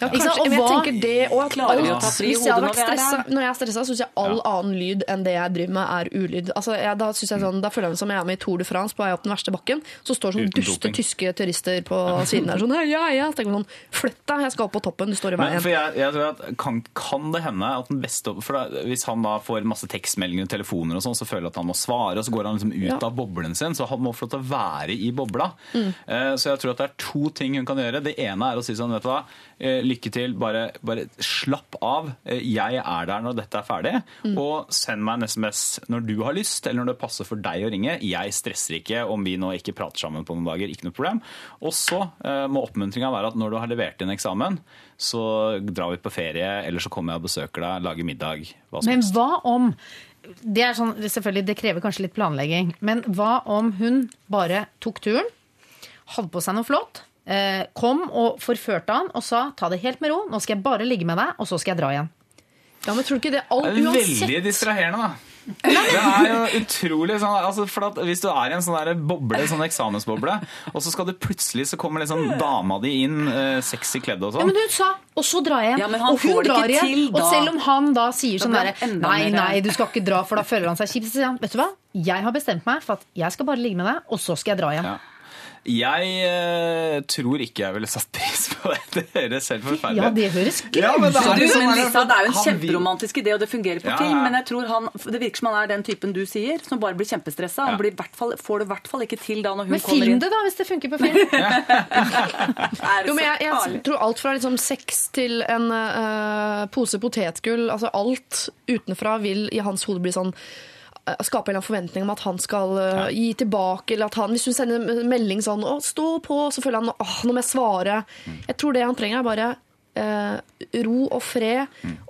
Ja, kanskje,
Og
men jeg
hva-
tenker det og at
Klarer vi å
alt,
ta fri
hvis jeg har
hodet
vært
når vi er
stressa, når jeg er stressa, syns jeg all annen lyd enn det jeg driver med, er ulyd. Altså, jeg, da, synes jeg sånn, da føler jeg meg som jeg er med i Tour de France på vei opp den verste bakken. Så står sånn
Uten
duste
doping.
tyske turister på siden der sånn ja, ja. Så tenker sånn Flytt deg, jeg skal opp på toppen, du står i
Men
veien.
for jeg, jeg tror at kan, kan det hende at den beste for da, Hvis han da får masse tekstmeldinger og telefoner, og sånn, så føler han at han må svare, og så går han liksom ut
Ja.
av boblen sin. Så han må få lov til å være i bobla.
Mm.
Eh, så jeg tror at det er to ting hun kan gjøre. Det ene er å si sånn, vet du hva, lykke til, bare, bare slapp av. Eh, Jeg er der når dette er ferdig.
Mm.
Og send meg en SMS når du har lyst, eller når det passer for deg å ringe. Jeg stresser ikke om vi nå ikke prater sammen på noen dager. Ikke noe problem. Og så eh, må oppmuntringa være at når du har levert inn eksamen, så drar vi på ferie, eller så kommer jeg og besøker deg, lager middag. Hva som
Men
helst.
hva om det, er sånn, selvfølgelig, det krever kanskje litt planlegging, men hva om hun bare tok turen, hadde på seg noe flott, eh, kom og forførte han og sa ta det helt med ro, nå skal jeg bare ligge med deg, og så skal jeg dra igjen.
Ja, men tror du ikke det all,
Det er
uansett
veldig distraherende, da. Det er jo utrolig sånn, altså for at Hvis du er i en sånn der boble, sånn eksamensboble, og så skal du plutselig så kommer liksom dama di inn, eh, sexy kledd og
Ja,
sånn.
men hun sa, og så drar jeg.
Ja,
og hun
får det ikke
drar igjen.
til.
Og selv om han da sier sånn derre Nei, nei, du skal ikke dra, for da føler han seg kjip. Så sier han, vet du hva, jeg har bestemt meg for at jeg skal bare ligge med deg, og så skal jeg dra igjen.
Ja. Jeg eh, tror ikke jeg ville satt pris på det. Det høres helt forferdelig
Ja,
ut.
det høres
Ja, men det er liksom
men Lisa, det er jo en kjemperomantisk idé, og det fungerer på
Ja,
film. Men jeg tror han, det virker som han er den typen du sier, som bare blir kjempestressa. Han blir hvert fall, får det i hvert fall ikke til da når hun
Men
kommer
film det, da, hvis det funker på film.
Jo, men jeg, jeg tror alt fra liksom sex til en uh, pose potetgull, altså alt utenfra vil i hans hode bli sånn Skape en eller annen forventning om at han skal ja. gi tilbake, eller at han Hvis hun sender en melding sånn 'Å, stå på', så føler han åh, nå må jeg svare. Jeg tror det han trenger, er bare eh, ro og fred,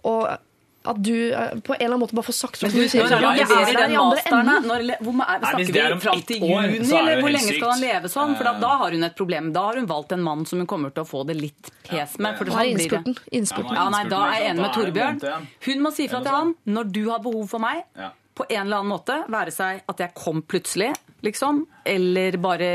og at du eh, på en eller annen måte bare får sagt sier,
når leverer den
andre
masteren, er, snakker
er
vi
om
fram til juni,
er
eller hvor lenge skal han leve sånn? For da, da har hun et problem. Da har hun valgt en mann som hun kommer til å få det litt pes med. For sånn
er
blir det. Ja, nei, da er jeg enig med
er
Torbjørn. Hun må si fra til han når du har behov for meg. På en eller annen måte. Være seg at jeg kom plutselig, liksom. Eller bare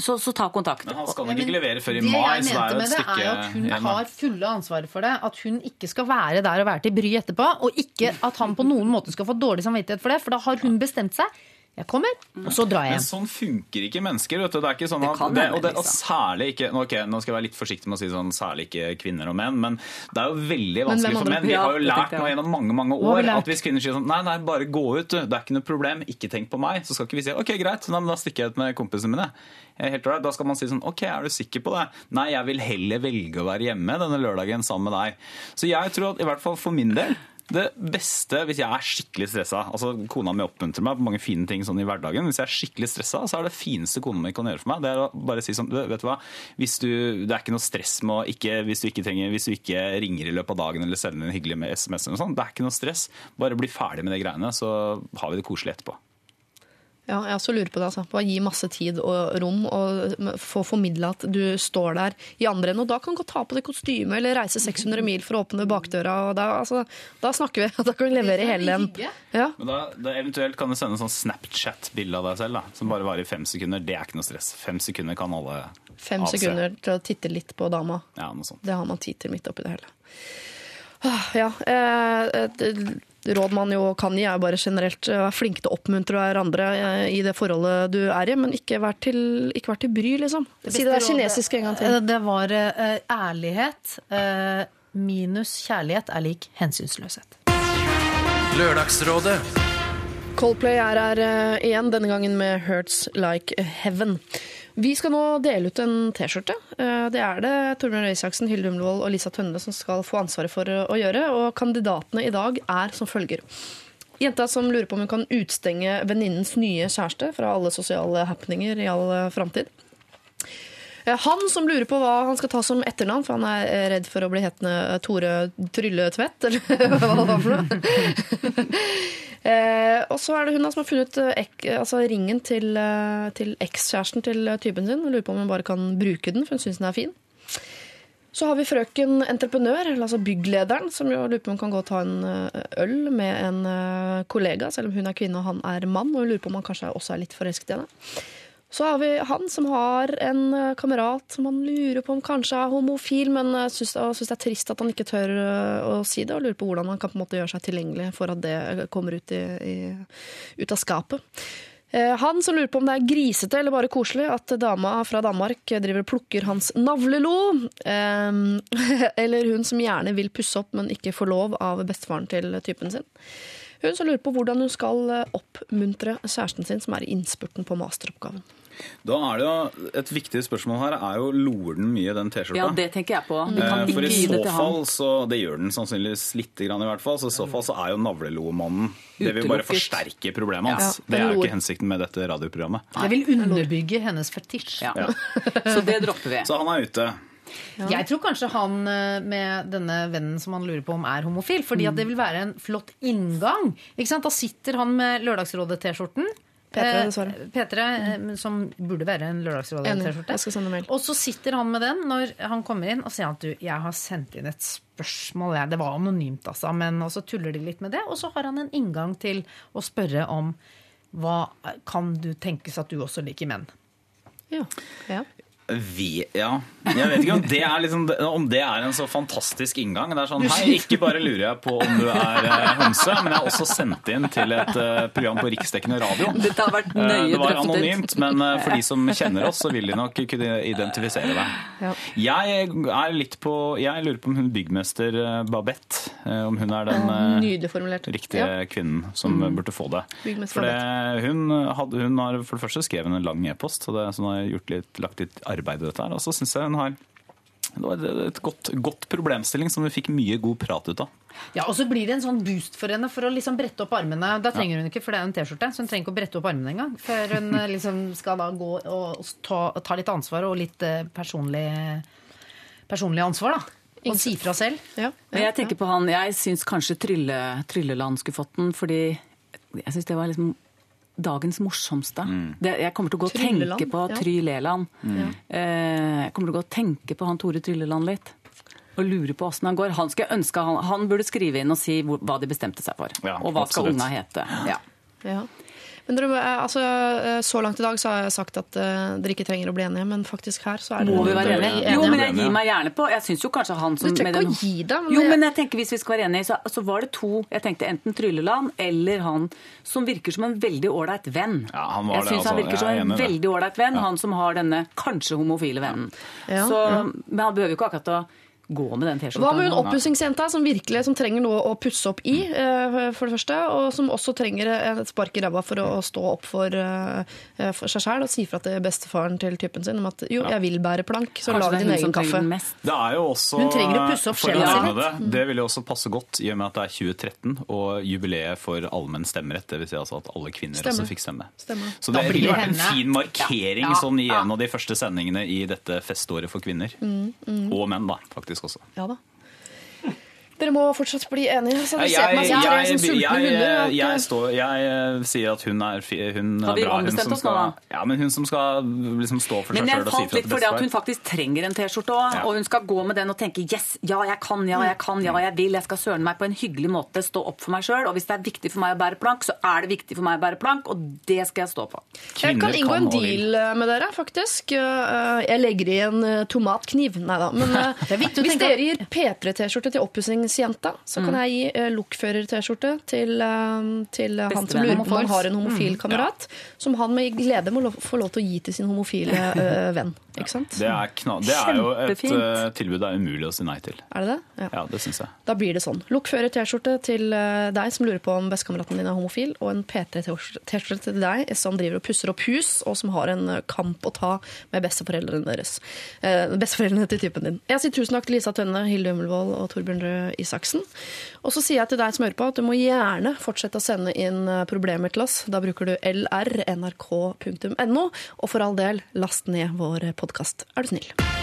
Så, så ta kontakt.
Men han skal nok ikke levere før i
Det
mai,
jeg
så det er
mente
jo
med
stykke
det,
stykke
er at hun
igjen.
har fulle ansvaret for det. At hun ikke skal være der og være til bry etterpå. Og ikke at han på noen måte skal få dårlig samvittighet for det, for da har hun bestemt seg. Jeg kommer, og så drar jeg
Men sånn funker ikke mennesker. Vet du. Det er ikke sånn
Det
at,
kan
det, og, det, og særlig ikke nå, ok, nå skal jeg være litt forsiktig med å si sånn særlig ikke kvinner og menn, men det er jo veldig vanskelig
men,
for menn. Vi har jo lært nå gjennom mange mange år at hvis kvinner sier sånn nei, nei, bare gå ut, du. Det er ikke noe problem. Ikke tenk på meg. Så skal ikke vi si ok, greit, nei, men da stikker jeg ut med kompisene mine. Helt right. Da skal man si sånn ok, er du sikker på det? Nei, jeg vil heller velge å være hjemme denne lørdagen sammen med deg. Så jeg tror at i hvert fall for min del Det beste hvis jeg er skikkelig stressa altså Kona mi oppmuntrer meg på mange fine ting sånn i hverdagen. Hvis jeg er skikkelig stressa, så er det fineste kona mi kan gjøre for meg, det er å bare si sånn Vet du hva, hvis du, det er ikke noe stress med å ikke hvis, du ikke trenger, hvis du ikke ringer i løpet av dagen eller sender en hyggelig SMS, eller noe sånt, det er ikke noe stress. Bare bli ferdig med de greiene, så har vi det koselig etterpå.
Ja, jeg også lurer på det. altså. Bare gi masse tid og rom, og få formidla at du står der i andre enden. Og da kan du godt ta på deg kostyme eller reise 600 mil for å åpne bakdøra. og Da, altså, da snakker vi. Da kan du levere hele den. Ja.
Men da, da Eventuelt kan du sende sånn Snapchat-bilde av deg selv da, som bare varer i fem sekunder. Det er ikke noe stress. Fem sekunder kan alle
Fem
avse.
sekunder til å titte litt på dama.
Ja, noe sånt.
Det har man tid til midt oppi det hele. Ah, Ja, eh, et Råd man jo kan gi, er bare generelt å være flink til å oppmuntre hverandre eh, i det forholdet du er i, men ikke vær til, ikke vær til bry, liksom. Si det der kinesiske en gang til.
Eh, Det var eh, ærlighet eh, minus kjærlighet er lik hensynsløshet.
Lørdagsrådet
Coldplay er her eh, igjen, denne gangen med Hurts Like Heaven. Vi skal nå dele ut en T-skjorte. Eh, Det er det Torbjørn Røe Isaksen, Hilde Humlevold og Lisa Tønne som skal få ansvaret for eh, å gjøre. Og kandidatene i dag er som følger. Jenta som lurer på om hun kan utstenge venninnens nye kjæreste fra alle sosiale happeninger i all eh, framtid. Han som lurer på hva han skal ta som etternavn, for han er redd for å bli hetende Tore Trylletvedt, eller hva det var for noe. Eh, og så er det hun da som har funnet eh, ek, altså ringen til, eh, til ekskjæresten til eh, typen sin. og Lurer på om hun bare kan bruke den, for hun syns den er fin. Så har vi frøken entreprenør, altså bygglederen, som jo lurer på om hun kan gå og ta en øl med en kollega, selv om hun er kvinne og han er mann. Og hun lurer på om han kanskje også er litt forelsket i henne. Så har vi han som har en eh, kamerat som han lurer på om kanskje er homofil, men eh, syns det er trist at han ikke tør eh, å si det, og lurer på hvordan han kan på en måte gjøre seg tilgjengelig for at det kommer ut, i, i, ut av skapet. Han som lurer på om det er grisete eller bare koselig at dama fra Danmark driver og plukker hans navlelo. Eh, Eller hun som gjerne vil pusse opp, men ikke får lov av bestefaren til typen sin. Hun som lurer på hvordan hun skal oppmuntre kjæresten sin, som er i innspurten på masteroppgaven.
Da er det jo Et viktig spørsmål her er jo loer den mye, den T-skjorta?
Ja, det tenker jeg på.
Eh, For i så fall, så det gjør den sannsynligvis lite grann i hvert fall, så i så fall så er jo navlelomannen Det vil bare forsterke problemet hans.
Ja,
det er jo ikke hensikten med dette radioprogrammet.
Det vil underbygge hennes fetisj.
Ja.
Så det dropper vi.
Så han er ute.
Jeg tror kanskje han eh, med denne vennen som han lurer på om er homofil. fordi at det vil være en flott inngang. Ikke sant? Da sitter han med Lørdagsrådet-T-skjorten.
P3,
Eh,
dessverre.
P3, eh, som burde være en. Lørdagsrådet-T-skjorte. Og så sitter han med den når han kommer inn og sier at du, jeg har sendt inn et spørsmål. Det var anonymt, altså. Men og så tuller de litt med det. Og så har han en inngang til å spørre om hva kan du tenkes at du også liker menn?
Ja. ja.
Vi, ja. Jeg vet ikke om det, er liksom, om det er en så fantastisk inngang. Det er sånn, hei, Ikke bare lurer jeg på om du er eh, homse, men jeg har også sendt inn til et eh, program på riksdekkende radio.
Dette har vært
Eh,
nøye
Det var anonymt, men eh, for de som kjenner oss, så vil de nok kunne identifisere deg. Jeg er litt på Jeg lurer på om hun byggmester eh, Babette, eh, om hun er den eh, riktige
Ja.
kvinnen som burde få det. For hun, hun har for det første skrevet en lang e-post, så, så hun har gjort litt, lagt litt arbeid i dette her. Og så syns jeg hun har det var et godt, godt problemstilling som vi fikk mye god prat ut av.
Ja, Og så blir det en sånn boost for henne for å liksom brette opp armene. Da trenger hun ikke, for det er en T-skjorte, så hun trenger ikke å brette opp armene engang. Før hun eh, liksom skal da gå og ta, ta litt ansvar og litt eh, personlig, personlig ansvar, da. Og si fra selv.
Ja.
Men jeg tenker på han, jeg syns kanskje Trylle, Trylleland skulle fått den, fordi jeg syns det var liksom dagens morsomste. Det, jeg kommer til å gå og tenke på
ja.
Tryleland. Eh, jeg kommer til å gå og tenke på han Tore Trylleland litt. Og lure på åssen han går. Han, skulle ønske, han, han burde skrive inn og si hvor, hva de bestemte seg for.
Ja,
og hva skal
absolutt.
unga hete. Ja.
Ja. Men dere, eh, altså, eh, Så langt i dag så har jeg sagt at eh, dere ikke trenger å bli enige, men faktisk her så er
Må vi være enige? Jo, men jeg gir meg gjerne på. Jeg syns jo kanskje han som
Du trenger ikke å gi deg, men
Jo,
det-
men jeg tenker hvis vi skal være enige, så, så var det to. Jeg tenkte enten Trylleland eller han som virker som en veldig ålreit venn.
Ja, han var
jeg syns
altså.
han virker som en
enig
veldig ålreit venn, han som har denne kanskje homofile vennen.
Ja,
så,
ja.
Men han behøver jo ikke akkurat å gå med den T-skjorta.
Hva med hun oppussingsjenta som virkelig som trenger noe å pusse opp i, eh, for det første, og som også trenger et spark i ræva for å stå opp for, eh, for seg sjæl og si fra til bestefaren til typen sin om at jo, jeg vil bære plank, så lag din egen kaffe.
Det er jo også
Hun trenger å pusse opp sjela si litt.
Det, det vil jo også passe godt i og med at det er 2013 og jubileet for allmenn stemmerett. Det vil si altså at alle kvinner
stemme.
også fikk stemme.
Stemme.
Så det
blir
ville vært en fin markering
Ja.
sånn i en av de første sendingene i dette feståret for kvinner.
Mm,
Og menn, da, faktisk også.
Ja da. Dere må fortsatt bli enige. Så
Jeg, jeg, jeg, jeg, står, jeg eh, sier at hun er, hun er bra. Hun
ombestemt
som
oss nå,
skal,
da?
ja, men hun som skal liksom stå for seg
jeg
sjøl og si
falt litt
til
for det at hun faktisk trenger en T-skjorte òg.
Ja.
Og hun skal gå med den og tenke 'yes, ja, jeg kan, ja, jeg kan, ja, jeg vil'. Jeg skal søren meg på en hyggelig måte stå opp for meg sjøl. Og hvis det er viktig for meg å bære plank, så er det viktig for meg å bære plank, og det skal jeg stå på.
Jeg kan inngå en deal eh, med dere, faktisk. Eh, Jeg legger i en tomatkniv. Nei da. Men
Det viktig å
hvis dere gir P3-T-skjorte til oppussingsjenta, så kan jeg gi eh, lokfører-T-skjorte til, eh, til eh, han som lurer på om han har en homofil kamerat, som han med glede må lo- få lov til å gi til sin homofile eh, venn. Ikke sant?
Det er, kna det er jo et
Kjempefint.
eh, tilbud det er umulig å si nei til.
Er det det? Ja.
Ja, det syns jeg.
Da blir det sånn. Lokfører T-skjorte til eh, deg som lurer på om bestekameraten din er homofil, og en P3-T-skjorte til deg som driver og pusser opp hus, og som har en eh, kamp å ta med besteforeldrene deres. Eh, besteforeldrene til typen din. Jeg sier tusen takk til Lisa Tønne, Hilde Hummelvold og Torbjørn Røe Isaksen. Og så sier jeg til deg som hører på, at du må gjerne fortsette å sende inn eh, problemer til oss. Da bruker du lr.nrk.no, og for all del, last ned vår podkast. Er du snill.